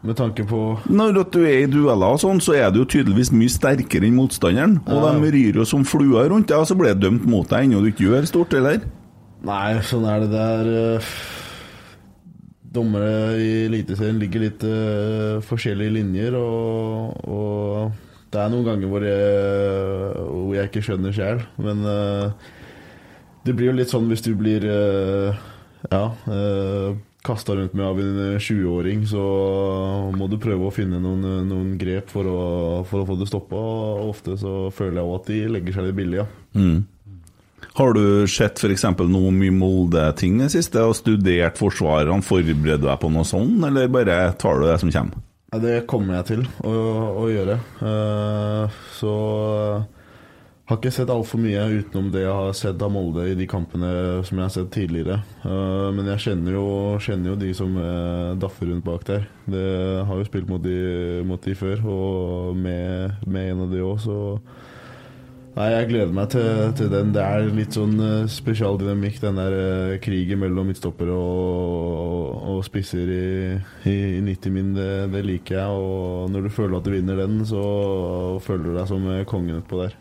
Med tanke på Når du er i dueller og sånn, så er du jo tydeligvis mye sterkere enn motstanderen. Og ja. de ryr jo som fluer rundt deg, og så blir det dømt mot deg ennå du ikke gjør stort, eller? Nei, sånn er det der. Eh, dommere i Eliteserien ligger litt uh, forskjellige linjer, og, og, det er noen ganger hvor jeg, hvor jeg ikke skjønner sjøl, men uh, det blir jo litt sånn hvis du blir uh, ja. Eh, Kasta rundt med av en 20-åring, så må du prøve å finne noen, noen grep for å, for å, få det stoppa. Ofte så føler jeg òg at de legger seg litt billig, ja. Mm. Har du sett f.eks. noe mye Molde-ting i det siste, og studert forsvarerne? Forbereder du deg på noe sånt, eller bare tar du det som kommer? Det kommer jeg til å, å gjøre. Uh, så har ikke sett altfor mye utenom det jeg har sett av Molde i de kampene som jeg har sett tidligere. Uh, men jeg kjenner jo, kjenner jo de som uh, daffer rundt bak der. Det har jo spilt mot de, mot de før, og med, med, en av de òg, så Nei, jeg gleder meg til, til, den. Det er litt sånn uh, spesialdynamikk, den der uh, krigen mellom midtstoppere og, og, og, spisser i, i, i 90 min. Det, det, liker jeg. Og når du føler at du vinner den, så føler du deg som kongen utpå der.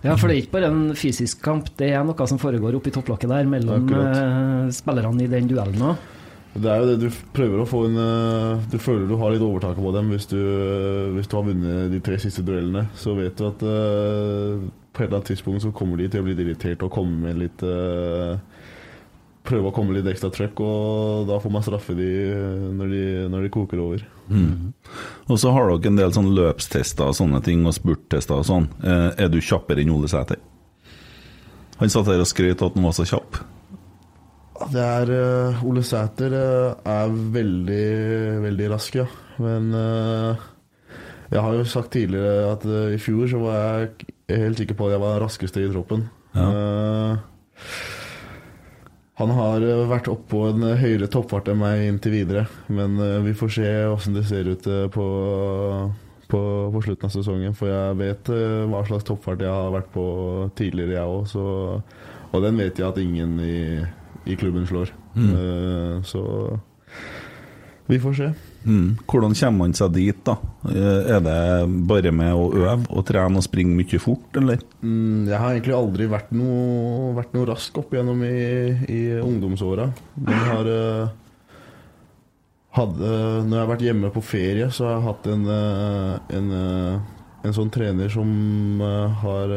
Ja, for det er ikke bare en fysisk kamp, det er noe som foregår oppi topplokket der mellom uh, spillerne i den duellen òg. Det er jo det du prøver å få en eh, Du føler du har litt overtaket på dem hvis du, hvis du har vunnet de tre siste duellene. Så vet du at uh, på et eller annet tidspunkt så kommer de til å bli irritert og komme med litt uh, prøve å komme litt ekstra trøkk, og da får man straffe de når de, når de koker over. Mm. Og så har dere en del sånn løpstester og sånne ting, og spurttester og sånn. Eh, er du kjappere enn Ole Sæter? Han satt her og skrøt at han var så kjapp. Det er uh, Ole Sæter uh, er veldig, veldig rask, ja. Men uh, jeg har jo sagt tidligere at i fjor så var jeg helt sikker på at jeg var den raskeste i troppen. Ja. Han har eh, vært oppå en eh, høyere toppfart enn meg inntil videre. Men eh, vi får se åssen det ser ut på, på, på, slutten av sesongen. For jeg vet hva slags toppfart jeg har vært på tidligere, jeg òg. Og den vet jeg at ingen i, i klubben slår. Mm. Så vi får se. Mm. Hvordan kommer man seg dit, da? Eh, er det bare med å øve og trene og springe mye fort, eller? Mm, jeg har egentlig aldri vært noe, vært noe rask opp igjennom i, i ungdomsåra. Men har uh, hadde, Når jeg har vært hjemme på ferie, så har jeg hatt en, en, en sånn trener som har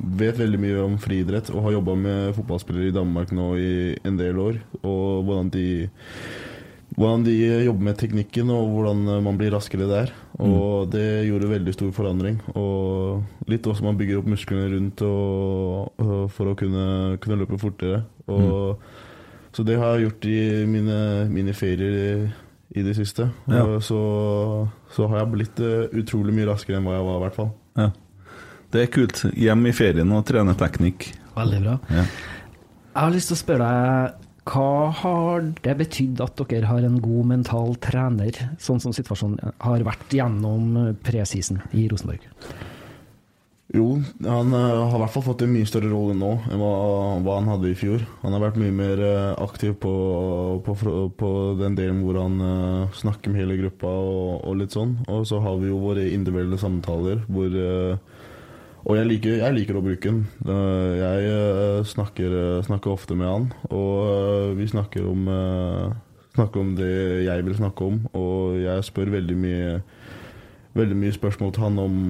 vet veldig mye om friidrett og har jobba med fotballspillere i Danmark nå i en del år. Og hvordan de hvordan de jobber med teknikken og hvordan man blir raskere der. Og mm. det gjorde veldig stor forandring. Og litt også man bygger opp musklene rundt og, og for å kunne, kunne løpe fortere. Og, mm. Så det har jeg gjort i mine, mine ferier i det siste. Ja. Så, så har jeg blitt eh, utrolig mye raskere enn hva jeg var, i hvert fall. Ja. Det er kult. Hjem i ferien og trene teknikk. Veldig bra. Ja. Jeg har lyst til å spørre deg, hva har det betydd at dere har en god mental trener, sånn som situasjonen har vært gjennom presisen i Rosenborg? Jo, han eh, har i hvert fall fått en mye større rolle nå enn hva, han hadde i fjor. Han har vært mye mer eh, aktiv på, på, på den delen hvor han eh, snakker med hele gruppa og, og litt sånn. Og så har vi jo våre individuelle samtaler hvor Og jeg liker, jeg liker å bruke den. Jeg eh, snakker, eh, snakker ofte med han, og eh, vi snakker om, snakker om det jeg vil snakke om. Og jeg spør veldig mye, veldig mye spørsmål til han om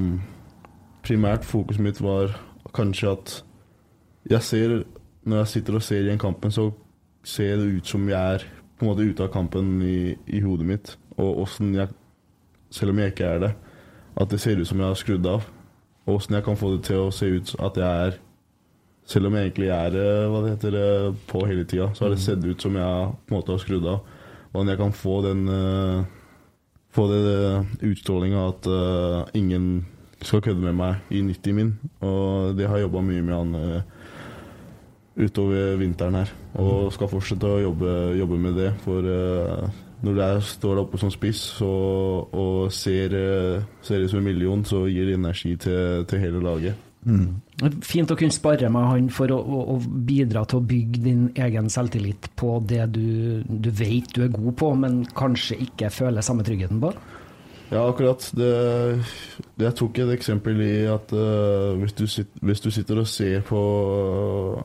primært fokuset mitt var kanskje at jeg ser Når jeg sitter og ser igjen kampen, så ser det ut som jeg er på en måte ute av kampen i, i hodet mitt. Og åssen jeg Selv om jeg ikke er det, at det ser ut som jeg har skrudd av. Og åssen jeg kan få det til å se ut at jeg er Selv om jeg egentlig er eh, hva det heter, eh, på hele tida, så har det sett ut som jeg på en måte har skrudd av. Hvordan jeg kan få den uh, Få det utstrålinga at uh, ingen skal kødde med meg i 90 min. Og det har jeg jobba mye med han uh, utover vinteren her. Og skal fortsette å jobbe, jobbe med det. For eh, når du er, står der oppe som spiss så, og ser, eh, ser ut som en million, så gir det energi til, til hele laget. Fint å kunne spare med han for å, å, å bidra til å bygge din egen selvtillit på det du, du vet du er god på, men kanskje ikke føler samme tryggheten på. Ja, akkurat. Det, jeg tok et eksempel i at uh, hvis, du sit, hvis du sitter og ser på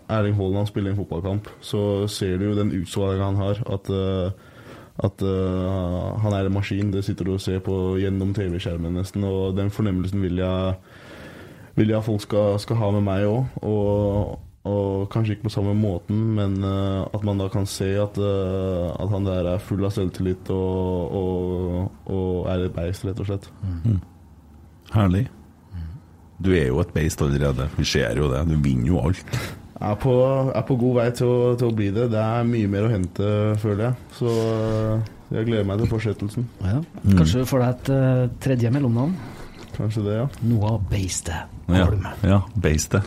Erling Haaland spille en fotballkamp, så ser du jo den utstrålinga han har. At, eh, at uh, han er en maskin. Det sitter du og ser på gjennom TV-skjermen nesten. Og den fornemmelsen vil jeg, vil jeg folk skal, skal ha med meg òg. Og, og kanskje ikke på samme måten, men uh, at man da kan se at, uh, at han der er full av selvtillit og, og, og er et beist, rett og slett. Herlig. Du er jo et beist allerede. Vi ser jo det. Du vinner jo alt. Er på, er på god vei til å, til å bli det. Det er mye mer å hente, føler jeg. Så eh, jeg gleder meg til fortsettelsen. Ja. Kanskje du får deg et uh, tredje mellomnavn? Kanskje det, ja. Noah Beistet Ja, ja beistet.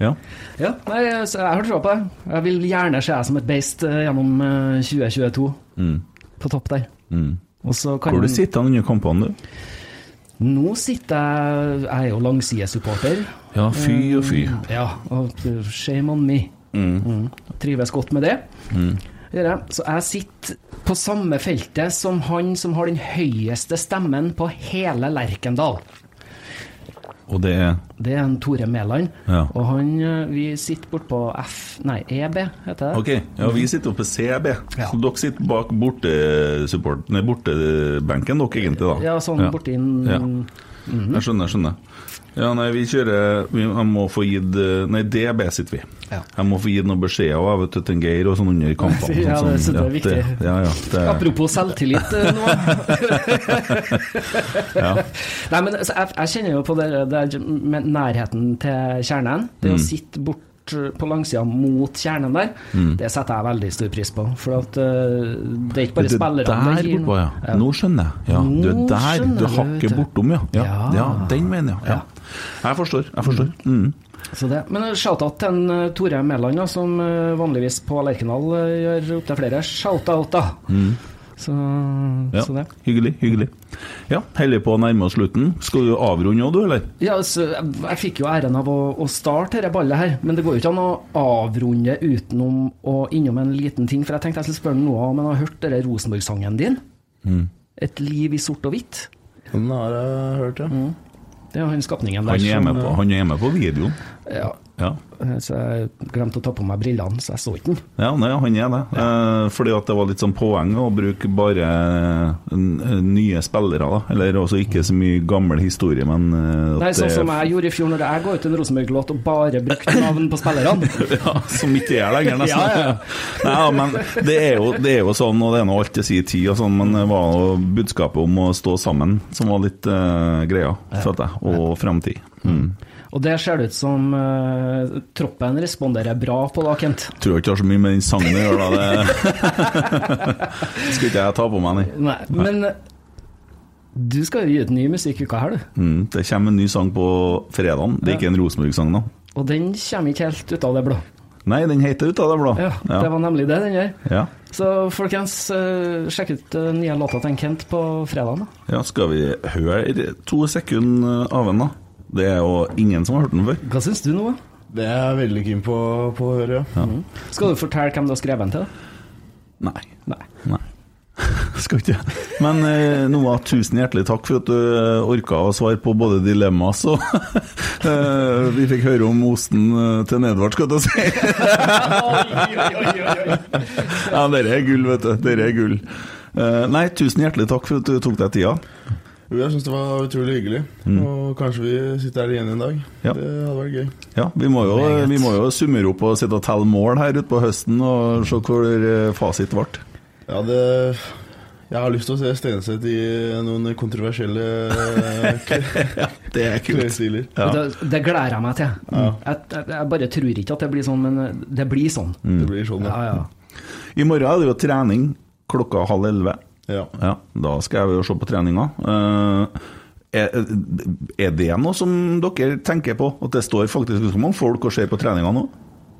Ja. Ja, nei, jeg, jeg har trua på det. Jeg vil gjerne se deg som et beist eh, gjennom eh, 2022, Mm. på topp der. Mm. Og så kan Hvor du sitter du under kampene, du? Nå sitter jeg Jeg er jo langsidesupporter. Ja, fy og fy. Mm, Ja, og shame on me. Mm. Trives godt med det. Mm. Så jeg sitter på samme feltet som han som har den høyeste stemmen på hele Lerkendal. Og det er Det er en Tore Mæland. Ja. Og han eh, Vi sitter bortpå F... Nei, EB, heter det. Ok, ja, vi sitter oppe på CB. Ja. Så dere sitter bak bortebenken, bortebenken, dere egentlig, da? Ja, sånn borti en- Ja. Jeg skjønner, jeg skjønner. Ja, nei, vi kjører vi, Jeg må få gitt eh, Nei, det besitter vi. Ja. Jeg må få gitt noen beskjeder vet du, til Geir og sånn under kampene. Ja, sånn, det synes jeg er ja, viktig. Det, ja, ja, det, Apropos selvtillit eh, nå. ja. Nei, men altså, jeg, jeg kjenner jo på det, det er med nærheten til kjernen. Det Mm. å sitte bort eh, på langsida mot kjernen der, Mm. det setter jeg veldig stor pris på. For at uh, det er ikke bare Det er spillerne det gir noe. ja. Ja. Nå skjønner jeg. Ja, du er der. Du hakker bortom, ja. Ja, Ja. ja den mener jeg. Ja. Jeg forstår. Jeg forstår. Mm. Så det. Men shout-out til en, eh, Tore Mæland, som eh, vanligvis på Lerkendal uh, gjør opptil flere shout-outer. Mm. Så, Mm. Ja. så det. Hyggelig. Hyggelig. Ja, Holder på å nærme oss slutten. Skal du avrunde òg, du, eller? Ja, så jeg, jeg fikk jo æren av å, å starte dette ballet her, men det går jo ikke an å avrunde utenom og innom en liten ting. For jeg tenkte jeg skulle spørre noe om han har hørt denne Rosenborg-sangen din. Mm. 'Et liv i sort og hvitt'. Den har jeg hørt, ja. Det er han skapningen der Han er som- med på, han er med på videoen. Ja, Ja. så jeg glemte å ta på meg brillene, så jeg så ikke den. Ja, nei, han er det. Eh, fordi at det var litt sånn poeng å bruke bare eh, nye spillere, da. Eller også ikke så mye gammel historie, men eh, Nei, sånn som jeg gjorde i fjor når jeg ga ut en Rosenborg-låt og bare brukte navn på spillerne. ja, Som ikke er lenger, nesten. Ja, ja. Nei, ja, men det er, jo, det er jo sånn, og det er nå alt til sier tid, og sånn, men det var jo budskapet om å stå sammen som var litt uh, greia, følte jeg, og fremtid. Mm. Og det ser det ut som uh, troppen responderer bra på da, Kent. Tror ikke det har så mye med den sangen å gjøre, da. Det skal ikke jeg ta på meg, nei. Nei, men eh, du skal jo gi ut ny musikk uka her, du. Mm, det kommer en ny sang på fredagen. Det er ikke en Rosenborg-sang, da. Og den kommer ikke helt ut av det blå. Nei, den heter Ut av det blå. Ja, Det var nemlig det den gjør. Ja. Så folkens, eh, sjekk ut uh, nye låta til Kent på fredag. da. ja, skal vi høre to sekunder av den, da? Det er jo ingen som har hørt den før. Hva syns du nå? da? Det er jeg veldig keen på, på å høre, ja. Skal du fortelle hvem du har skrevet den til? Nei. Nei. Nei. Skal ikke. Men eh, Noah, tusen hjertelig takk for at du eh, orka å svare på både dilemmas og eh, Vi fikk høre om osten eh, til Nedvard, skal du si. ja, dere er gull, vet du. Dette er gull. Eh, nei, tusen hjertelig takk for at du tok deg tida. Jo, Jeg syns det var utrolig hyggelig. Og kanskje vi sitter her igjen en dag. Ja. Det hadde vært gøy. Ja, vi må, jo, vi må jo summere opp og sitte og telle mål her ute på høsten og se hvor eh, fasit ble. Ja, det Jeg har lyst til å se Stenseth i noen kontroversielle Ja, det er kult. Ja. Det, det gleder jeg meg til. Jeg, jeg, jeg bare tror ikke at det blir sånn, men det blir sånn. Det blir sånn, Ja, ja. ja. I morgen er det jo trening klokka halv elleve. Ja. Ja, da skal jeg jo se på treninga. Eh, er, er det noe som dere tenker på? At det står faktisk ganske mange folk og ser på treninga nå?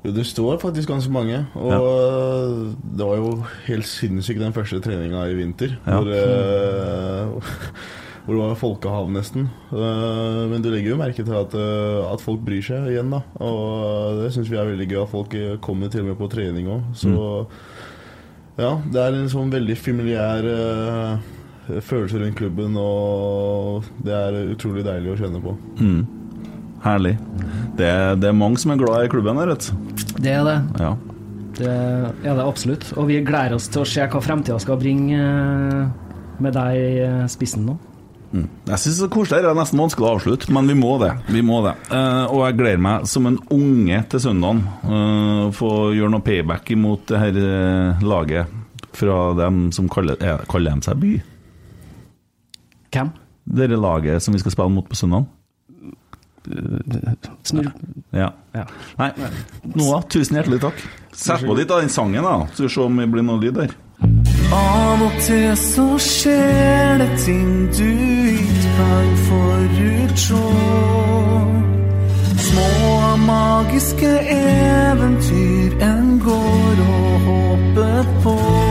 Jo, det står faktisk ganske mange. Og det var jo helt sinnssykt den første treninga i vinter. Ja. Hvor, eh, hvor det var folkehav, nesten. Eh, men du legger jo merke til at, eh, at folk bryr seg igjen, da. Og det syns vi er veldig gøy, at folk eh, kommer til og med på trening òg. Så ja, det er en sånn veldig familiær uh, følelse rundt klubben, og det er utrolig deilig å kjenne på. Herlig. Det, er- det er mange som er glad i klubben her, vet du. Det er det. Ja. Det er det absolutt. Og vi gleder oss til å se hva fremtida skal bringe eh, med deg i eh, spissen nå. Mm. Jeg syns det er koselig. Det er nesten vanskelig å avslutte, men vi må det. Vi må det. Uh, og jeg gleder meg som en unge til søndagen. Uh, få gjøre noe payback imot det her uh, laget fra dem som kaller, eh, kaller dem seg by. Hvem? Det laget som vi skal spille mot på søndag. Snurr. Ja. Ja. Nei, Noah, tusen hjertelig takk. Sett på litt av den sangen, da, så vi ser om det blir noe lyd der. Av og til så skjer det ting du ikke kan forutse. Små magiske eventyr en går og håper på.